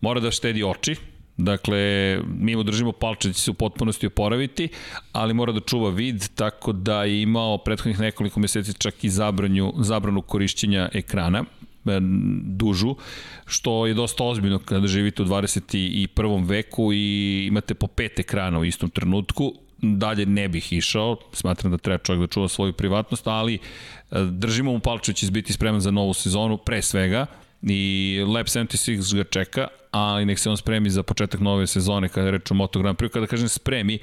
mora da štedi oči, Dakle, mi mu držimo palče da će se u potpunosti oporaviti, ali mora da čuva vid, tako da je imao prethodnih nekoliko meseci čak i zabranju, zabranu korišćenja ekrana dužu, što je dosta ozbiljno kada živite u 21. veku i imate po pet ekrana u istom trenutku. Dalje ne bih išao, smatram da treba čovjek da čuva svoju privatnost, ali e, držimo mu palče će biti spreman za novu sezonu, pre svega, i Lab 76 ga čeka, ali nek se on spremi za početak nove sezone kada reč o Moto Grand Prix. Kada kažem spremi,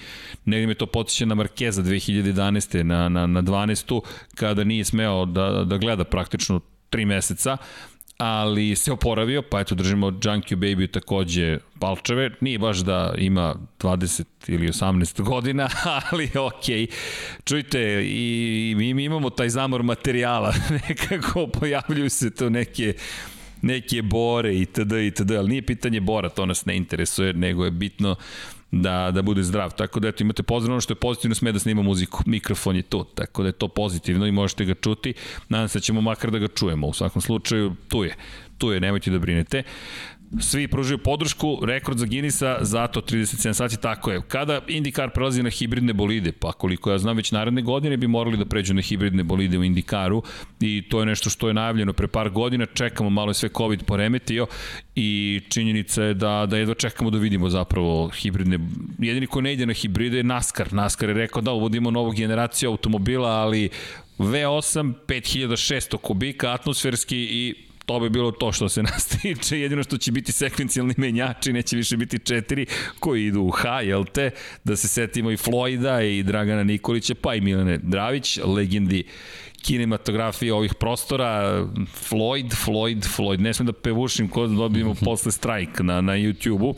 negdje me to potiče na Markeza 2011. na, na, na 12. kada nije smeo da, da gleda praktično tri meseca, ali se oporavio, pa eto držimo Junkie Baby takođe palčeve, nije baš da ima 20 ili 18 godina, ali okej. Okay. Čujte, i, i mi imamo taj zamor materijala, nekako pojavljuju se to neke neke bore i td. i td. Ali nije pitanje bora, to nas ne interesuje, nego je bitno da, da bude zdrav. Tako da eto, imate pozdrav, ono što je pozitivno sme da snima muziku. Mikrofon je tu, tako da je to pozitivno i možete ga čuti. Nadam se da ćemo makar da ga čujemo. U svakom slučaju, tu je. Tu je, nemojte da brinete svi pružaju podršku, rekord za Guinnessa, zato 37 sati, tako je. Kada IndyCar prelazi na hibridne bolide, pa koliko ja znam, već naredne godine bi morali da pređu na hibridne bolide u IndyCaru i to je nešto što je najavljeno pre par godina, čekamo malo je sve COVID poremetio i činjenica je da, da jedva čekamo da vidimo zapravo hibridne, jedini ko ne ide na hibride je NASCAR. NASCAR je rekao da uvodimo novu generaciju automobila, ali V8, 5600 kubika atmosferski i To bi bilo to što se nas tiče, jedino što će biti sekvencijalni menjači, neće više biti četiri koji idu u H, jel te? Da se setimo i Floyda i Dragana Nikolića, pa i Milane Dravić, legendi kinematografije ovih prostora, Floyd, Floyd, Floyd, ne smem da pevušim ko da dobijemo posle strajk na, na YouTube-u,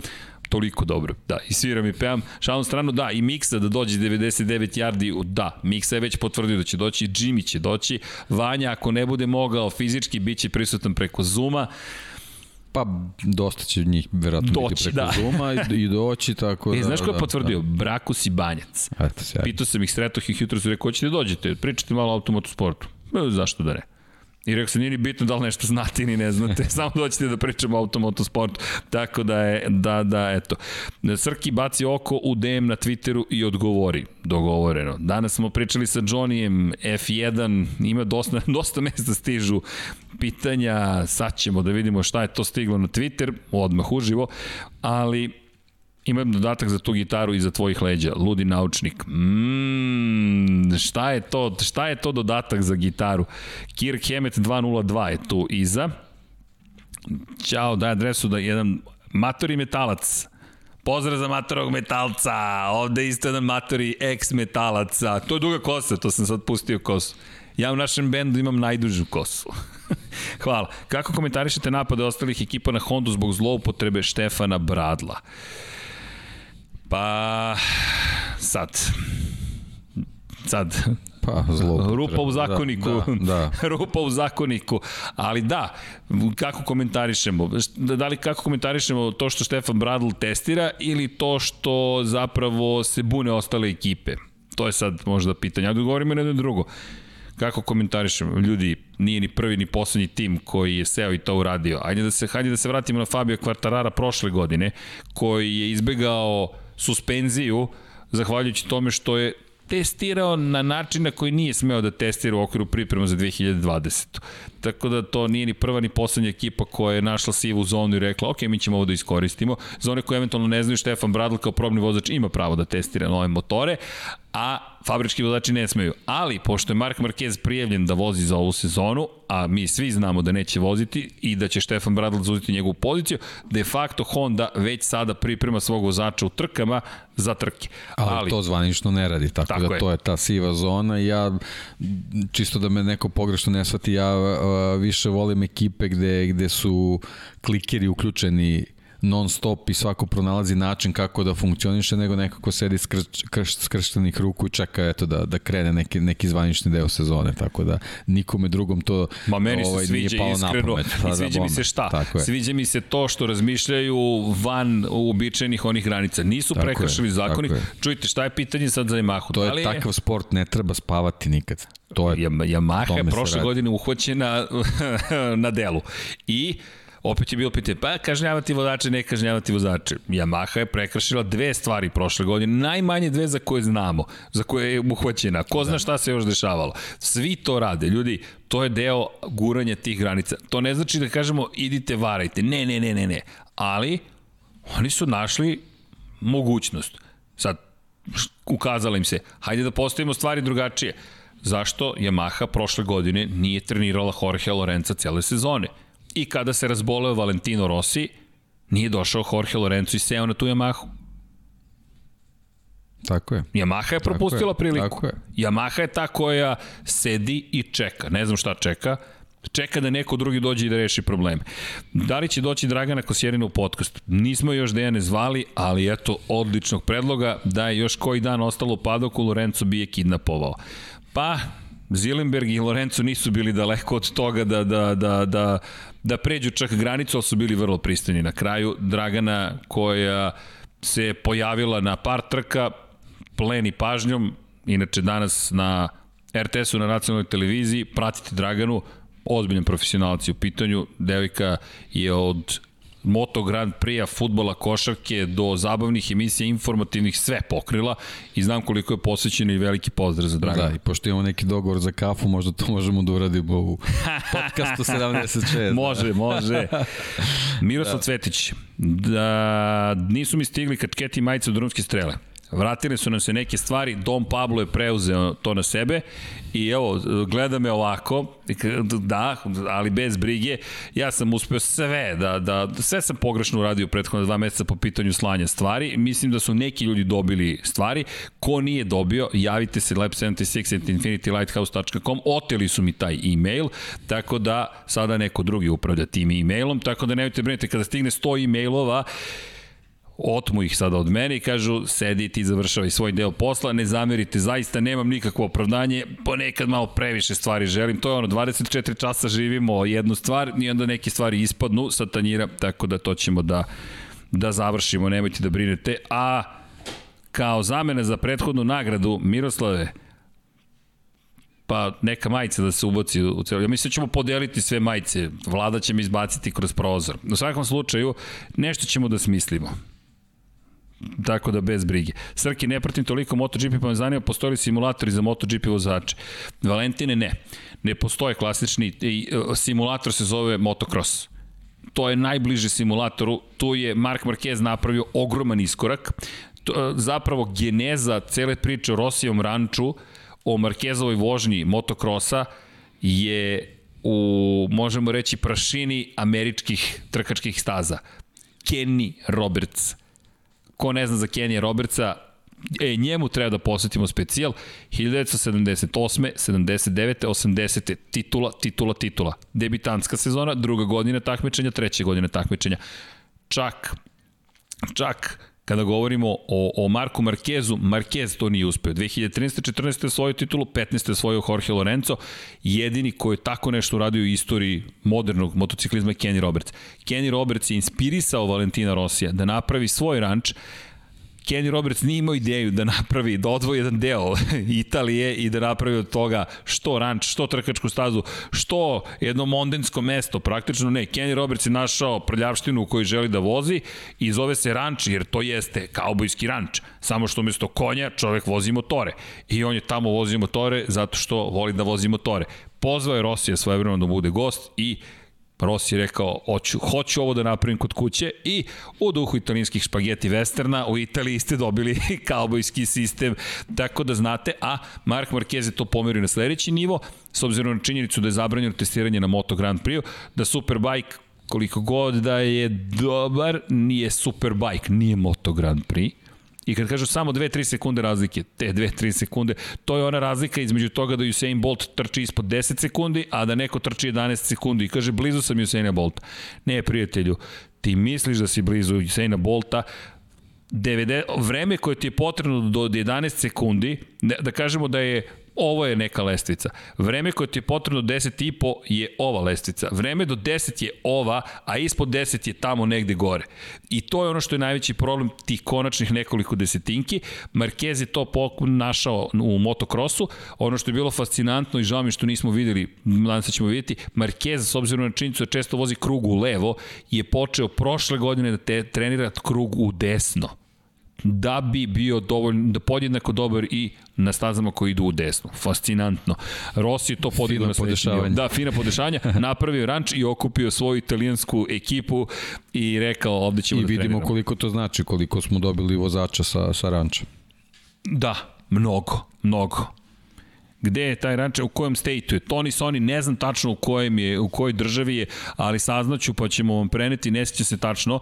toliko dobro. Da, i sviram i pevam. Šalom stranu, da, i Miksa da dođe 99 yardi, da, Miksa je već potvrdio da će doći, Jimmy će doći, Vanja ako ne bude mogao fizički, bit će prisutan preko Zuma. Pa, dosta će njih verovatno doći, biti preko da. Zuma i, i doći, tako e, da... znaš ko je da, potvrdio? Da. Brakus i Banjac. Eto. Pitao sam ih, sretoh ih jutro, su rekao, hoćete da dođete, pričate malo o automotosportu. E, zašto da ne? I rekao sam, nije ni bitno da li nešto znate ili ne znate, samo doćete da pričamo o automotosportu. Tako da je, da, da, eto. Srki baci oko u DM na Twitteru i odgovori. Dogovoreno. Danas smo pričali sa Johnnyjem F1, ima dosta, dosta mesta stižu pitanja, sad ćemo da vidimo šta je to stiglo na Twitter, odmah uživo, ali imam dodatak za tu gitaru i za tvojih leđa. Ludi naučnik. Mm, šta je to? Šta je to dodatak za gitaru? Kirk Hammett 202 je tu iza. Ćao, daj adresu da jedan matori metalac. Pozdrav za matorog metalca. Ovde isto jedan matori ex-metalaca. To je duga kosa, to sam sad pustio kosu. Ja u našem bendu imam najdužu kosu. Hvala. Kako komentarišete napade ostalih ekipa na Hondu zbog zloupotrebe Štefana Bradla? Uh, Pa, sad. Sad. Pa, zlo. Rupa u zakoniku. Da, da, da. Rupa u zakoniku. Ali da, kako komentarišemo? Da li kako komentarišemo to što Stefan Bradl testira ili to što zapravo se bune ostale ekipe? To je sad možda pitanje. Ja da govorimo na jedno drugo. Kako komentarišemo? Ljudi, nije ni prvi ni poslednji tim koji je seo i to uradio. Hajde da se, hajde da se vratimo na Fabio Quartarara prošle godine, koji je izbegao suspenziju zahvaljujući tome što je testirao na način na koji nije smeo da testira u okviru priprema za 2020. Tako da to nije ni prva ni poslednja ekipa koja je našla sivu zonu i rekla ok, mi ćemo ovo da iskoristimo. Za one eventualno ne znaju, Stefan Bradl kao probni vozač ima pravo da testira nove motore, a fabrički vozači ne smeju. Ali, pošto je Mark Marquez prijavljen da vozi za ovu sezonu, a mi svi znamo da neće voziti i da će Stefan Bradl zauzeti njegovu poziciju, de facto Honda već sada priprema svog vozača u trkama za trke. Ali, ali to zvanično ne radi, tako, tako da je. to je ta siva zona ja, čisto da me neko pogrešno ne shvati, ja više volim ekipe gde, gde su klikeri uključeni non stop i svako pronalazi način kako da funkcioniše, nego nekako sedi skrš, krš, skrštenih ruku i čeka eto, da, da krene neki, neki zvanični deo sezone, tako da nikome drugom to Ma meni ovaj, se sviđa nije iskreno, pamet, pa, i da sviđa da, mi se šta? Tako je. Sviđa mi se to što razmišljaju van uobičajenih onih granica. Nisu tako prekršili zakonik. Čujte, šta je pitanje sad za Yamahu? To je da je takav sport, ne treba spavati nikad. To je, Yamaha je prošle godine uhvaćena na delu. I opet je bilo pitanje, pa kažnjavati vozače, ne kažnjavati vozače. Yamaha je prekršila dve stvari prošle godine, najmanje dve za koje znamo, za koje je uhvaćena. Ko zna da. šta se još dešavalo. Svi to rade. Ljudi, to je deo guranja tih granica. To ne znači da kažemo idite varajte. Ne, ne, ne, ne, ne. Ali oni su našli mogućnost. Sad, ukazala im se, hajde da postavimo stvari drugačije. Zašto Yamaha prošle godine nije trenirala Jorge Lorenza cele sezone? I kada se razboleo Valentino Rossi, nije došao Jorge Lorenzo i seo na tu Yamahu. Tako je. Yamaha je propustila tako je, priliku. Tako je. Yamaha je ta koja sedi i čeka. Ne znam šta čeka. Čeka da neko drugi dođe i da reši probleme. Da li će doći Dragana Kosjerina u podcast? Nismo još Dejane zvali, ali eto, odličnog predloga da je još koji dan ostalo u padoku, Lorenzo bi je kidnapovao. Pa, Zilenberg i Lorenzo nisu bili daleko od toga da, da, da, da, da pređu čak granicu, ali su bili vrlo pristojni. Na kraju Dragana koja se pojavila na par trka, pleni pažnjom, inače danas na RTS-u na nacionalnoj televiziji, pratite Draganu, ozbiljan profesionalac u pitanju, devojka je od Moto Grand Prix-a, futbola, košarke, do zabavnih emisija, informativnih, sve pokrila i znam koliko je posvećeno i veliki pozdrav za Dragana. Da, i pošto imamo neki dogovor za kafu, možda to možemo da uradimo u podcastu 76. može, može. Miroslav da. Cvetić, da nisu mi stigli kačketi majice od drumske strele. Vratile su nam se neke stvari, Dom Pablo je preuzeo to na sebe i evo, gleda me ovako, da, ali bez brige, ja sam uspeo sve, da, da, sve sam pogrešno uradio prethodne dva meseca po pitanju slanja stvari, mislim da su neki ljudi dobili stvari, ko nije dobio, javite se lab76 at infinitylighthouse.com, oteli su mi taj e-mail, tako da sada neko drugi upravlja tim e-mailom, tako da nemojte brinite, kada stigne 100 e-mailova, otmu ih sada od mene i kažu sedi ti završavaj svoj deo posla, ne zamerite, zaista nemam nikakvo opravdanje, ponekad malo previše stvari želim, to je ono 24 časa živimo jednu stvar i onda neke stvari ispadnu sa tanjira, tako da to ćemo da, da završimo, nemojte da brinete, a kao zamene za prethodnu nagradu, Miroslave, pa neka majica da se ubaci u celo. Ja mislim da ćemo podeliti sve majice, vlada će mi izbaciti kroz prozor. U svakom slučaju, nešto ćemo da smislimo. Tako da bez brige. Srki, ne pratim toliko MotoGP, pa me zanima, postoji li simulatori za MotoGP vozače? Valentine, ne. Ne postoje klasični, e, simulator se zove motocross. To je najbliže simulatoru, tu je Mark Marquez napravio ogroman iskorak. To, zapravo geneza cele priče o Rosijevom ranču, o Markezovoj vožnji motokrosa je u, možemo reći, prašini američkih trkačkih staza. Kenny Roberts Ko ne zna za Kenija Robertsa, e, njemu treba da posvetimo specijal. 1978. 79. 80. titula, titula, titula. Debitanska sezona, druga godina takmičenja, treća godina takmičenja. Čak, čak kada govorimo o, o Marku Markezu, Markez to nije uspeo. 2013. 14. je svoju titulu, 15. je svoju Jorge Lorenzo, jedini koji je tako nešto uradio u istoriji modernog motociklizma je Kenny Roberts. Kenny Roberts je inspirisao Valentina Rosija da napravi svoj ranč, Kenny Roberts nije imao ideju da napravi, da odvoji jedan deo Italije i da napravi od toga što ranč, što trkačku stazu, što jedno mondensko mesto, praktično ne. Kenny Roberts je našao prljavštinu u kojoj želi da vozi i zove se ranč, jer to jeste kaubojski ranč. Samo što umesto konja čovek vozi motore. I on je tamo vozi motore zato što voli da vozi motore. Pozvao je Rosija svoje vremena da bude gost i Rossi je rekao, hoću, hoću ovo da napravim kod kuće. I u duhu italijanskih špageti westerna u Italiji ste dobili kaubojski sistem, tako da znate, a Mark Marquez je to pomerio na sledeći nivo, s obzirom na činjenicu da je zabranjeno testiranje na Moto Grand Prix, da Superbike koliko god da je dobar, nije Superbike, nije Moto Grand Prix, I kad kažu samo 2-3 sekunde razlike, te 2-3 sekunde, to je ona razlika između toga da Usain Bolt trči ispod 10 sekundi, a da neko trči 11 sekundi i kaže blizu sam Usaina Bolta. Ne, prijatelju, ti misliš da si blizu Usaina Bolta, 90, vreme koje ti je potrebno do 11 sekundi, da kažemo da je ovo je neka lestvica. Vreme koje ti je potrebno 10,5 je ova lestvica. Vreme do 10 je ova, a ispod 10 je tamo negde gore. I to je ono što je najveći problem tih konačnih nekoliko desetinki. Marquez je to našao u motokrosu. Ono što je bilo fascinantno i žao mi što nismo videli, nadam se ćemo vidjeti, Marquez, s obzirom na činjenicu da često vozi krug u levo, je počeo prošle godine da te trenira krug u desno da bi bio dovoljno, da podjednako dobar i na stazama koji idu u desnu. Fascinantno. Rossi je to podigao na sledeći Da, fina podešavanja. Napravio ranč i okupio svoju italijansku ekipu i rekao ovde ćemo I da vidimo treniramo. koliko to znači, koliko smo dobili vozača sa, sa ranča. Da, mnogo, mnogo. Gde je taj ranč, u kojem stateu je? Tony Sony, ne znam tačno u kojem je, u kojoj državi je, ali saznaću pa ćemo vam preneti, ne sjeća se tačno.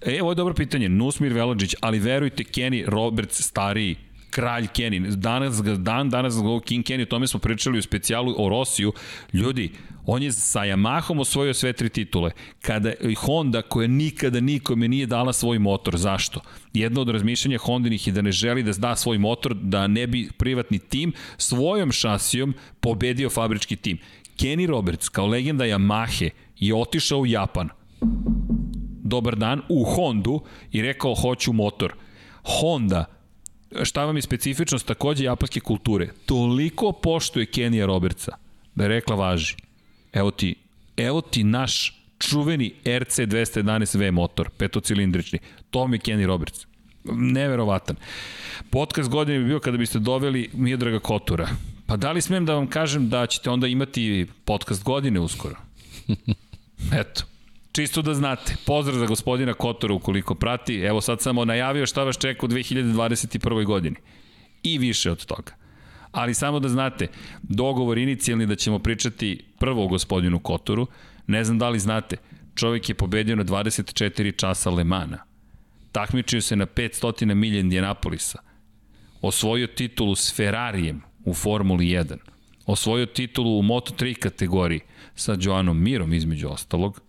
E, ovo je dobro pitanje, Nusmir Velodžić, ali verujte, Kenny Roberts stariji, kralj Kenny. Danas ga, dan, danas King Kenny, o tome smo pričali u specijalu o Rosiju. Ljudi, on je sa Yamahom osvojio sve tri titule. Kada Honda, koja nikada nikome nije dala svoj motor, zašto? Jedno od razmišljanja Hondinih je da ne želi da da svoj motor, da ne bi privatni tim svojom šasijom pobedio fabrički tim. Kenny Roberts, kao legenda Yamahe, je otišao u Japan. Dobar dan, u Hondu i rekao hoću motor. Honda šta vam je specifičnost takođe japanske kulture? Toliko poštuje Kenija Robertsa da je rekla važi. Evo ti, evo ti naš čuveni RC211V motor, petocilindrični. To mi je Kenny Roberts. Neverovatan. Podcast godine bi bio kada biste doveli Miodraga Kotura. Pa da li smem da vam kažem da ćete onda imati podcast godine uskoro? Eto. Čisto da znate, pozdrav za gospodina Kotora ukoliko prati, evo sad samo najavio šta vas čeka u 2021. godini. I više od toga. Ali samo da znate, dogovor inicijalni da ćemo pričati prvo o gospodinu Kotoru, ne znam da li znate, čovjek je pobedio na 24 časa Lemana. Takmičio se na 500 milja Indianapolisa. Osvojio titulu s Ferrarijem u Formuli 1. Osvojio titulu u Moto3 kategoriji sa Joanom Mirom između ostalog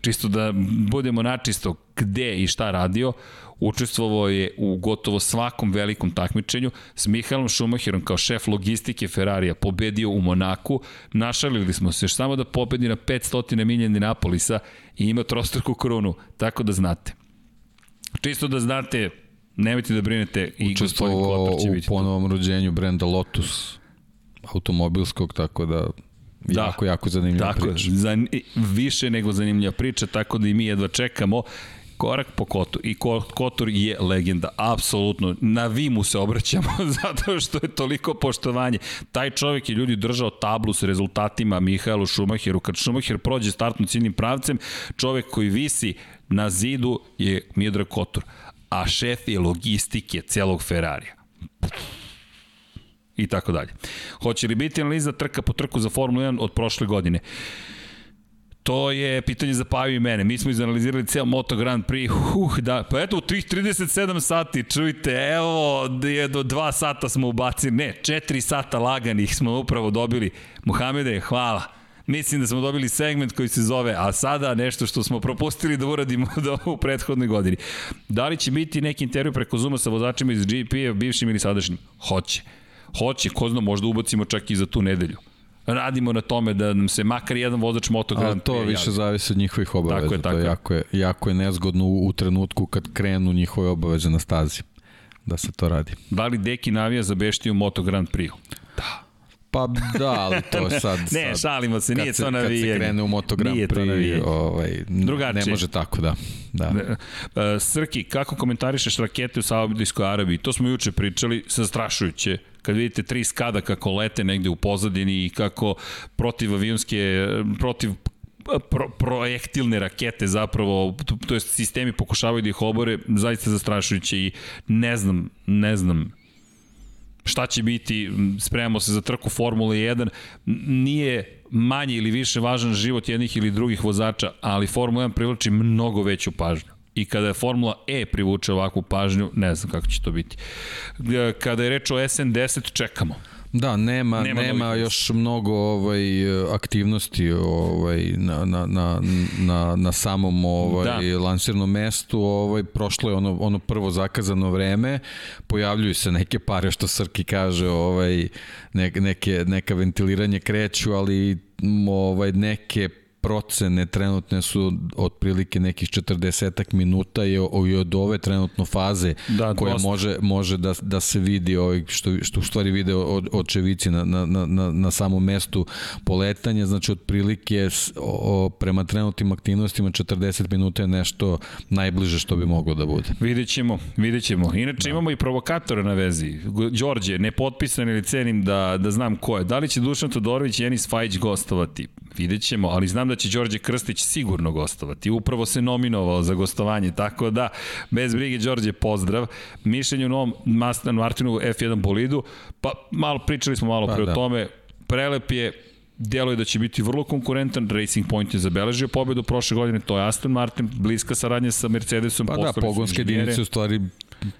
čisto da budemo načisto gde i šta radio, učestvovao je u gotovo svakom velikom takmičenju s Mihaelom Schumacherom kao šef logistike Ferrarija pobedio u Monaku, našalili smo se još samo da pobedi na 500 milija Indianapolisa i ima trostruku krunu, tako da znate. Čisto da znate, nemojte da brinete i gospodin Kotor će biti. u ponovom rođenju brenda Lotus automobilskog, tako da Da. Jako, jako zanimljiva tako, priča. Za, više nego zanimljiva priča, tako da i mi jedva čekamo korak po Kotor. I Kotor je legenda, apsolutno. Na vi mu se obraćamo, zato što je toliko poštovanje. Taj čovjek je ljudi držao tablu s rezultatima Mihajlu Šumacheru. Kad Šumacher prođe startno ciljnim pravcem, čovjek koji visi na zidu je Miodrag Kotor. A šef je logistike celog Ferrarija i tako dalje. Hoće li biti analiza trka po trku za Formulu 1 od prošle godine? To je pitanje za Paju i mene. Mi smo izanalizirali ceo Moto Grand Prix. Uh, da, pa eto, u tih 37 sati, čujte, evo, je do 2 sata smo ubacili, ne, 4 sata laganih smo upravo dobili. Muhamede, hvala. Mislim da smo dobili segment koji se zove, a sada nešto što smo propustili da uradimo do, u prethodnoj godini. Da li će biti neki intervju preko Zuma sa vozačima iz GP-a, bivšim ili sadašnjim? Hoće. Hoće, ko zna, možda ubacimo čak i za tu nedelju. Radimo na tome da nam se makar jedan vozač Moto Grand to više javi. zavisi od njihovih obaveza. Tako je, tako to je, jako je, jako je nezgodno u, u trenutku kad krenu njihove obaveze na stazi da se to radi. Da li Deki navija za Beštiju Moto Grand Prix? Da. Pa da, ali to sad... ne, sad, šalimo se, nije se, to navijanje. Kad se krene u Moto Grand Prix, ovaj, Drugačije. ne može tako, da. da. Uh, Srki, kako komentarišeš rakete u Saudijskoj Arabiji? To smo juče pričali, sastrašujuće kad vidite tri skada kako lete negde u pozadini i kako protiv avionske, protiv pro, projektilne rakete zapravo, to jest sistemi pokušavaju da ih obore, zaista zastrašujuće i ne znam, ne znam šta će biti, spremamo se za trku Formule 1, nije manje ili više važan život jednih ili drugih vozača, ali Formula 1 privlači mnogo veću pažnju. I kada je Formula E privuče ovakvu pažnju, ne znam kako će to biti. Kada je reč o SN10, čekamo. Da, nema, nema, nema još mnogo ovaj, aktivnosti ovaj, na, na, na, na, na samom ovaj, da. lansirnom mestu. Ovaj, prošlo je ono, ono prvo zakazano vreme, pojavljuju se neke pare, što Srki kaže, ovaj, ne, neke, neka ventiliranje kreću, ali ovaj, neke procene trenutne su otprilike nekih 40 minuta i, i od ove trenutno faze da, koja dosta. može, može da, da se vidi ovaj, što, što u stvari vide od, očevici na, na, na, na samom mestu poletanja, znači otprilike o, prema trenutnim aktivnostima 40 minuta je nešto najbliže što bi moglo da bude. Vidjet ćemo, vidjet ćemo. Inače da. imamo i provokatora na vezi. Đorđe, ne potpisan ili cenim da, da znam ko je. Da li će Dušan Todorović i Enis Fajić gostovati? Vidjet ćemo, ali znam da će Đorđe Krstić sigurno gostovati. Upravo se nominovao za gostovanje, tako da, bez brige Đorđe, pozdrav. Mišljenje u novom Mastan Martinu F1 bolidu, pa malo pričali smo malo pa, pre da. o tome, prelep je, Delo je da će biti vrlo konkurentan, Racing Point je zabeležio pobedu prošle godine, to je Aston Martin, bliska saradnja sa Mercedesom. Pa da, pogonske jedinice u stvari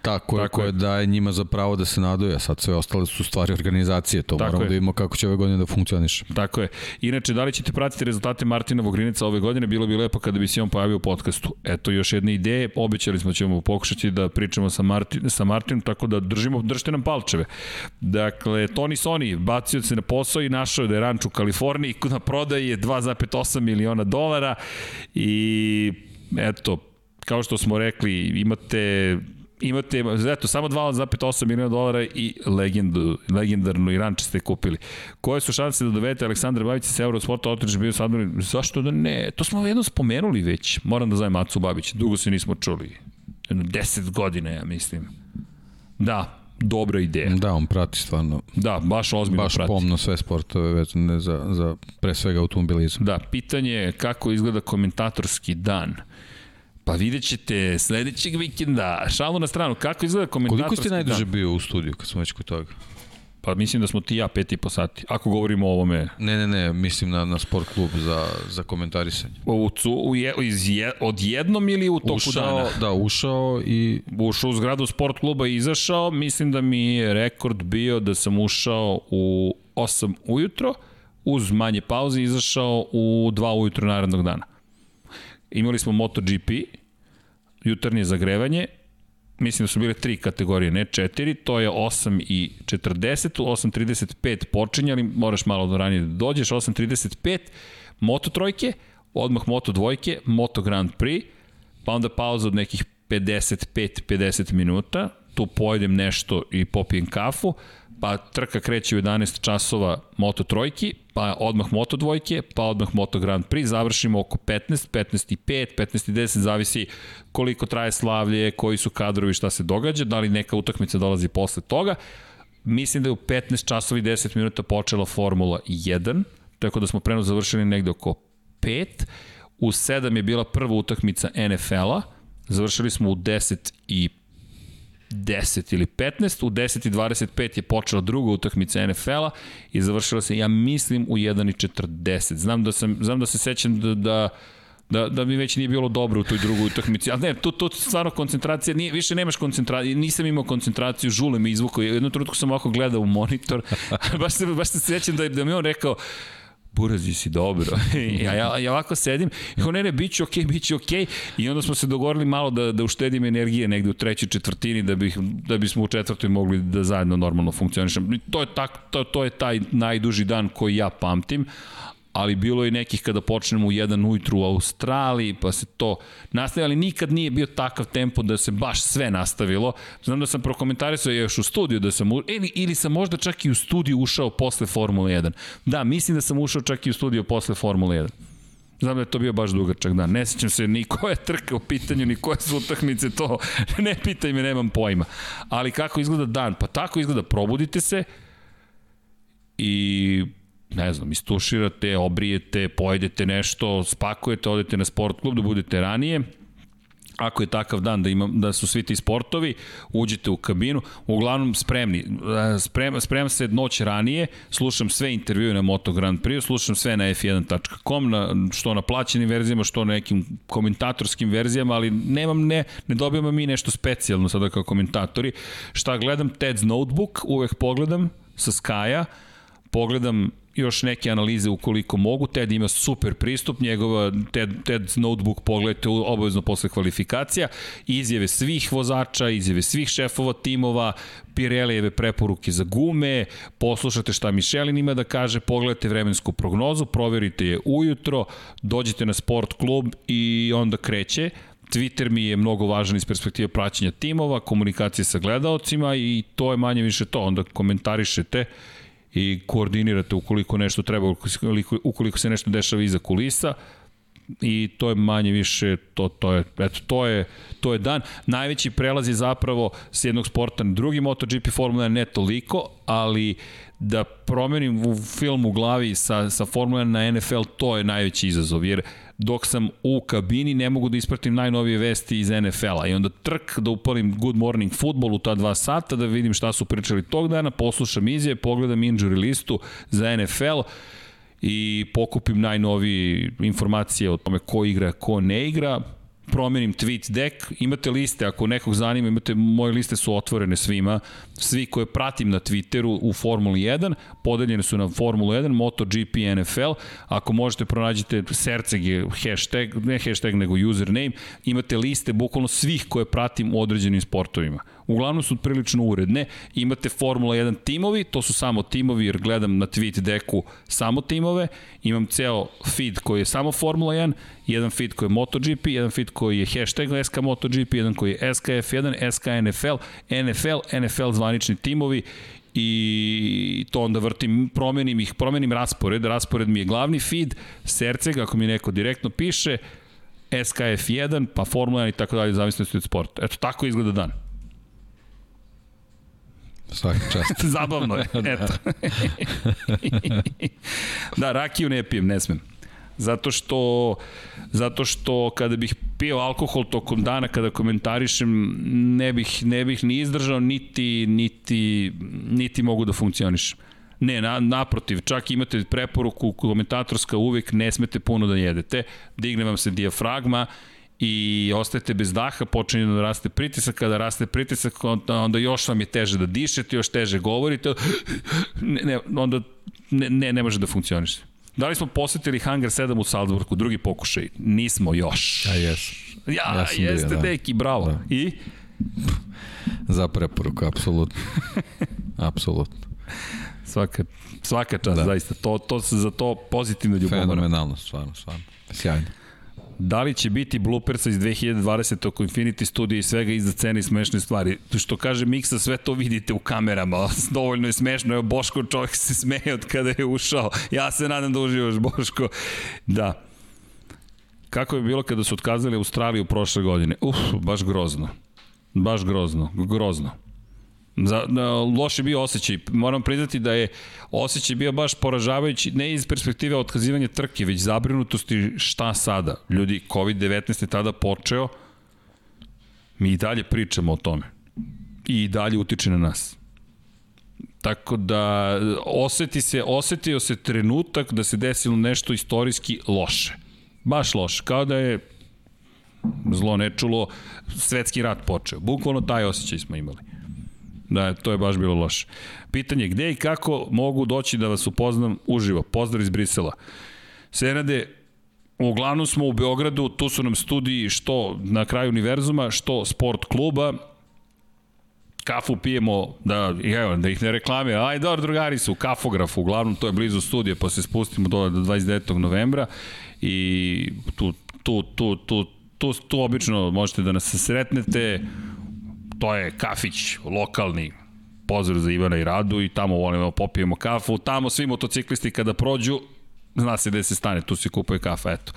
Tako, tako je, koje daje njima za pravo da se naduje, sad sve ostale su stvari organizacije, to tako moramo je. da vidimo kako će ove godine da funkcioniše. Tako je. Inače, da li ćete pratiti rezultate Martina Vogrinica ove godine, bilo bi lepo kada bi se on pojavio u podcastu. Eto, još jedna ideja, obećali smo da ćemo pokušati da pričamo sa, Martin, sa Martinom, tako da držimo, držite nam palčeve. Dakle, Tony Sony bacio se na posao i našao da je ranč u Kaliforniji, na prodaji je 2,8 miliona dolara i eto, kao što smo rekli, imate imate, eto, samo 2,8 miliona dolara i legendu, legendarnu i ranče ste kupili. Koje su šanse da dovedete Aleksandra Babića sa Eurosporta, Otrič bio sad, zašto da ne? To smo jedno spomenuli već. Moram da zovem Macu Babić, dugo se nismo čuli. Jedno 10 godina, ja mislim. Da, dobra ideja. Da, on prati stvarno. Da, baš ozbiljno baš prati. pomno sve sportove vezane za, za pre svega automobilizam. Da, pitanje je kako izgleda komentatorski dan. Pa vidjet ćete sledećeg vikenda. Šalu na stranu, kako izgleda komentatorski dan? Koliko si najduže bio u studiju kad smo već kod toga? Pa mislim da smo ti ja pet i po sati. Ako govorimo o ovome Ne, ne, ne, mislim na, na sport klub za, za komentarisanje. u, cu, u je, iz je, od jednom ili u toku ušao, dana? Da, ušao i Ušao u zgradu sport kluba i izašao. Mislim da mi je rekord bio da sam ušao u 8 ujutro, uz manje pauze izašao u 2 ujutro narednog dana. Imali smo MotoGP, jutarnje zagrevanje, mislim da su bile tri kategorije, ne četiri, to je 8 i 40, u 8.35 počinjali, moraš malo do ranije da dođeš, 8.35, Moto trojke, odmah Moto dvojke, Moto Grand Prix, pa onda pauza od nekih 55-50 minuta, tu pojedem nešto i popijem kafu, pa trka kreće u 11 časova Moto trojki, pa odmah Moto dvojke, pa odmah Moto Grand Prix, završimo oko 15, 15 i 5, 15 i 10, zavisi koliko traje slavlje, koji su kadrovi, šta se događa, da li neka utakmica dolazi posle toga. Mislim da je u 15 časova i 10 minuta počela Formula 1, tako da smo prenos završili negde oko 5. U 7 je bila prva utakmica NFL-a, završili smo u 10 i 10 ili 15, u 10 i 25 je počela druga utakmica NFL-a i završila se, ja mislim, u 1 i 40. Znam da, sam, znam da se sećam da, da da, da mi već nije bilo dobro u toj drugoj utakmici. Ali ne, tu, tu stvarno koncentracija, nije, više nemaš koncentraciju, nisam imao koncentraciju, žule mi izvukao. Jednu trenutku sam ovako gledao u monitor, baš se, baš se sećam da, da mi on rekao, Burazi si dobro. ja, ja, ja ovako sedim i on ne, ne, bit će okej, okay, bit će okej. Okay. I onda smo se dogovorili malo da, da uštedim energije negde u trećoj četvrtini da, bih, da bismo u četvrtoj mogli da zajedno normalno funkcionišemo. To je, tak, to, to je taj najduži dan koji ja pamtim, ali bilo je nekih kada počnemo u jedan ujutru u Australiji, pa se to nastavi, ali nikad nije bio takav tempo da se baš sve nastavilo. Znam da sam prokomentarisao još u studiju da sam, ili, ili sam možda čak i u studiju ušao posle Formule 1. Da, mislim da sam ušao čak i u studiju posle Formule 1. Znam da je to bio baš dugačak dan. Ne sećam se ni koja je trka u pitanju, ni koje su utakmice, to ne pitaj me, nemam pojma. Ali kako izgleda dan? Pa tako izgleda, probudite se i ne znam, istuširate, obrijete, pojedete nešto, spakujete, odete na sport klub da budete ranije, ako je takav dan da, ima, da su svi ti sportovi, uđete u kabinu, uglavnom spremni, sprem, spremam se noć ranije, slušam sve intervjue na Moto Grand Prix, slušam sve na f1.com, na, što na plaćenim verzijama, što na nekim komentatorskim verzijama, ali nemam, ne, ne dobijamo mi nešto specijalno sada kao komentatori. Šta gledam? Ted's Notebook, uvek pogledam sa Skaja, pogledam još neke analize ukoliko mogu. Ted ima super pristup, njegova Ted, Ted notebook pogledajte obavezno posle kvalifikacija, izjave svih vozača, izjave svih šefova timova, Pirelijeve preporuke za gume, poslušate šta Michelin ima da kaže, pogledajte vremensku prognozu, proverite je ujutro, dođete na sport klub i onda kreće. Twitter mi je mnogo važan iz perspektive praćenja timova, komunikacije sa gledaocima i to je manje više to. Onda komentarišete i koordinirate ukoliko nešto treba, ukoliko, ukoliko se nešto dešava iza kulisa i to je manje više to to je eto to je to je dan. Najveći prelaz je zapravo s jednog sporta na drugi MotoGP Formula ne toliko ali da promenim u film u glavi sa, sa Formula na NFL, to je najveći izazov, jer dok sam u kabini ne mogu da ispratim najnovije vesti iz NFL-a i onda trk da upalim Good Morning Football u ta dva sata, da vidim šta su pričali tog dana, poslušam izje, pogledam injury listu za NFL i pokupim najnovije informacije o tome ko igra, ko ne igra, promenim tweet deck, imate liste, ako nekog zanima, imate, moje liste su otvorene svima, svi koje pratim na Twitteru u Formuli 1, podeljene su na Formulu 1, MotoGP, NFL, ako možete pronađite Serceg je hashtag, ne hashtag nego username, imate liste bukvalno svih koje pratim u određenim sportovima. Uglavnom su prilično uredne, imate Formula 1 timovi, to su samo timovi jer gledam na tweet deku samo timove, imam ceo feed koji je samo Formula 1, jedan feed koji je MotoGP, jedan feed koji je hashtag SK MotoGP, jedan koji je SKF1, SK NFL, NFL, zvanični timovi i to onda vrtim, promenim ih, promenim raspored, raspored mi je glavni feed, Serceg, ako mi neko direktno piše, SKF1, pa Formula 1 i tako dalje, zavisnosti od sporta. Eto, tako izgleda dan. Svaka čast. Zabavno je, eto. da, rakiju ne pijem, ne smem. Zato što, zato što kada bih pio alkohol tokom dana kada komentarišem, ne bih, ne bih ni izdržao, niti, niti, niti mogu da funkcionišem. Ne, na, naprotiv, čak imate preporuku komentatorska uvek ne smete puno da jedete, digne vam se dijafragma i ostajete bez daha, počinje da raste pritisak, kada raste pritisak, onda, onda još vam je teže da dišete, još teže govorite, ne, ne, onda ne, ne, ne može da funkcioniše. Da li smo posetili Hangar 7 u Salzburgu, drugi pokušaj? Nismo još. A jes. Ja, ja jeste, bio, da. deki, bravo. Da. I? Za preporuku, apsolutno. apsolutno. Svaka, svaka čast, da. zaista. To, to se za to pozitivno ljubav. Fenomenalno, stvarno, stvarno. Sjajno. Da li će biti bloopersa iz 2020 oko Infinity Studio i svega iza cene i smešne stvari? Što kaže Miksa, sve to vidite u kamerama. Dovoljno je smešno. Evo, Boško čovjek se smeje od kada je ušao. Ja se nadam da uživaš, Boško. Da. Kako je bilo kada su otkazali Australiju prošle godine? Uf, baš grozno. Baš grozno. Grozno. Za, da, loš je bio osjećaj. Moram priznati da je osjećaj bio baš poražavajući, ne iz perspektive otkazivanja trke, već zabrinutosti šta sada. Ljudi, COVID-19 je tada počeo, mi i dalje pričamo o tome. I dalje utiče na nas. Tako da oseti se, osetio se trenutak da se desilo nešto istorijski loše. Baš loše. Kao da je zlo nečulo, svetski rat počeo. Bukvalno taj osjećaj smo imali. Da, to je baš bilo loše. Pitanje, gde i kako mogu doći da vas upoznam uživo? Pozdrav iz Brisela. Senade, uglavnom smo u Beogradu, tu su nam studiji što na kraju univerzuma, što sport kluba, kafu pijemo, da, evo, da ih ne reklame, aj dobro, drugari su u kafografu, uglavnom to je blizu studije, pa se spustimo do, do 29. novembra i tu, tu, tu, tu, tu, tu obično možete da nas sretnete, to je kafić lokalni, pozdrav za Ivana i Radu i tamo volimo popijemo kafu, tamo svi motociklisti kada prođu, zna se gde se stane, tu se kupuje kafa, eto.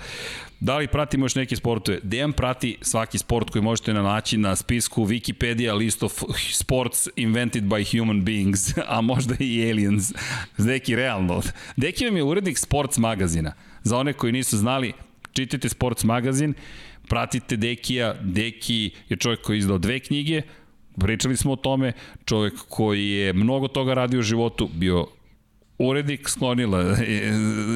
Da li pratimo još neke sportove? Dejan prati svaki sport koji možete naći na spisku Wikipedia list of sports invented by human beings, a možda i aliens. Deki, realno. Deki vam je urednik sports magazina. Za one koji nisu znali, čitajte sports magazin pratite Dekija, Deki je čovjek koji je izdao dve knjige, pričali smo o tome, čovjek koji je mnogo toga radio u životu, bio urednik sklonila je,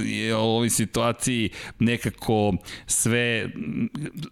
je ovoj situaciji nekako sve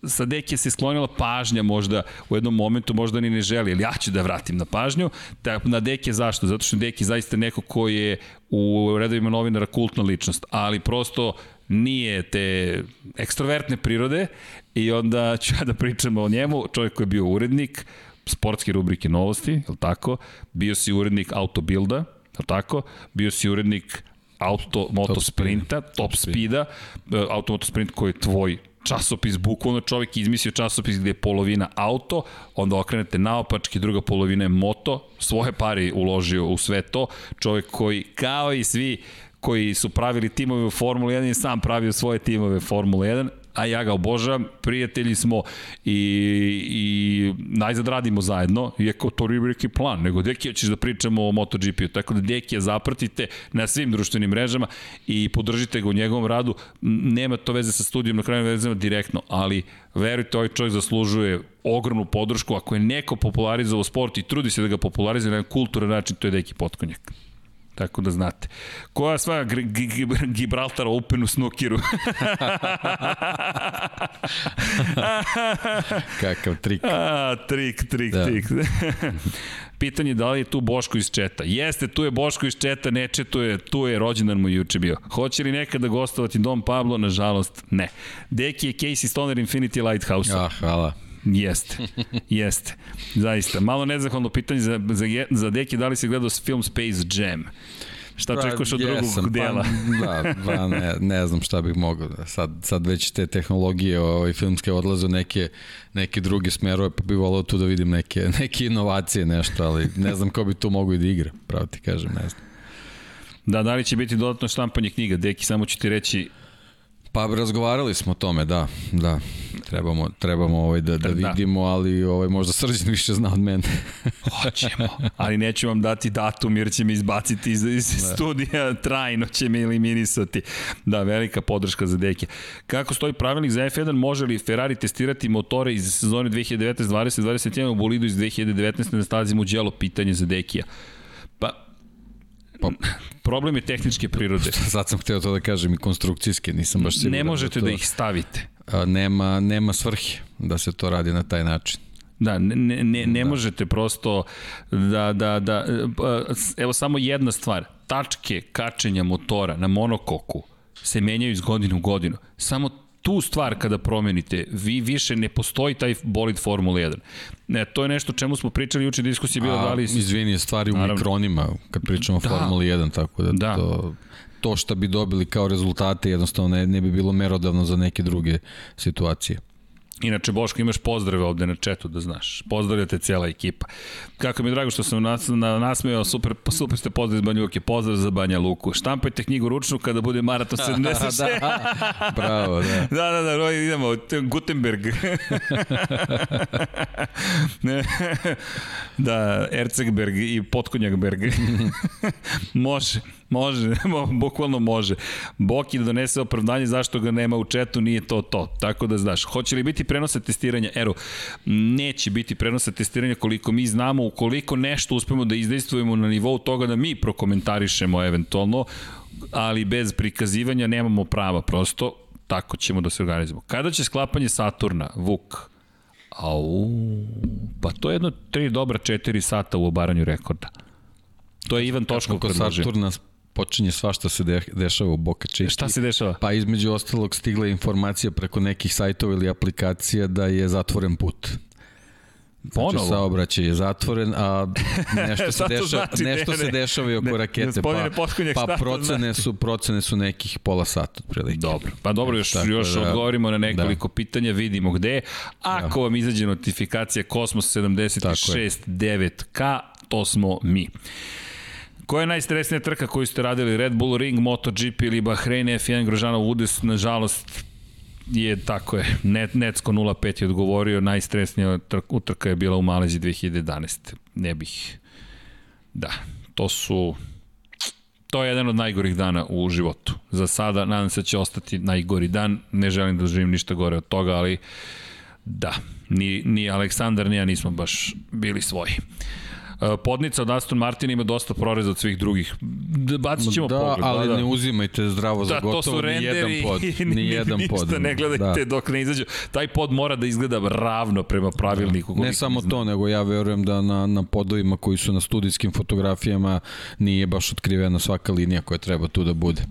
sa Dekija se sklonila pažnja možda u jednom momentu možda ni ne želi, ali ja ću da vratim na pažnju. Da, na Dekija zašto? Zato što Deki zaista neko ko je u redovima novinara kultna ličnost, ali prosto nije te ekstrovertne prirode i onda ću ja da pričam o njemu, čovjek koji je bio urednik sportske rubrike novosti, je li tako? Bio si urednik Autobilda, je li tako? Bio si urednik auto moto sprinta, top speeda, e, auto moto sprint koji je tvoj časopis, bukvalno čovjek izmislio časopis gde je polovina auto, onda okrenete naopački, druga polovina je moto, svoje pari uložio u sve to, čovjek koji kao i svi koji su pravili timove u Formula 1 i sam pravio svoje timove Formula 1, a ja ga obožavam, prijatelji smo i, i najzad radimo zajedno, iako to nije plan, nego Deki ćeš da pričamo o MotoGP-u, tako da Dekija zapratite na svim društvenim mrežama i podržite ga u njegovom radu, nema to veze sa studijom na kraju vezama direktno, ali verujte, ovaj čovjek zaslužuje ogromnu podršku, ako je neko popularizovao sport i trudi se da ga popularizuje na kulturan način, to je Deki Potkonjak. Tako da znate. Koja sva Gibraltar Open u snukiru? Kakav trik. A, trik, trik, da. trik. Pitanje je da li je tu Boško iz Četa. Jeste, tu je Boško iz Četa, ne četuje, tu je rođendan mu juče bio. Hoće li nekada gostovati Dom Pablo? Nažalost, ne. Deki je Casey Stoner Infinity Lighthouse. Ah, hvala. Jeste, jeste. Zaista. Malo nezahvalno pitanje za, za, za deke, da li se gledao film Space Jam? Šta čekaš od drugog pa, dela? Pa, da, pa ne, ne znam šta bih mogao. Da. Sad, sad već te tehnologije ovaj, filmske odlaze neke, neke druge smerove, pa bih volao tu da vidim neke, neke inovacije, nešto, ali ne znam ko bi tu mogu i da igra, pravo ti kažem, ne znam. Da, da li će biti dodatno štampanje knjiga? Deki, samo ću ti reći, Pa razgovarali smo o tome, da, da. Trebamo, trebamo ovaj da, da, Da. vidimo, ali ovaj, možda Srđan više zna od mene. Hoćemo, ali neću vam dati datum jer će me izbaciti iz, iz studija, trajno će me eliminisati. Da, velika podrška za deke. Kako stoji pravilnik za F1, može li Ferrari testirati motore iz sezone 2019, 20, 21 u bolidu iz 2019, ne stazimo u djelo pitanje za dekija. Pa, Pa, problem je tehničke prirode. sad sam hteo to da kažem i konstrukcijske, nisam baš siguran. Ne možete to, da ih stavite. a, nema, nema svrhe da se to radi na taj način. Da, ne, ne, ne, ne možete prosto da, da, da, e, evo samo jedna stvar, tačke kačenja motora na monokoku se menjaju iz godine u godinu. Samo tu stvar kada promenite, vi više ne postoji taj bolid Formula 1. Ne, to je nešto čemu smo pričali juče diskusija bila da li... izvini, stvari u Naravno. mikronima, kad pričamo o Da. Formuli 1, tako da, Da. to to što bi dobili kao rezultate jednostavno ne, ne bi bilo merodavno za neke druge situacije. Inače, Boško, imaš pozdrave ovde na četu, da znaš. Pozdravljate cijela ekipa. Kako mi je drago što sam nas, na, nasmeo, super, super ste pozdrav iz Banja Luke, pozdrav za Banja Luku. Štampajte knjigu ručno kada bude maraton 76. da, bravo, da. Da, da, da, Roy, idemo, Gutenberg. da, Ercegberg i Potkonjakberg. može, može, bukvalno može. Boki da donese opravdanje zašto ga nema u četu, nije to to. Tako da znaš, hoće li biti prenosa testiranja? Ero, neće biti prenosa testiranja koliko mi znamo, ukoliko nešto uspemo da izdejstvujemo na nivou toga da mi prokomentarišemo eventualno, ali bez prikazivanja nemamo prava, prosto tako ćemo da se organizujemo. Kada će sklapanje Saturna, Vuk? Au, pa to je jedno tri dobra četiri sata u obaranju rekorda. To je Ivan Toškov predložio. Saturna počinje svašta se de, dešava u Boca Chica. Šta se dešava? Pa između ostalog stigla je informacija preko nekih sajtova ili aplikacija da je zatvoren put. Znači, Ponovo? saobraćaj je zatvoren, a nešto se dešava, znači? nešto Ne, se ne. dešava i oko Ne, rakete, gospodine pa, pa procene znači? su, procene su nekih pola sata otprilike. Dobro, pa dobro, još, Tako još da- odgovorimo na nekoliko da. pitanja, vidimo gde. Ako vam izađe notifikacija Kosmos 76 9K, to smo mi. Koja je najstresnija trka koju ste radili? Red Bull Ring, MotoGP ili Bahrein F1 Grožanov Udes, nažalost, je tako je. Net, Necko 05 je odgovorio, najstresnija trk, utrka je bila u Malezi 2011. Ne bih... Da, to su... To je jedan od najgorih dana u životu. Za sada, nadam se da će ostati najgori dan. Ne želim da živim ništa gore od toga, ali da, ni, ni Aleksandar, ni ja nismo baš bili svoji. E, Podnica od Aston Martin ima dosta proreza od svih drugih. Bacit ćemo da, pogled. ali da, da. ne uzimajte zdravo za Da, to gotovo ni jedan pod. Ni jedan ništa pod. ne gledajte Da. dok ne izađu. Taj pod mora da izgleda ravno prema pravilniku. Ne koliko samo znam. to, nego ja verujem da na, na podovima koji su na studijskim fotografijama nije baš otkrivena svaka linija koja treba tu da bude.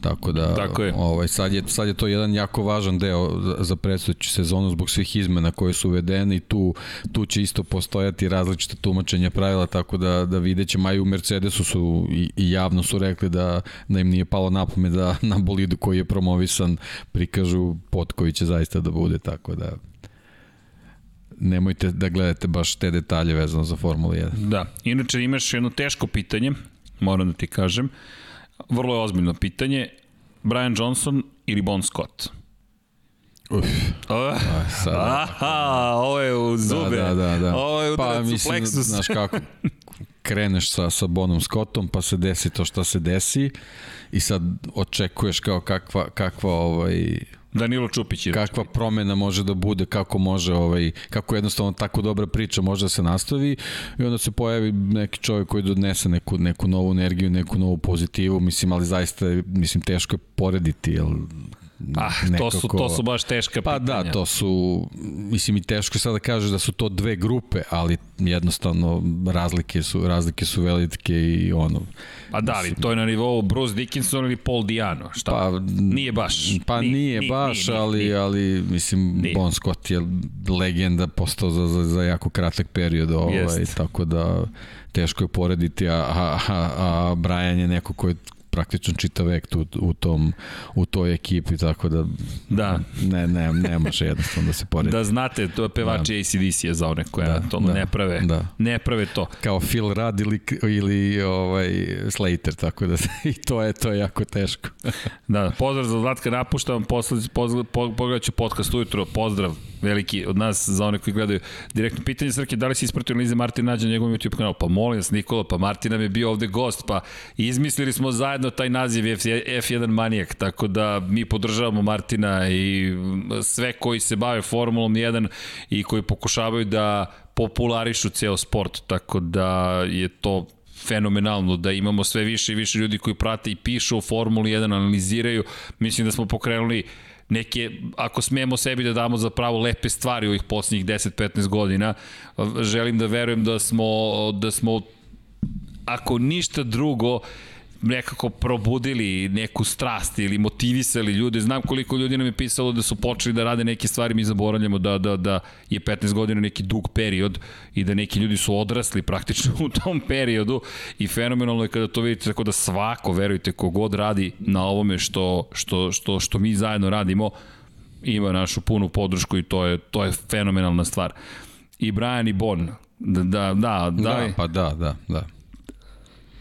Tako da Tako je. ovaj sad je sad je to jedan jako važan deo za, predstojeću sezonu zbog svih izmena koje su uvedene i tu tu će isto postojati različita tumačenja pravila tako da da videćemo a i u Mercedesu su i, i javno su rekli da da im nije palo na pamet da na bolidu koji je promovisan prikažu će zaista da bude tako da nemojte da gledate baš te detalje vezano za Formulu 1. Da, inače imaš jedno teško pitanje, moram da ti kažem. Vrlo je ozbiljno pitanje. Brian Johnson ili Bon Scott? Uf, Oh, sad, aha, ovo je u zube. Da, da, da. da. Ovo je udarac pa, u mislim, plexus. znaš kako, kreneš sa, sa Bonom Scottom, pa se desi to šta se desi i sad očekuješ kao kakva, kakva ovaj, Danilo Čupić je. kakva promena može da bude, kako može ovaj kako jednostavno tako dobra priča može da se nastavi i onda se pojavi neki čovjek koji donese neku neku novu energiju, neku novu pozitivu, mislim ali zaista mislim teško je porediti jel Ah, to su, to su baš teška Pa pitanja. da, to su, mislim i teško je sad da kažeš da su to dve grupe, ali jednostavno razlike su, razlike su velike i ono, Pa da, ali to je na nivou Bruce Dickinson ili Paul Diano. Šta? Pa, nije baš. Pa nije, Nije, nije nije, baš, nije, ali, nije. ali mislim, Nije. nije. Bon Scott je legenda postao za, za, za jako kratak period, ovaj, Jest. tako da teško je porediti, a, a, a, a Brian je neko ko je praktično čitav vek tu, u, tom, u toj ekipi, tako da, Da. ne, ne, ne može jednostavno da se poredi. Da znate, to je pevači da. ACDC je za one koje da, to da, ne prave. Da. Ne prave to. Kao Phil Rudd ili, ili ovaj, Slater, tako da i to je, to je jako teško. da, pozdrav za Zlatka napuštam, posle, posle, pogledat ću podcast ujutro, pozdrav veliki od nas za one koji gledaju direktno pitanje Srke, da li si ispratio Lize Martin nađe na njegovom YouTube kanalu? Pa molim vas Nikola, pa Martin nam je bio ovde gost, pa izmislili smo zajedno taj naziv F1 Manijak, tako da mi podržavamo Martina i sve koji se bave Formulom 1 i koji pokušavaju da popularišu ceo sport, tako da je to fenomenalno da imamo sve više i više ljudi koji prate i pišu o Formuli 1, analiziraju. Mislim da smo pokrenuli neke, ako smemo sebi da damo za pravo lepe stvari u ovih poslednjih 10-15 godina, želim da verujem da smo, da smo ako ništa drugo, nekako probudili neku strast ili motivisali ljude. Znam koliko ljudi nam je pisalo da su počeli da rade neke stvari, mi zaboravljamo da, da, da je 15 godina neki dug period i da neki ljudi su odrasli praktično u tom periodu i fenomenalno je kada to vidite tako da svako, verujte, kogod radi na ovome što, što, što, što mi zajedno radimo, ima našu punu podršku i to je, to je fenomenalna stvar. I Brian i Bon, da, da, da, da, da pa da, da, da.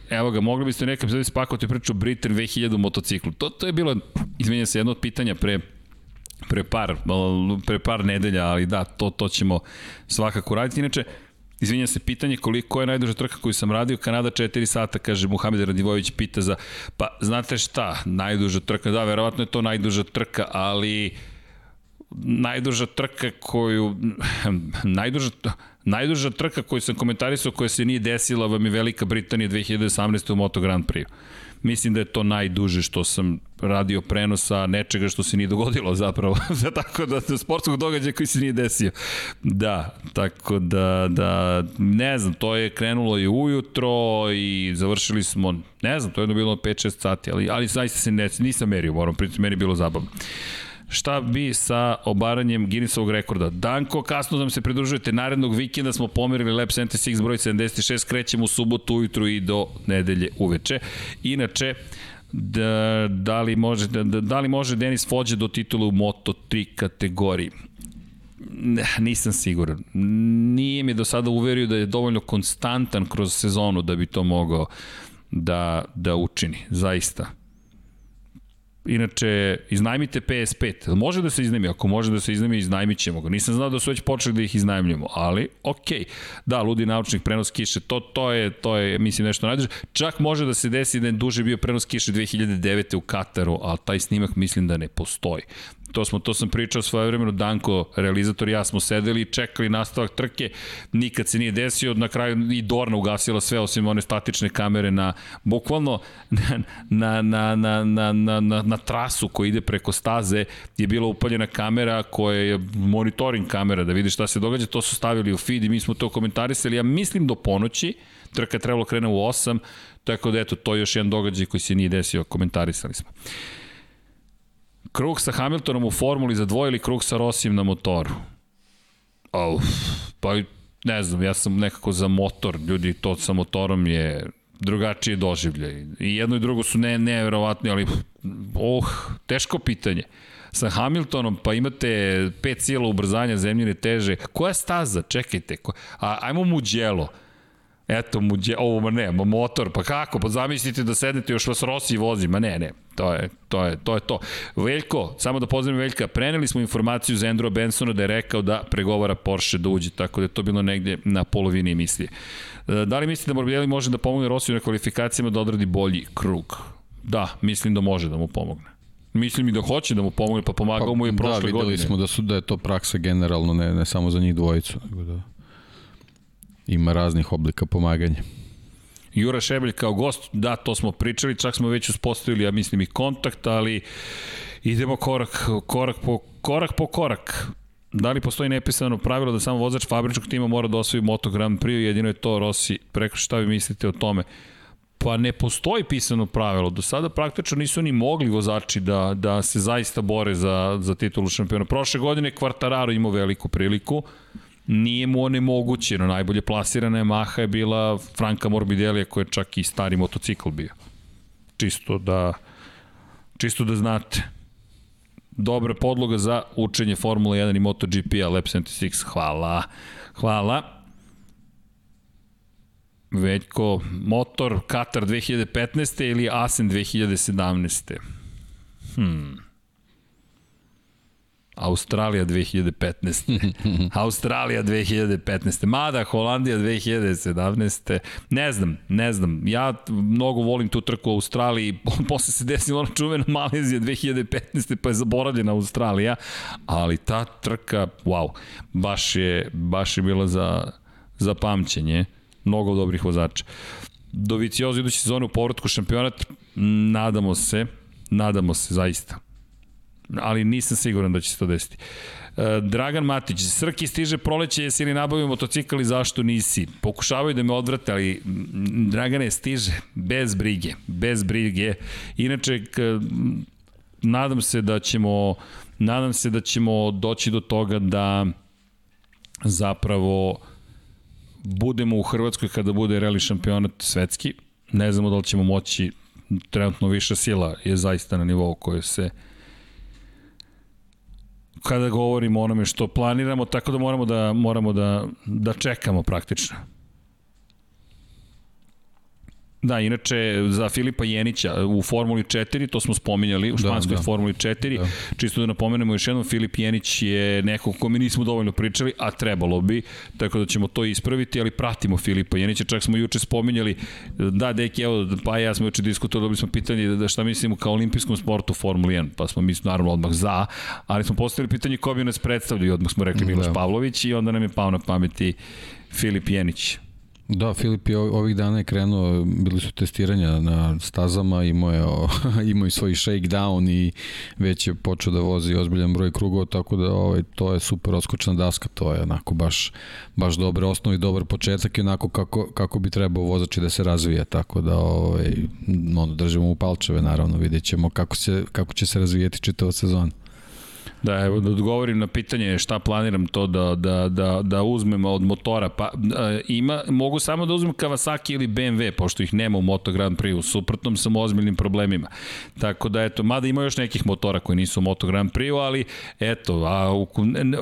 Evo ga, mogli biste nekam epizodi spakovati priču Britain 2000 motociklu. To, to je bilo, izmenja se, jedno od pitanja pre pre par, pre par nedelja, ali da, to, to ćemo svakako raditi. Inače, Izvinjam se, pitanje koliko je najduža trka koju sam radio, Kanada 4 sata, kaže Muhamed Radivojević, pita za, pa znate šta, najduža trka, da, verovatno je to najduža trka, ali najduža trka koju, najduža, Najduža trka koju sam komentarisao koja se nije desila vam je Velika Britanija 2018. u Moto Grand Prix. Mislim da je to najduže što sam radio prenosa nečega što se nije dogodilo zapravo. tako da, da sportskog događaja koji se nije desio. Da, tako da, da, ne znam, to je krenulo i ujutro i završili smo, ne znam, to je bilo 5-6 sati, ali, ali zaista se ne, nisam merio, moram priti, meni je bilo zabavno šta bi sa obaranjem Guinnessovog rekorda. Danko, kasno nam se pridružujete, narednog vikenda smo pomerili Lab 76 broj 76, krećemo u subotu ujutru i do nedelje uveče. Inače, da, da, li može, da, da li može Denis Fođe do titula u Moto3 kategoriji? Nisam siguran. Nije mi do sada uverio da je dovoljno konstantan kroz sezonu da bi to mogao da, da učini, zaista. Inače, iznajmite PS5. Može da se iznajmi? Ako može da se iznajmi, iznajmit ćemo ga. Nisam znao da su već počeli da ih iznajmljamo, ali okej. Okay. Da, ludi naučnik prenos kiše, to, to, je, to je, mislim, nešto najduže. Čak može da se desi da je duže bio prenos kiše 2009. u Kataru, ali taj snimak mislim da ne postoji. To, smo, to sam pričao svoje vremeno, Danko, realizator ja smo sedeli i čekali nastavak trke, nikad se nije desio, na kraju i Dorna ugasila sve osim one statične kamere na, bukvalno na, na, na, na, na, na, na, trasu koja ide preko staze je bila upaljena kamera koja je monitoring kamera da vidi šta se događa, to su stavili u feed i mi smo to komentarisali, ja mislim do ponoći, trka trebalo krene u 8, tako da eto, to je još jedan događaj koji se nije desio, komentarisali smo. Krug sa Hamiltonom u formuli za dvoje ili krug sa Rosijem na motoru? Uf, pa ne znam, ja sam nekako za motor, ljudi, to sa motorom je drugačije doživljaj. I jedno i drugo su ne, neverovatni, ali oh, teško pitanje. Sa Hamiltonom pa imate pet sila ubrzanja zemljine teže. Koja staza? Čekajte. Ko... A, ajmo mu djelo. Eto, muđe, ovo, ma ne, ma motor, pa kako, pa zamislite da sednete, još vas Rossi vozi, ma ne, ne, to je, to je, to je to. Veljko, samo da pozdravim Veljka, preneli smo informaciju za Andrew Bensona da je rekao da pregovara Porsche da uđe, tako da je to bilo negde na polovini emisije. E, da li mislite da Morbidelli može da pomogne Rossi na kvalifikacijama da odradi bolji krug? Da, mislim da može da mu pomogne. Mislim i da hoće da mu pomogne, pa pomagao pa, mu je prošle godine. Da, videli godine. smo da, su, da je to praksa generalno, ne, ne samo za njih dvojicu. Nego da ima raznih oblika pomaganja. Jura Šebelj kao gost, da, to smo pričali, čak smo već uspostavili, ja mislim, i kontakt, ali idemo korak, korak po korak. Po korak. Da li postoji nepisano pravilo da samo vozač fabričnog tima mora da osvoji Moto Grand Prix, jedino je to Rossi, preko šta vi mislite o tome? Pa ne postoji pisano pravilo. Do sada praktično nisu ni mogli vozači da, da se zaista bore za, za titulu šampiona. Prošle godine Quartararo imao veliku priliku, nije mu onemogućeno. Najbolje plasirana je Maha je bila Franka Morbidelija koja je čak i stari motocikl bio. čisto da čisto da znate dobra podloga za učenje Formula 1 i MotoGP-a Lab 76 hvala hvala Veljko, motor Katar 2015. ili Asen 2017. Hmm. Australija 2015. Australija 2015. Mada Holandija 2017. Ne znam, ne znam. Ja mnogo volim tu trku u Australiji. Posle se desila ona čuvena Malezija 2015. pa je zaboravljena Australija. Ali ta trka, wow, baš je, baš je bila za, za pamćenje. Mnogo dobrih vozača. Doviciozo iduće sezone u povratku šampionat, nadamo se, nadamo se zaista ali nisam siguran da će se to desiti. E, Dragan Matić, Srki stiže proleće, jesi li nabavio motocikl i zašto nisi? Pokušavaju da me odvrate, ali Dragane stiže bez brige, bez brige. Inače, nadam se da ćemo nadam se da ćemo doći do toga da zapravo budemo u Hrvatskoj kada bude reli šampionat svetski. Ne znamo da li ćemo moći trenutno viša sila je zaista na nivou koje se kada govorimo o onome što planiramo, tako da moramo da moramo da da čekamo praktično. Da, inače za Filipa Jenića u Formuli 4, to smo spominjali, u da, španskoj da, da. Formuli 4, da. čisto da napomenemo još jednom, Filip Jenić je neko kome nismo dovoljno pričali, a trebalo bi, tako da ćemo to ispraviti, ali pratimo Filipa Jenića, čak smo juče spominjali, da, deki, evo, pa ja smo juče diskutovali, dobili smo pitanje da šta mislimo kao olimpijskom sportu Formuli 1, pa smo mi naravno odmah za, ali smo postavili pitanje ko bi nas predstavljaju, odmah smo rekli Miloš da. Pavlović i onda nam je pao na pameti Filip Jenić. Da, Filip je ovih dana je krenuo, bili su testiranja na stazama, imao je, imao i svoj shakedown i već je počeo da vozi ozbiljan broj krugova, tako da ovaj, to je super oskočna daska, to je onako baš, baš dobre osnovi, dobar početak i onako kako, kako bi trebao vozač da se razvija, tako da ovaj, ono, držimo u palčeve, naravno, vidjet ćemo kako, se, kako će se razvijeti čitava sezona. Da, evo, da odgovorim na pitanje šta planiram to da, da, da, da uzmem od motora. Pa, ima, mogu samo da uzmem Kawasaki ili BMW, pošto ih nema u Moto Grand Prix, u suprotnom sam u ozbiljnim problemima. Tako da, eto, mada ima još nekih motora koji nisu u Moto Grand Prix, ali, eto, a, u,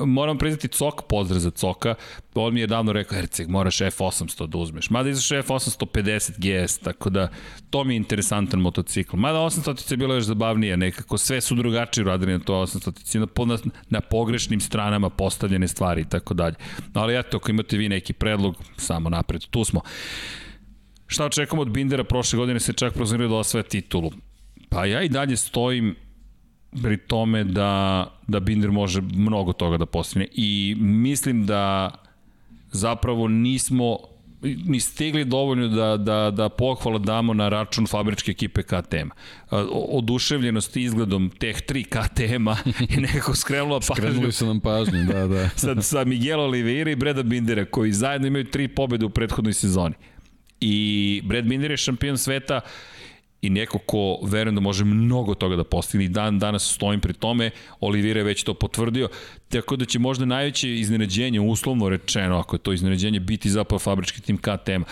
moram priznati Cok, pozdrav za Coka, on mi je davno rekao, Herceg, moraš F800 da uzmeš. Mada izašao F850 GS, tako da to mi je interesantan motocikl. Mada 800 je bilo još zabavnije, nekako sve su drugačije radili na to 800 na, na, na pogrešnim stranama postavljene stvari i tako dalje. Ali eto, ako imate vi neki predlog, samo napred, tu smo. Šta očekamo od Bindera? Prošle godine se čak prozirao da osvaja titulu. Pa ja i dalje stojim pri tome da, da Binder može mnogo toga da postigne i mislim da zapravo nismo ni stigli dovoljno da, da, da pohvala damo na račun fabričke ekipe KTM-a. Oduševljenost izgledom teh tri KTM-a je nekako skrenula pažnju. Skrenuli su nam pažnju, da, da. sa, sa Miguel Oliveira i Breda Bindera, koji zajedno imaju tri pobede u prethodnoj sezoni. I Brad Binder je šampion sveta uh, i neko ko verujem da može mnogo toga da postigne i dan danas stojim pri tome, Olivira je već to potvrdio, tako da će možda najveće iznenađenje, uslovno rečeno, ako je to iznenađenje, biti zapravo fabrički tim KTM.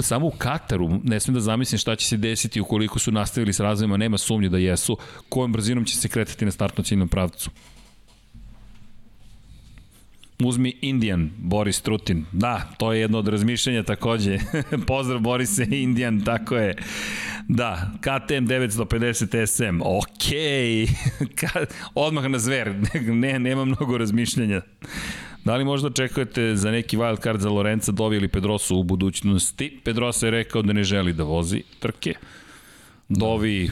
Samo u Kataru, ne smem da zamislim šta će se desiti ukoliko su nastavili s razvojima, nema sumnje da jesu, kojom brzinom će se kretati na startno ciljnom pravcu. Uzmi Indian, Boris Trutin. Da, to je jedno od razmišljanja takođe. Pozdrav Borise Indian, tako je. Da, KTM 950 SM, ok, odmah na zver, ne, nema mnogo razmišljanja. Da li možda očekujete za neki wild card za Lorenza Dovi ili Pedrosu u budućnosti? Pedrosa je rekao da ne želi da vozi trke. Dovi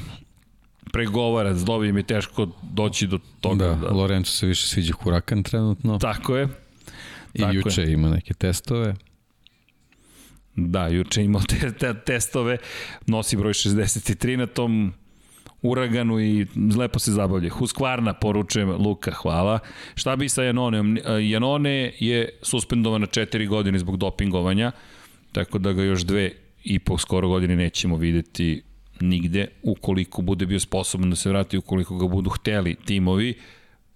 pregovara s Dovijem je teško doći do toga. Da, da... Lorenzo se više sviđa Hurakan trenutno. Tako je. I Tako juče je. ima neke testove. Da, juče imao te, te, testove, nosi broj 63 na tom uraganu i lepo se zabavlja. Husqvarna poručujem Luka, hvala. Šta bi sa Janoneom? Janone je suspendovan na 4 godine zbog dopingovanja, tako da ga još dve i po skoro godine nećemo videti nigde, ukoliko bude bio sposoban da se vrati, ukoliko ga budu hteli timovi.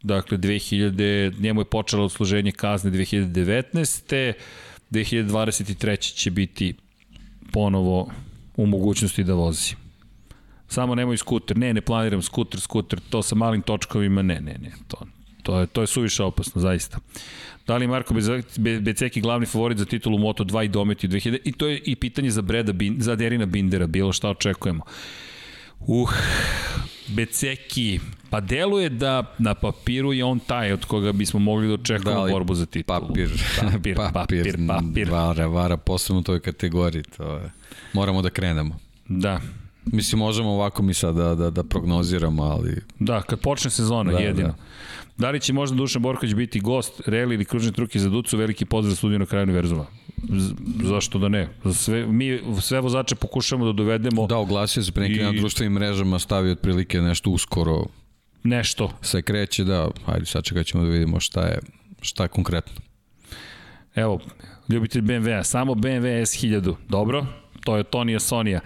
Dakle, 2000, njemu je počelo odsluženje kazne 2019. 2023. će biti ponovo u mogućnosti da vozi. Samo nemoj skuter. Ne, ne planiram skuter, skuter, to sa malim točkovima, ne, ne, ne, to, to je, to je suviše opasno, zaista. Da li je Marko Beceki glavni favorit za titulu Moto2 i dometi 2000? I to je i pitanje za Breda, Bin, za Derina Bindera, bilo šta očekujemo. Uh, Beceki, pa deluje da na papiru je on taj od koga bismo mogli da očekujemo da, borbu za titulu. Papir, papir, papir, papir, papir. Vara, vara, posebno u toj kategoriji, to je. Moramo da krenemo. Da, Mislim, možemo ovako mi sad da, da, da prognoziramo, ali... Da, kad počne sezona, da, jedino. Da. Da li će možda Dušan Borković biti gost, reli ili kružne truke za Ducu, veliki pozdrav studiju na kraju univerzuma. Z, zašto da ne? Sve, mi sve vozače pokušamo da dovedemo. Da, oglasio se pre nekim i... na društvenim mrežama, stavi otprilike nešto uskoro. Nešto. Se kreće, da, hajde sad čekaj ćemo da vidimo šta je, šta je konkretno. Evo, ljubitelj BMW-a, samo BMW S1000, dobro? To je Tonija Sonija.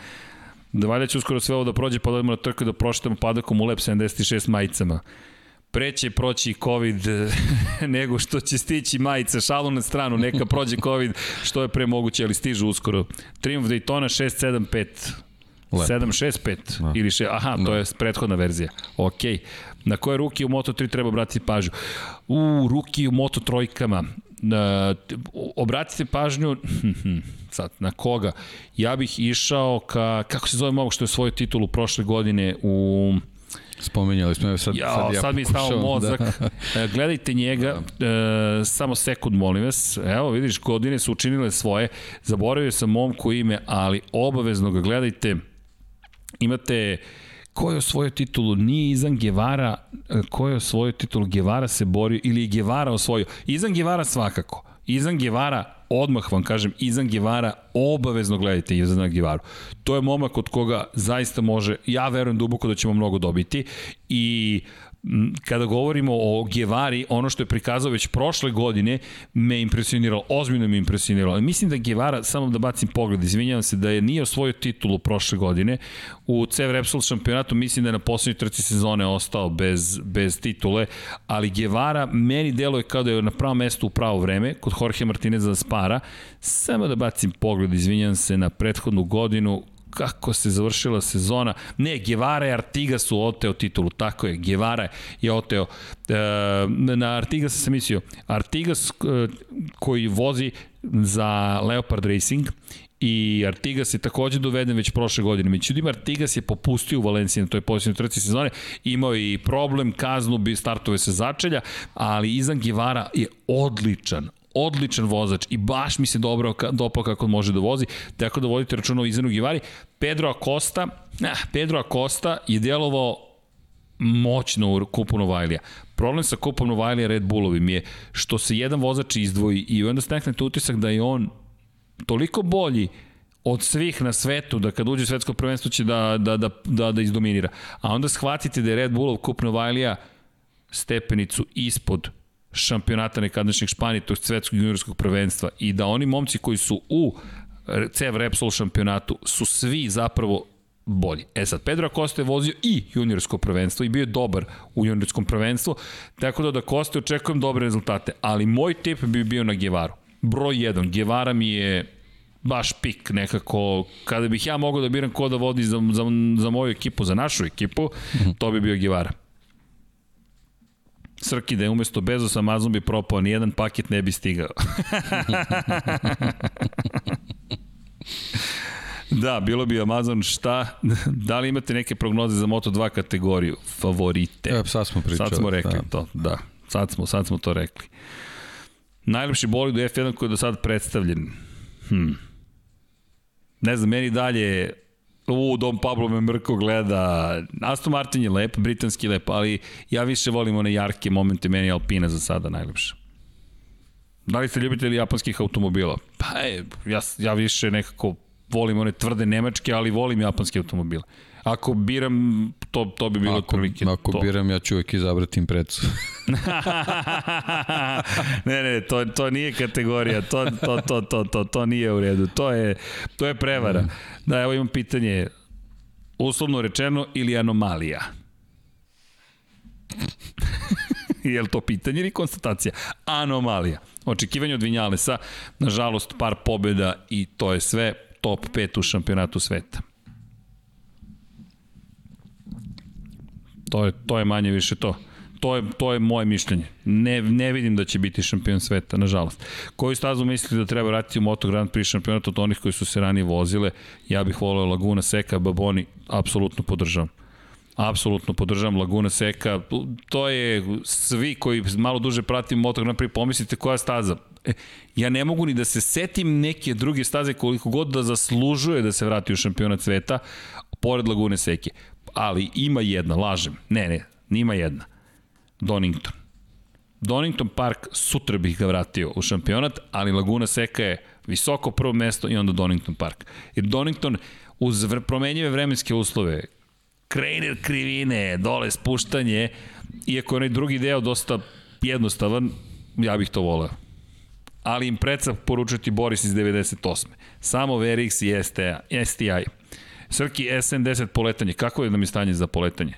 Da valja će uskoro sve ovo da prođe, pa da na trku da prošetamo padakom u Lep 76 majicama preće proći COVID nego što će stići majica, šalu na stranu, neka prođe COVID što je pre moguće, ali stižu uskoro. Triumf Daytona 675. 765 da. ili še, aha, da. to je prethodna verzija. Ok. Na koje ruki u Moto3 treba obratiti pažnju? U, ruki u Moto trojkama. Na, obratite pažnju sad, na koga? Ja bih išao ka, kako se zove mogu što je svoju titulu prošle godine u Spominjali smo, sad, ja, sad, ja sad mi stao da. mozak. Da. Gledajte njega, da. e, samo sekund molim vas. Evo, vidiš, godine su učinile svoje. Zaboravio sam momku ime, ali obavezno ga gledajte. Imate ko je osvojio titulu? Nije Izan Gevara, e, ko je osvojio titulu? Gevara se borio ili je Gevara osvojio? Izan Gevara svakako. Izan Gevara odmah vam kažem, Izan Gevara, obavezno gledajte Izan Gevaru. To je momak od koga zaista može, ja verujem duboko da ćemo mnogo dobiti i kada govorimo o Gevari, ono što je prikazao već prošle godine me impresioniralo, ozbiljno me impresioniralo. Mislim da Gevara, samo da bacim pogled, izvinjavam se, da je nije osvojio titulu prošle godine. U CV Repsol šampionatu mislim da je na poslednjoj trci sezone ostao bez, bez titule, ali Gevara meni deluje kao da je na pravom mestu u pravo vreme, kod Jorge Martineza Spara. Samo da bacim pogled, izvinjavam se, na prethodnu godinu, kako se završila sezona. Ne, Guevara i Artiga su oteo titulu, tako je, Guevara je oteo. E, na Artiga sam mislio, Artigas e, koji vozi za Leopard Racing i Artigas je takođe doveden već prošle godine. Međutim, Artigas je popustio u Valenciji na toj posljednoj trci sezone, imao i problem, kaznu, bi startove se začelja, ali Izan Givara je odličan, odličan vozač i baš mi se dobro dopao kako može da vozi, tako da vodite računa o Izanu Givari. Pedro Acosta, eh, Pedro Acosta je djelovao moćno u kupu Novajlija. Problem sa kupom Novajlija Red Bullovim je što se jedan vozač izdvoji i onda steknete utisak da je on toliko bolji od svih na svetu, da kad uđe u svetsko prvenstvo će da, da, da, da, da izdominira. A onda shvatite da je Red Bullov kup Novajlija stepenicu ispod šampionata nekadašnjeg Španije, tog svetskog juniorskog prvenstva i da oni momci koji su u CEV Repsol šampionatu su svi zapravo bolji. E sad, Pedro Acosta je vozio i juniorsko prvenstvo i bio je dobar u juniorskom prvenstvu, tako da da Acosta očekujem dobre rezultate, ali moj tip bi bio na Gevaru. Broj 1, Gevara mi je baš pik nekako, kada bih ja mogao da biram ko da vodi za, za, za moju ekipu, za našu ekipu, to bi bio Gevara. Srki da je umesto Bezos Amazon bi propao, nijedan paket ne bi stigao. da, bilo bi Amazon šta? Da li imate neke prognoze za Moto2 kategoriju? Favorite. Evo, sad smo pričali. Sad smo rekli da. to, da. Sad smo, sad smo to rekli. Najlepši bolid u F1 koji je do sad predstavljen. Hm. Ne znam, meni dalje U, Dom Pablo me mrko gleda. Aston Martin je lep, britanski lep, ali ja više volim one jarke momente, meni Alpina za sada najlepša. Da li ste ljubitelji japanskih automobila? Pa je, ja, ja više nekako volim one tvrde nemačke, ali volim japanske automobile. Ako biram, to, to bi bilo ako, otprilike Ako to. biram, ja ću uvek izabrati imprecu. ne, ne, to, to nije kategorija, to, to, to, to, to, to nije u redu, to je, to je prevara. Da, evo imam pitanje, uslovno rečeno ili anomalija? je li to pitanje ili konstatacija? Anomalija. Očekivanje od Vinjalesa, nažalost, par pobjeda i to je sve top 5 u šampionatu sveta. To je, to je manje više to. To je, to je moje mišljenje. Ne, ne vidim da će biti šampion sveta, nažalost. Koju stazu mislite da treba vratiti u Moto Grand Prix šampionat od onih koji su se ranije vozile? Ja bih voleo Laguna Seca, Baboni, apsolutno podržavam. Apsolutno podržavam Laguna Seca. To je svi koji malo duže pratimo Moto Grand Prix, pomislite koja staza. E, ja ne mogu ni da se setim neke druge staze koliko god da zaslužuje da se vrati u šampionat sveta, pored Lagune Seke. Ali ima jedna, lažem. Ne, ne, nima jedna. Donington. Donington Park sutra bih ga vratio u šampionat, ali Laguna Seka je visoko prvo mesto i onda Donington Park. Jer Donington uz promenjive vremenske uslove, Kreiner krivine, dole spuštanje, iako je onaj drugi deo dosta jednostavan, ja bih to voleo. Ali im predsav poručiti Boris iz 98. Samo VRX i. STI. Srki SN10 poletanje. Kako je da mi stanje za poletanje?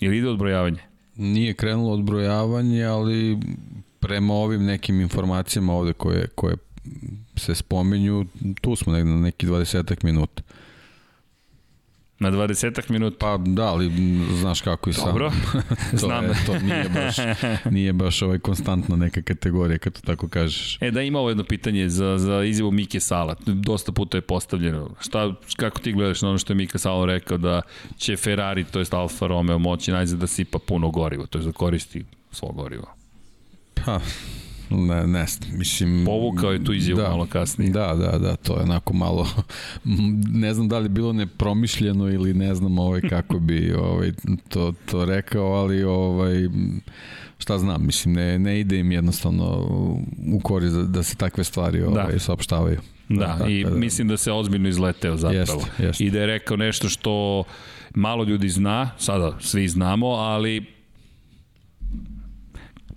Ili ide odbrojavanje? Nije krenulo odbrojavanje, ali prema ovim nekim informacijama ovde koje, koje se spominju, tu smo negde na neki 20 minuta. Na 20 minut. Pa da, ali znaš kako i sam. Dobro, to znam. Je, to nije baš, nije baš ovaj konstantna neka kategorija, kad to tako kažeš. E, da ima ovo jedno pitanje za, za izjavu Mike Sala. Dosta puta je postavljeno. Šta, kako ti gledaš na ono što je Mika Sala rekao da će Ferrari, to jest Alfa Romeo, moći najzad da sipa puno gorivo, to je da koristi svo gorivo? Pa, Ne, ne, mislim... Povukao je tu izjavu da, malo kasnije. Da, da, da, to je onako malo, ne znam da li je bilo nepromišljeno ili ne znam ovaj, kako bi ovaj, to, to rekao, ali ovaj, šta znam, mislim, ne, ne ide im jednostavno u korist da, da se takve stvari da. ovaj, da. saopštavaju. Da, da, i da, mislim da se ozbiljno izleteo zapravo. Jest, jest. I da je rekao nešto što malo ljudi zna, sada svi znamo, ali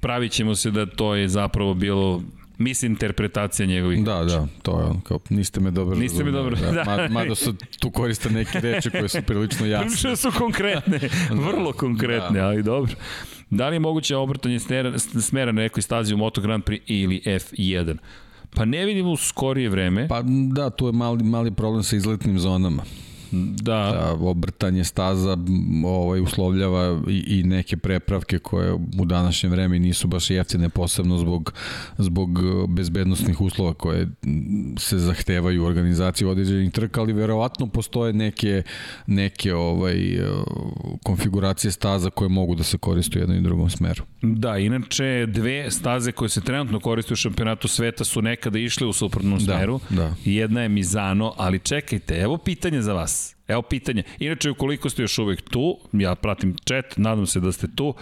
pravit ćemo se da to je zapravo bilo misinterpretacija njegovih Da, da, to je on, kao, niste me dobro Niste me dobro, da. da. Mada su tu koriste neke reči koje su prilično jasne. Prilično su konkretne, vrlo konkretne, da. ali dobro. Da li je moguće obrtanje smera, smera na nekoj stazi u Moto Grand Prix ili F1? Pa ne vidimo u skorije vreme. Pa da, tu je mali, mali problem sa izletnim zonama. Da. da obrtanje staza ovaj, uslovljava i, i neke prepravke koje u današnjem vreme nisu baš jeftine, posebno zbog, zbog bezbednostnih uslova koje se zahtevaju u organizaciji određenih trka, ali verovatno postoje neke, neke ovaj, konfiguracije staza koje mogu da se koriste u jednom i drugom smeru. Da, inače dve staze koje se trenutno koriste u šampionatu sveta su nekada išle u suprotnom da, smeru. Da. Jedna je Mizano, ali čekajte, evo pitanje za vas. Evo pitanje. Inače, ukoliko ste još uvek tu, ja pratim chat, nadam se da ste tu,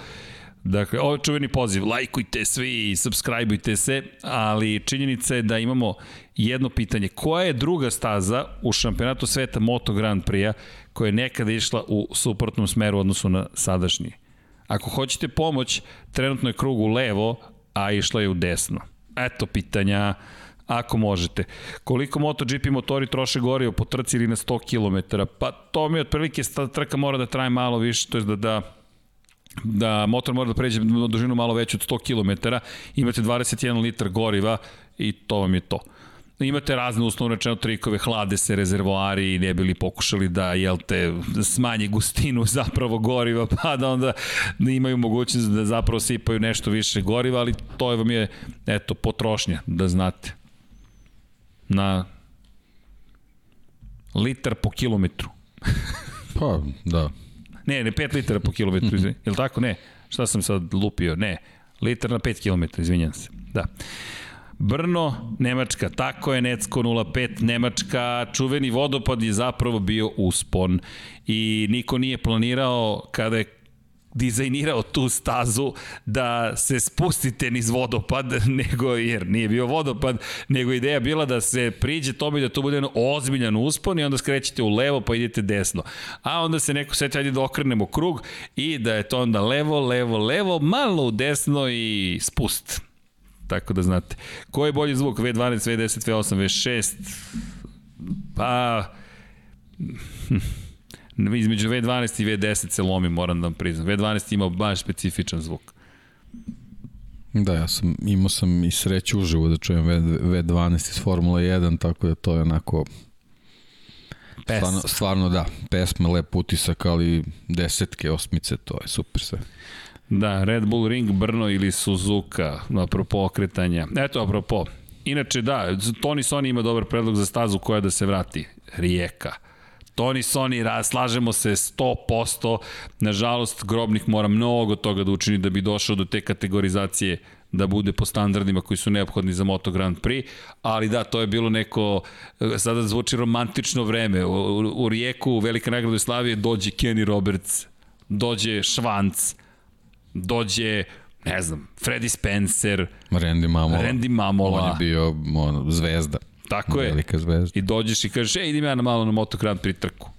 Dakle, ovo je čuveni poziv, lajkujte svi, subscribeujte se, ali činjenica je da imamo jedno pitanje. Koja je druga staza u šampionatu sveta Moto Grand Prix-a koja je nekada išla u suprotnom smeru odnosu na sadašnji? Ako hoćete pomoć, trenutno je krug u levo, a išla je u desno. Eto pitanja ako možete. Koliko MotoGP motori troše gorivo po trci ili na 100 km? Pa to mi otprilike trka mora da traje malo više, to je da, da da motor mora da pređe na dužinu malo veću od 100 km, imate 21 litar goriva i to vam je to. Imate razne uslovno rečeno trikove, hlade se rezervoari i ne bili pokušali da, jel te, smanje gustinu zapravo goriva, pa da onda da imaju mogućnost da zapravo sipaju nešto više goriva, ali to je vam je, eto, potrošnja, da znate na litar po kilometru. pa, da. Ne, ne 5 litara po kilometru, izvini. Je li tako? Ne. Šta sam sad lupio? Ne. Litar na 5 km, izvinjam se. Da. Brno, Nemačka, tako je, Necko 05, Nemačka, čuveni vodopad je zapravo bio uspon i niko nije planirao kada je dizajnirao tu stazu da se spustite niz vodopad, nego, jer nije bio vodopad, nego ideja bila da se priđe tome da to bude jedan ozbiljan uspon i onda skrećete u levo pa idete desno. A onda se neko seti, ajde da okrenemo krug i da je to onda levo, levo, levo, malo u desno i spust. Tako da znate. Ko je bolji zvuk? V12, V10, V8, V6? Pa... Između V12 i V10 se lomi, moram da vam priznam. V12 ima baš specifičan zvuk. Da, ja sam, imao sam i sreću uživo da čujem v, V12 iz Formula 1, tako da to je onako Pes. Stvarno, stvarno da, pesma, lep utisak, ali desetke, osmice, to je super sve. Da, Red Bull Ring, Brno ili Suzuka, apropo okretanja. Eto, apropo. Inače, da, Tony Sony ima dobar predlog za stazu koja da se vrati. Rijeka. Tony Sony, slažemo se 100%. Nažalost, Grobnik mora mnogo toga da učini da bi došao do te kategorizacije da bude po standardima koji su neophodni za Moto Grand Prix, ali da, to je bilo neko, sada zvuči romantično vreme, u, u Rijeku, u Velika nagrada Slavije, dođe Kenny Roberts, dođe Švanc, dođe ne znam, Freddy Spencer, Randy Mamola. Randy Mamola. On je bio ono, zvezda. Tako je. Velika zvezda. I dođeš i kažeš, ej, idem ja na malo na Moto Grand Prix trku.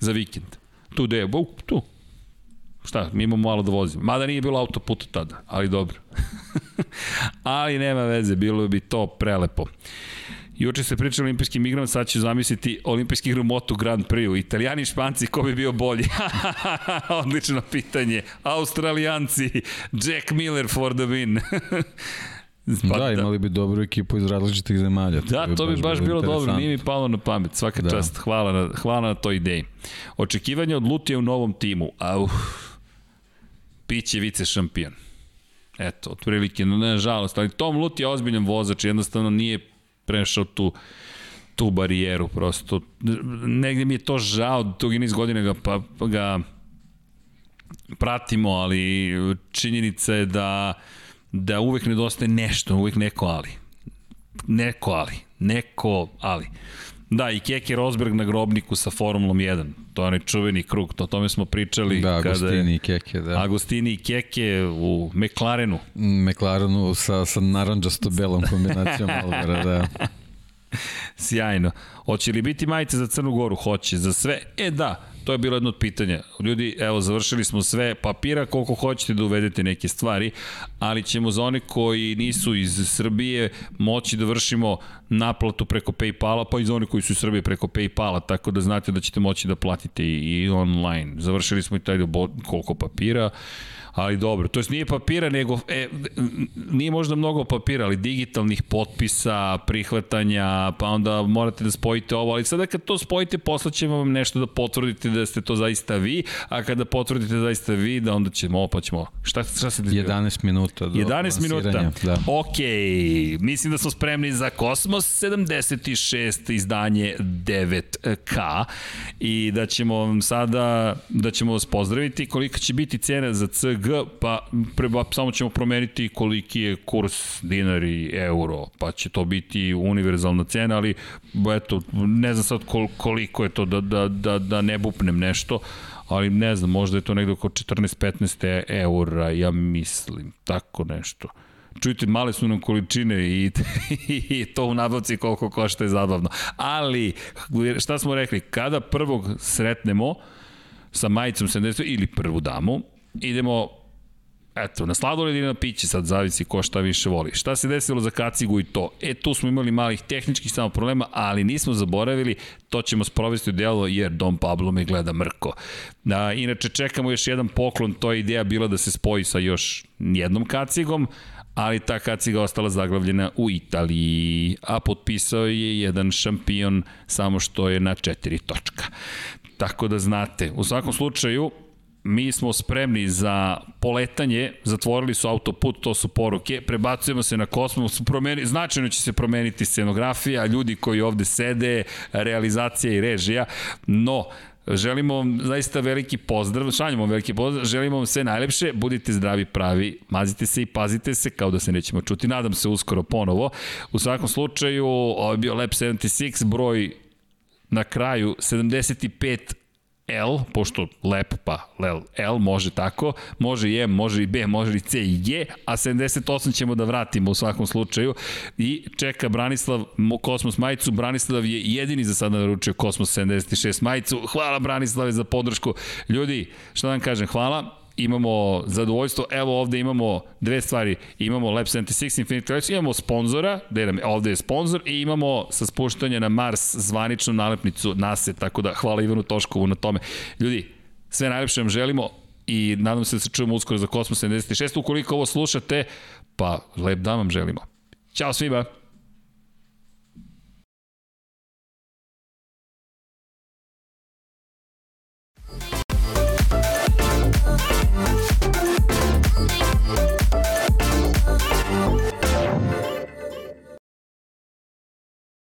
Za vikend. Tu gde je? Tu. Šta, mi imamo malo da vozimo. Mada nije bilo autoputa tada, ali dobro. ali nema veze, bilo bi to prelepo. Juče se priča o olimpijskim igrama, sad ću zamisliti olimpijski igra u Moto Grand Prix. Italijani i Španci, ko bi bio bolji? Odlično pitanje. Australijanci, Jack Miller for the win. Pa, da, imali bi dobru ekipu iz različitih zemalja. Da, to, to bi baš bilo dobro, nije mi palo na pamet. Svaka da. čast, hvala na, hvala na toj ideji. Očekivanje od Lutija u novom timu. Au, piće vice šampion. Eto, otprilike, no, nažalost, ali Tom Lut je ozbiljan vozač, jednostavno nije prešao tu tu barijeru prosto. Negde mi je to žao, dugi niz godina ga, pa, ga pratimo, ali činjenica je da da uvek nedostaje nešto, uvek neko ali. Neko ali. Neko ali. Da, i Keke Rosberg na grobniku sa Formulom 1. To je onaj čuveni krug, to o tome smo pričali. Da, kada Agostini i Keke, da. Agostini i Keke u McLarenu. McLarenu sa, sa naranđasto-belom kombinacijom Alvara, da. Sjajno. Hoće li biti majice za Crnu Goru? Hoće. Za sve? E da, To je bilo jedno od pitanja. Ljudi, evo, završili smo sve papira koliko hoćete da uvedete neke stvari, ali ćemo za one koji nisu iz Srbije moći da vršimo naplatu preko Paypala, pa i za one koji su iz Srbije preko Paypala, tako da znate da ćete moći da platite i, i online. Završili smo i taj koliko papira ali dobro, to jest nije papira, nego, e, nije možda mnogo papira, ali digitalnih potpisa, prihvatanja, pa onda morate da spojite ovo, ali sada kad to spojite, poslaćemo vam nešto da potvrdite da ste to zaista vi, a kada potvrdite da zaista vi, da onda ćemo, pa ćemo, šta, šta se dizbio? 11 minuta do 11 minuta, da. ok, mislim da smo spremni za Kosmos 76 izdanje 9K i da ćemo vam sada, da ćemo vas pozdraviti kolika će biti cena za CG G, pa preba, samo ćemo promeniti koliki je kurs dinar i euro, pa će to biti univerzalna cena, ali eto, ne znam sad koliko je to da, da, da, da ne bupnem nešto, ali ne znam, možda je to negde oko 14-15 eura, ja mislim, tako nešto. Čujte, male su nam količine i, i to u nabavci koliko košta je zabavno. Ali, šta smo rekli, kada prvog sretnemo sa majicom 70 ili prvu damu, idemo Eto, na sladoled ili na piće, sad zavisi ko šta više voli. Šta se desilo za kacigu i to? E, tu smo imali malih tehničkih samo problema, ali nismo zaboravili, to ćemo sprovesti u delo jer Dom Pablo me gleda mrko. A, inače, čekamo još jedan poklon, to je ideja bila da se spoji sa još jednom kacigom, ali ta kaciga ostala zaglavljena u Italiji, a potpisao je jedan šampion samo što je na četiri točka. Tako da znate, u svakom slučaju, mi smo spremni za poletanje, zatvorili su autoput, to su poruke, prebacujemo se na kosmos, promeni, značajno će se promeniti scenografija, ljudi koji ovde sede, realizacija i režija, no, Želimo vam zaista veliki pozdrav, šaljamo veliki pozdrav, želimo vam sve najlepše, budite zdravi, pravi, mazite se i pazite se, kao da se nećemo čuti, nadam se uskoro ponovo. U svakom slučaju, ovo je bio Lab 76, broj na kraju 75 L, pošto lep pa L, L može tako, može i M, može i B, može i C i G, a 78 ćemo da vratimo u svakom slučaju. I čeka Branislav Kosmos majicu, Branislav je jedini za sada naručio Kosmos 76 majicu, hvala Branislave za podršku, ljudi, šta da vam kažem, hvala, imamo zadovoljstvo, evo ovde imamo dve stvari, imamo Lab 76 Infinity Lights, imamo sponzora, gde nam, ovde je sponsor i imamo sa spuštanja na Mars zvaničnu nalepnicu NASE, tako da hvala Ivanu Toškovu na tome. Ljudi, sve najlepše vam želimo i nadam se da se čujemo uskoro za Kosmos 76. Ukoliko ovo slušate, pa lep dan vam želimo. Ćao svima!